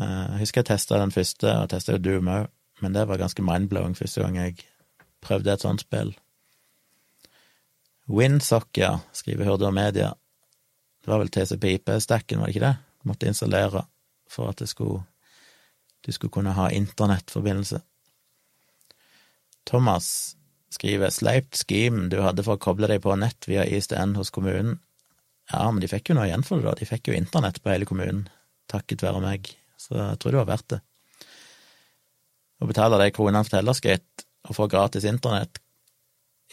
S1: Eh, jeg husker jeg testa den første, og testa jo Doom òg, men det var ganske mindblowing første gang jeg prøvde et sånt spill. Windsock, ja, skriver Hurdur Media. Det var vel TCPIP-stacken, var det ikke det? Du måtte installere for at skulle, du skulle kunne ha internettforbindelse. Thomas skriver sleipt scheme du hadde for å koble deg på nett via ISDN hos kommunen. Ja, men de fikk jo noe igjen for det, da. De fikk jo internett på hele kommunen, takket være meg, så jeg tror det var verdt det. Å betale de kronene for tellerskate og få gratis internett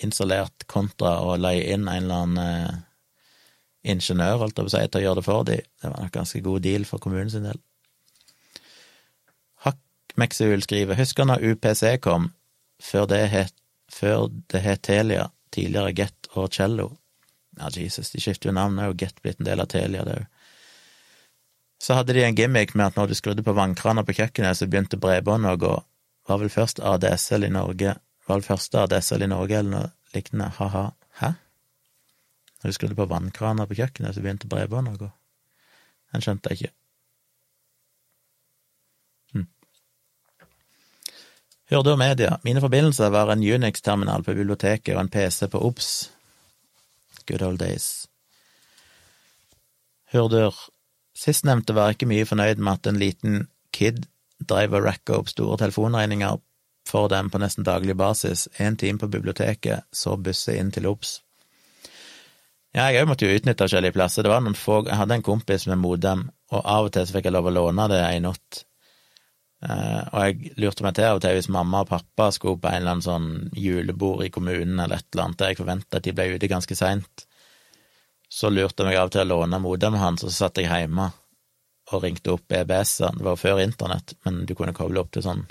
S1: installert kontra å leie inn en eller annen eh, ingeniør, holdt jeg på å si, til å gjøre det for dem, det var en ganske god deal for kommunen sin del. Hakk Mexihul skriver, husker når UPC kom, før det het før det het Telia, tidligere Get og Cello. Ja, Jesus, de skifter jo navn, er jo Get blitt en del av Telia, det òg. Så hadde de en gimmick med at når du skrudde på vannkrana på kjøkkenet, så begynte bredbåndet å gå. Var vel først ADSL i Norge, var vel første ADSL i Norge, eller noe lignende, ha-ha, hæ? Når du skrudde på vannkrana på kjøkkenet, så begynte bredbåndet å gå. Den skjønte jeg ikke. Hørte media. Mine forbindelser var en Unix-terminal på biblioteket og en PC på OBS. Good old days. Hurdur. Sistnevnte var ikke mye fornøyd med at en liten kid drev og racka opp store telefonregninger for dem på nesten daglig basis, én time på biblioteket, så busse inn til OBS. Ja, jeg òg måtte jo utnytte forskjellige plasser. Det var noen få Jeg hadde en kompis med modem, og av og til så fikk jeg lov å låne det ei natt og jeg lurte meg til av og til hvis mamma og pappa skulle på en eller annen sånn julebord i kommunen eller et eller annet der jeg forventa at de ble ute ganske seint, så lurte jeg meg av og til å låne modemet hans, og så satt jeg hjemme og ringte opp EBS-en. Det var før internett, men du kunne koble opp til sånn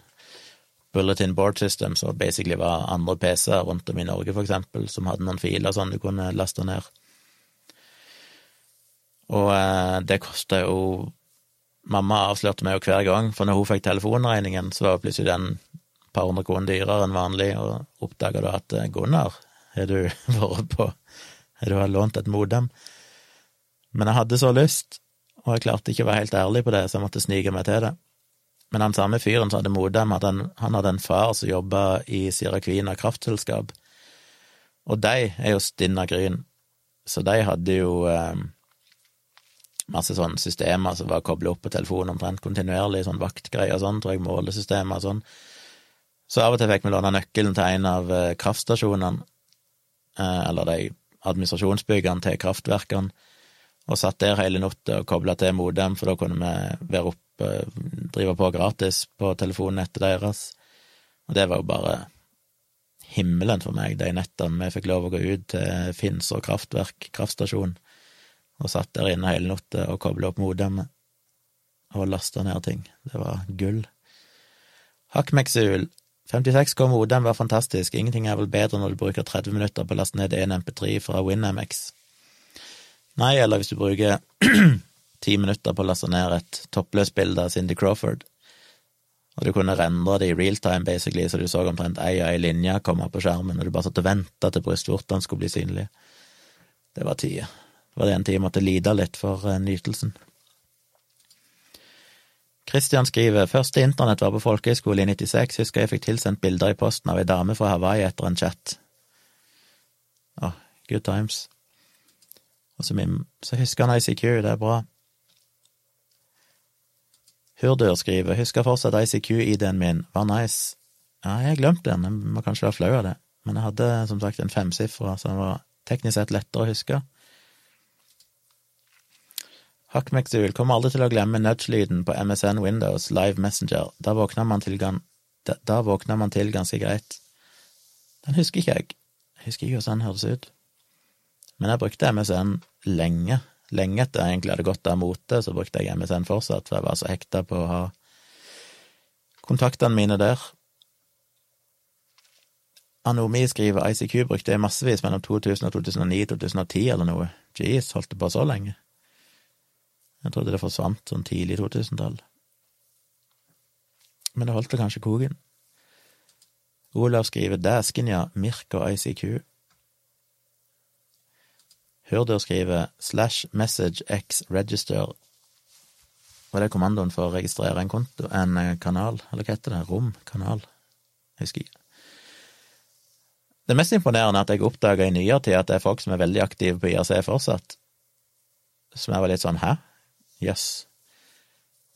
S1: bulletin board system, som basically var andre PC-er rundt om i Norge, for eksempel, som hadde noen filer sånn du kunne laste ned. Og eh, det kosta jo Mamma avslørte meg jo hver gang, for når hun fikk telefonregningen, så var plutselig den par hundre kroner dyrere enn vanlig, og oppdaga da at eh, Gunnar, har du (laughs) vært på Har du lånt et modem? Men jeg hadde så lyst, og jeg klarte ikke å være helt ærlig på det, så jeg måtte snike meg til det. Men han samme fyren som hadde modem, hadde en, han hadde en far som jobba i Siraquina kraftselskap, og de er jo stinna gryn, så de hadde jo eh, masse sånne systemer som var kobla opp på telefonen omtrent kontinuerlig, sånn vaktgreier og sånn, tror jeg, målesystemer og sånn. Så av og til fikk vi låne nøkkelen til en av eh, kraftstasjonene, eh, eller de administrasjonsbyggene til kraftverkene, og satt der hele natta og kobla til modem, for da kunne vi være oppe, drive på gratis på telefonnettet deres. Og det var jo bare himmelen for meg, de nettene vi fikk lov å gå ut til Finnsår kraftverk, kraftstasjon og satt der inne hele natta og kobla opp modemet og lasta ned ting. Det var gull. Hakkmeksul. 56K modem var fantastisk, ingenting er vel bedre når du bruker 30 minutter på å laste ned en MP3 fra WinMX. Nei, eller hvis du bruker (clears throat) ti minutter på å laste ned et toppløst bilde av Cindy Crawford, og du kunne rendre det i realtime, basically, så du så omtrent ei og ei linje komme på skjermen, og du bare satt og venta til brystvortene skulle bli synlige. Det var tida. Det var det en tid jeg måtte lide litt for uh, nytelsen. Christian skriver første internett var på folkehøyskole i 96, husker jeg fikk tilsendt bilder i posten av ei dame fra Hawaii etter en chat. Åh, good times. Og så, så husker han ICQ, det er bra. Hurdur skriver, husker fortsatt ICQ-ID-en min, var nice. Ja, jeg har glemt den, jeg må kanskje være flau av det, men jeg hadde som sagt en femsifra, den var teknisk sett lettere å huske. Hackmexul kommer aldri til å glemme nudge-lyden på MSN Windows Live Messenger. Da våkna man til, da våkna man til ganske greit. Den husker ikke jeg. Jeg husker ikke hvordan den høres ut. Men jeg brukte MSN lenge. Lenge etter jeg egentlig hadde gått av mote, så brukte jeg MSN fortsatt, for jeg var så hekta på å ha kontaktene mine der. Anomi skriver ICQ brukte jeg massevis mellom 2000 og 2009-2010 eller noe. Jeez, holdt det på så lenge? Jeg trodde det forsvant sånn tidlig 2000-tall. Men det holdt vel kanskje koken. Olav skriver Dæsken, ja, Mirk og ICQ. Hurdur skriver slash message x register. Og det er kommandoen for å registrere en konto, en eh, kanal, eller hva heter det, rom, kanal? Jeg husker ikke. Det mest imponerende er at jeg oppdaga i nyere tid at det er folk som er veldig aktive på IRC fortsatt. Som jeg var litt sånn hæ? Jøss. Yes.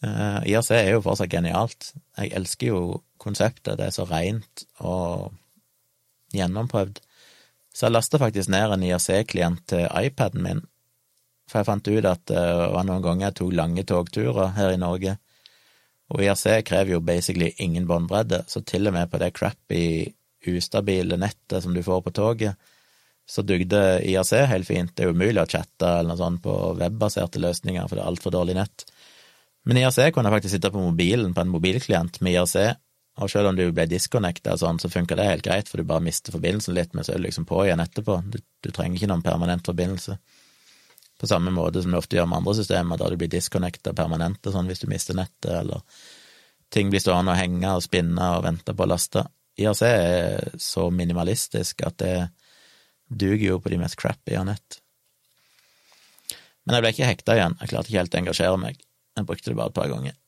S1: Uh, IRC er jo fortsatt genialt. Jeg elsker jo konseptet. Det er så rent og gjennomprøvd. Så jeg lasta faktisk ned en IRC-klient til iPaden min, for jeg fant ut at det var noen ganger jeg tok lange togturer her i Norge, og IRC krever jo basically ingen båndbredde, så til og med på det crappy ustabile nettet som du får på toget, så dugde IAC helt fint. Det er umulig å chatte eller noe sånt på webbaserte løsninger, for det er altfor dårlig nett. Men IAC kunne faktisk sitte på mobilen på en mobilklient med IAC, og selv om du ble disconnecta og sånn, så funka det helt greit, for du bare mister forbindelsen litt, men så er du liksom på igjen etterpå. Du, du trenger ikke noen permanent forbindelse. På samme måte som du ofte gjør med andre systemer, da du blir disconnecta permanent sånn hvis du mister nettet, eller ting blir stående og henge og spinne og vente på å laste. IRC er så minimalistisk at det duger jo på de mest crappy av nett. Men jeg ble ikke hekta igjen, jeg klarte ikke helt å engasjere meg, jeg brukte det bare et par ganger.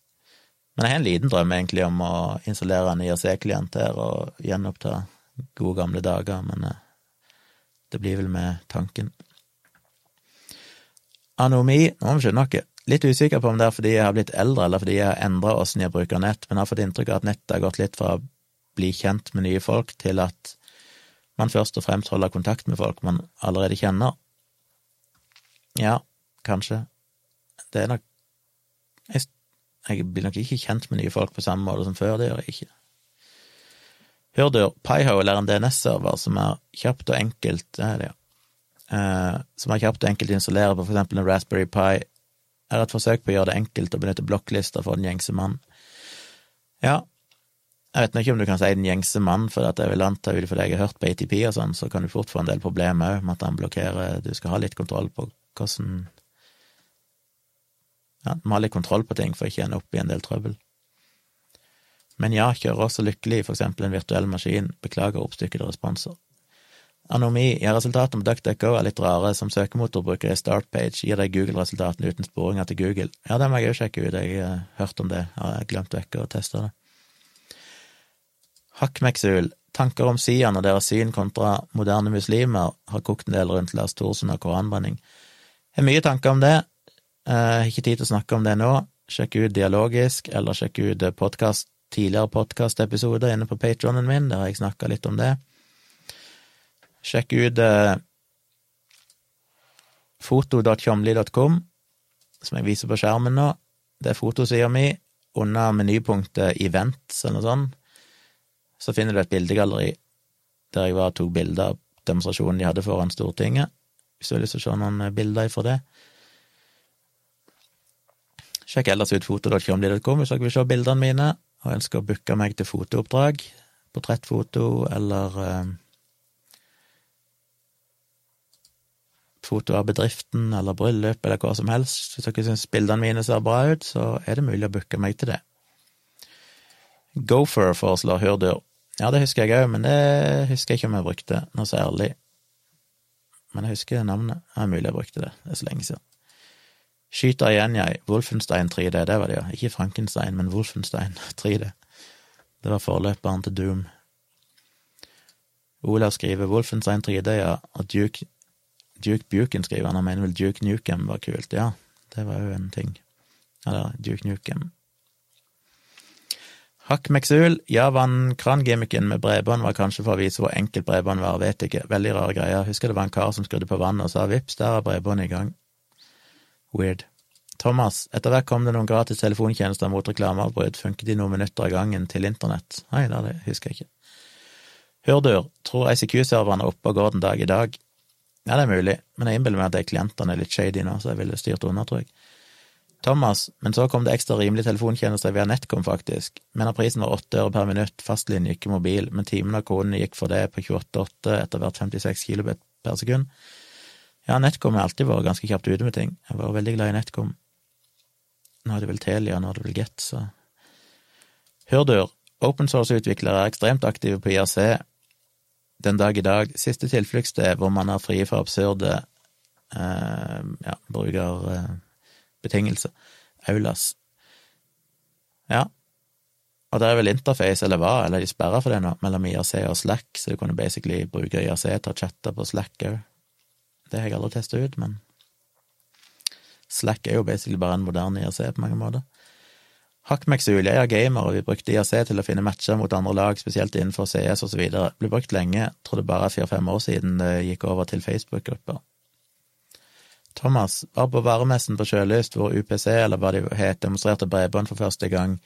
S1: Men jeg har en liten drøm egentlig om å installere en IRC-klient her og gjenoppta gode gamle dager, men eh, det blir vel med tanken. Anomi, nå må vi skjønne noe. Litt usikker på om det er fordi jeg har blitt eldre, eller fordi jeg har endra åssen jeg bruker nett, men jeg har fått inntrykk av at nettet har gått litt fra å bli kjent med nye folk, til at man først og fremst holder kontakt med folk man allerede kjenner. Ja, kanskje. Det er nok jeg, jeg, blir nok ikke kjent med nye folk på samme måte som før, det gjør jeg ikke. Hurdur, Piehole er en DNS-server som er kjapt og enkelt det er det, ja. Eh, som er kjapt og enkelt å installere på eksempel en Raspberry Pi, er et forsøk på å gjøre det enkelt å benytte blokklister for den gjengse mann. Ja, jeg vet ikke om du kan si den gjengse mann, for jeg vil anta ut ifra det jeg har hørt på ATP og sånn, så kan du fort få en del problemer med at han blokkerer Du skal ha litt kontroll på hvordan Ja, du må ha litt kontroll på ting for ikke å ende opp i en del trøbbel. Men ja, kjører også lykkelig for eksempel en virtuell maskin, beklager oppstykkede responser. Anomi, ja, resultatene på DuckDuckGo er litt rare. Som søkemotorbruker i Startpage gir deg Google-resultatene uten sporinger til Google. Ja, det må jeg òg sjekke ut, jeg har hørt om det, jeg har glemt vekk å teste det. Hakkmeksul, tanker om Sian og deres syn kontra moderne muslimer, har kokt en del rundt Lars Thorsen og koranbrenning. Jeg har mye tanker om det, jeg har ikke tid til å snakke om det nå. Sjekk ut Dialogisk, eller sjekk ut podcast, tidligere podkastepisoder inne på patronen min, der har jeg snakka litt om det. Sjekk ut eh, foto.tjomli.com, som jeg viser på skjermen nå. Det er fotosida mi under menypunktet Events eller noe sånt så finner du et bildegalleri der jeg var og tok bilder av demonstrasjonen de hadde foran Stortinget, hvis du har lyst til å se noen eh, bilder fra det. Sjekk ellers ut foto.kjomli.com hvis dere vil se bildene mine og ønsker å booke meg til fotooppdrag, portrettfoto eller eh, foto av bedriften eller bryllup eller hva som helst. Hvis dere syns bildene mine ser bra ut, så er det mulig å booke meg til det. Gopher foreslår hurdur. Ja, det husker jeg òg, men det husker jeg ikke om jeg brukte noe særlig. Men jeg husker navnet. Det er mulig jeg brukte det, det er så lenge siden. Skyter igjen, jeg. Wolfenstein 3D, det var det, ja. Ikke Frankenstein, men Wolfenstein (laughs) 3D. Det var forløperen til Doom. Olav skriver Wolfenstein 3D, ja, og Duke, Duke Buken skriver han, han mener vel Duke Nukem var kult. Ja, det var jo en ting. Eller Duke Nukem. Hakk Meksul, ja, vannkran-gimmicken med bredbånd var kanskje for å vise hvor enkelt bredbånd var, vet ikke, veldig rare greier. Husker det var en kar som skrudde på vannet og sa vips, der er bredbåndet i gang. Weird. Thomas, etter hvert kom det noen gratis telefontjenester mot reklameavbrudd, funket i noen minutter av gangen til internett. Nei, det husker jeg ikke. Hurdur, tror ICQ-serveren er oppe og går den dag i dag. Ja, det er mulig, men jeg innbiller meg at de klientene er litt shady nå, så jeg ville styrt unna, tror jeg. Thomas, men så kom det ekstra rimelige telefontjenester via NetCom, faktisk. Men prisen var åtte øre per minutt, fastlinje, ikke mobil, men timen av konene gikk for det på 28,8 etter hvert 56 kilobit per sekund. Ja, NetCom har alltid vært ganske kjapt ute med ting. Jeg var veldig glad i NetCom. Nå er det vel Telia, nå er det vel Get, så Hurdur, open source-utviklere er ekstremt aktive på IRC den dag i dag. Siste tilfluktssted hvor man er fri for absurde eh, ja, bruker... Eh, betingelse. Aulas. Ja. Og det er vel interface, eller hva, eller de sperra for det nå, mellom IRC og Slack, så du kunne basically bruke IRC til å chatte på Slack òg. Det har jeg aldri testa ut, men Slack er jo basically bare en moderne IRC på mange måter. Hackmexul, jeg er gamer, og vi brukte IRC til å finne matcher mot andre lag, spesielt innenfor CS videre. Ble brukt lenge, tror det bare fire-fem år siden det gikk over til Facebook-grupper. Thomas var på varemessen på Sjølyst, hvor UPC, eller hva de het, demonstrerte bredbånd for første gang,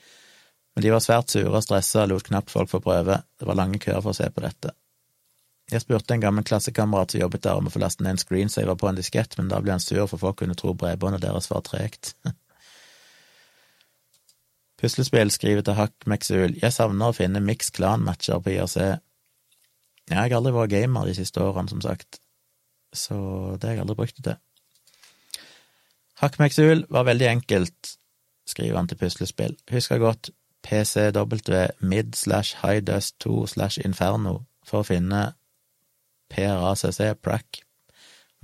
S1: men de var svært sure og stressa og lot knapt folk få prøve, det var lange køer for å se på dette. Jeg spurte en gammel klassekamerat som jobbet der om å få laste ned en screensaver på en diskett, men da ble han sur for folk kunne tro bredbåndet deres var tregt. (laughs) Puslespill skriver til Hakk Meksul, jeg savner å finne Mix Clan-matcher på IRC. Jeg har aldri vært gamer de siste årene, som sagt, så det har jeg aldri brukt det til. Hakkmeksul var veldig enkelt, skriver han til puslespill. Husker godt PCW mid slash highdust 2 slash inferno for å finne PRACC, prac,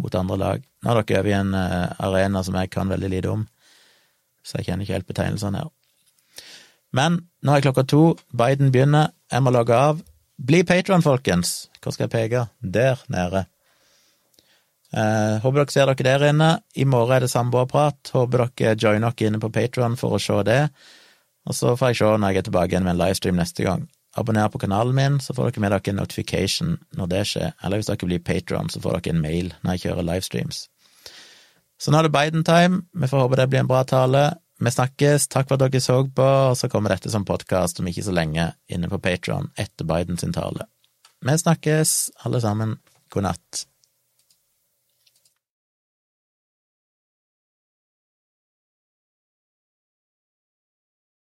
S1: mot andre lag. Nå er dere over i en uh, arena som jeg kan veldig lite om, så jeg kjenner ikke helt betegnelsene her. Men nå er klokka to, Biden begynner, jeg må logge av. Bli patron, folkens! Hvor skal jeg peke? Der nede. Uh, håper dere ser dere der inne. I morgen er det samboerprat. Håper dere joiner dere inne på Patron for å se det. Og så får jeg se når jeg er tilbake igjen med en livestream neste gang. Abonner på kanalen min, så får dere med dere en notification når det skjer. Eller hvis dere blir Patron, så får dere en mail når jeg kjører livestreams. Så nå er det Biden-time. Vi får håpe det blir en bra tale. Vi snakkes. Takk for at dere så på, og så kommer dette som podkast om ikke så lenge inne på Patron etter Bidens tale. Vi snakkes, alle sammen. God natt.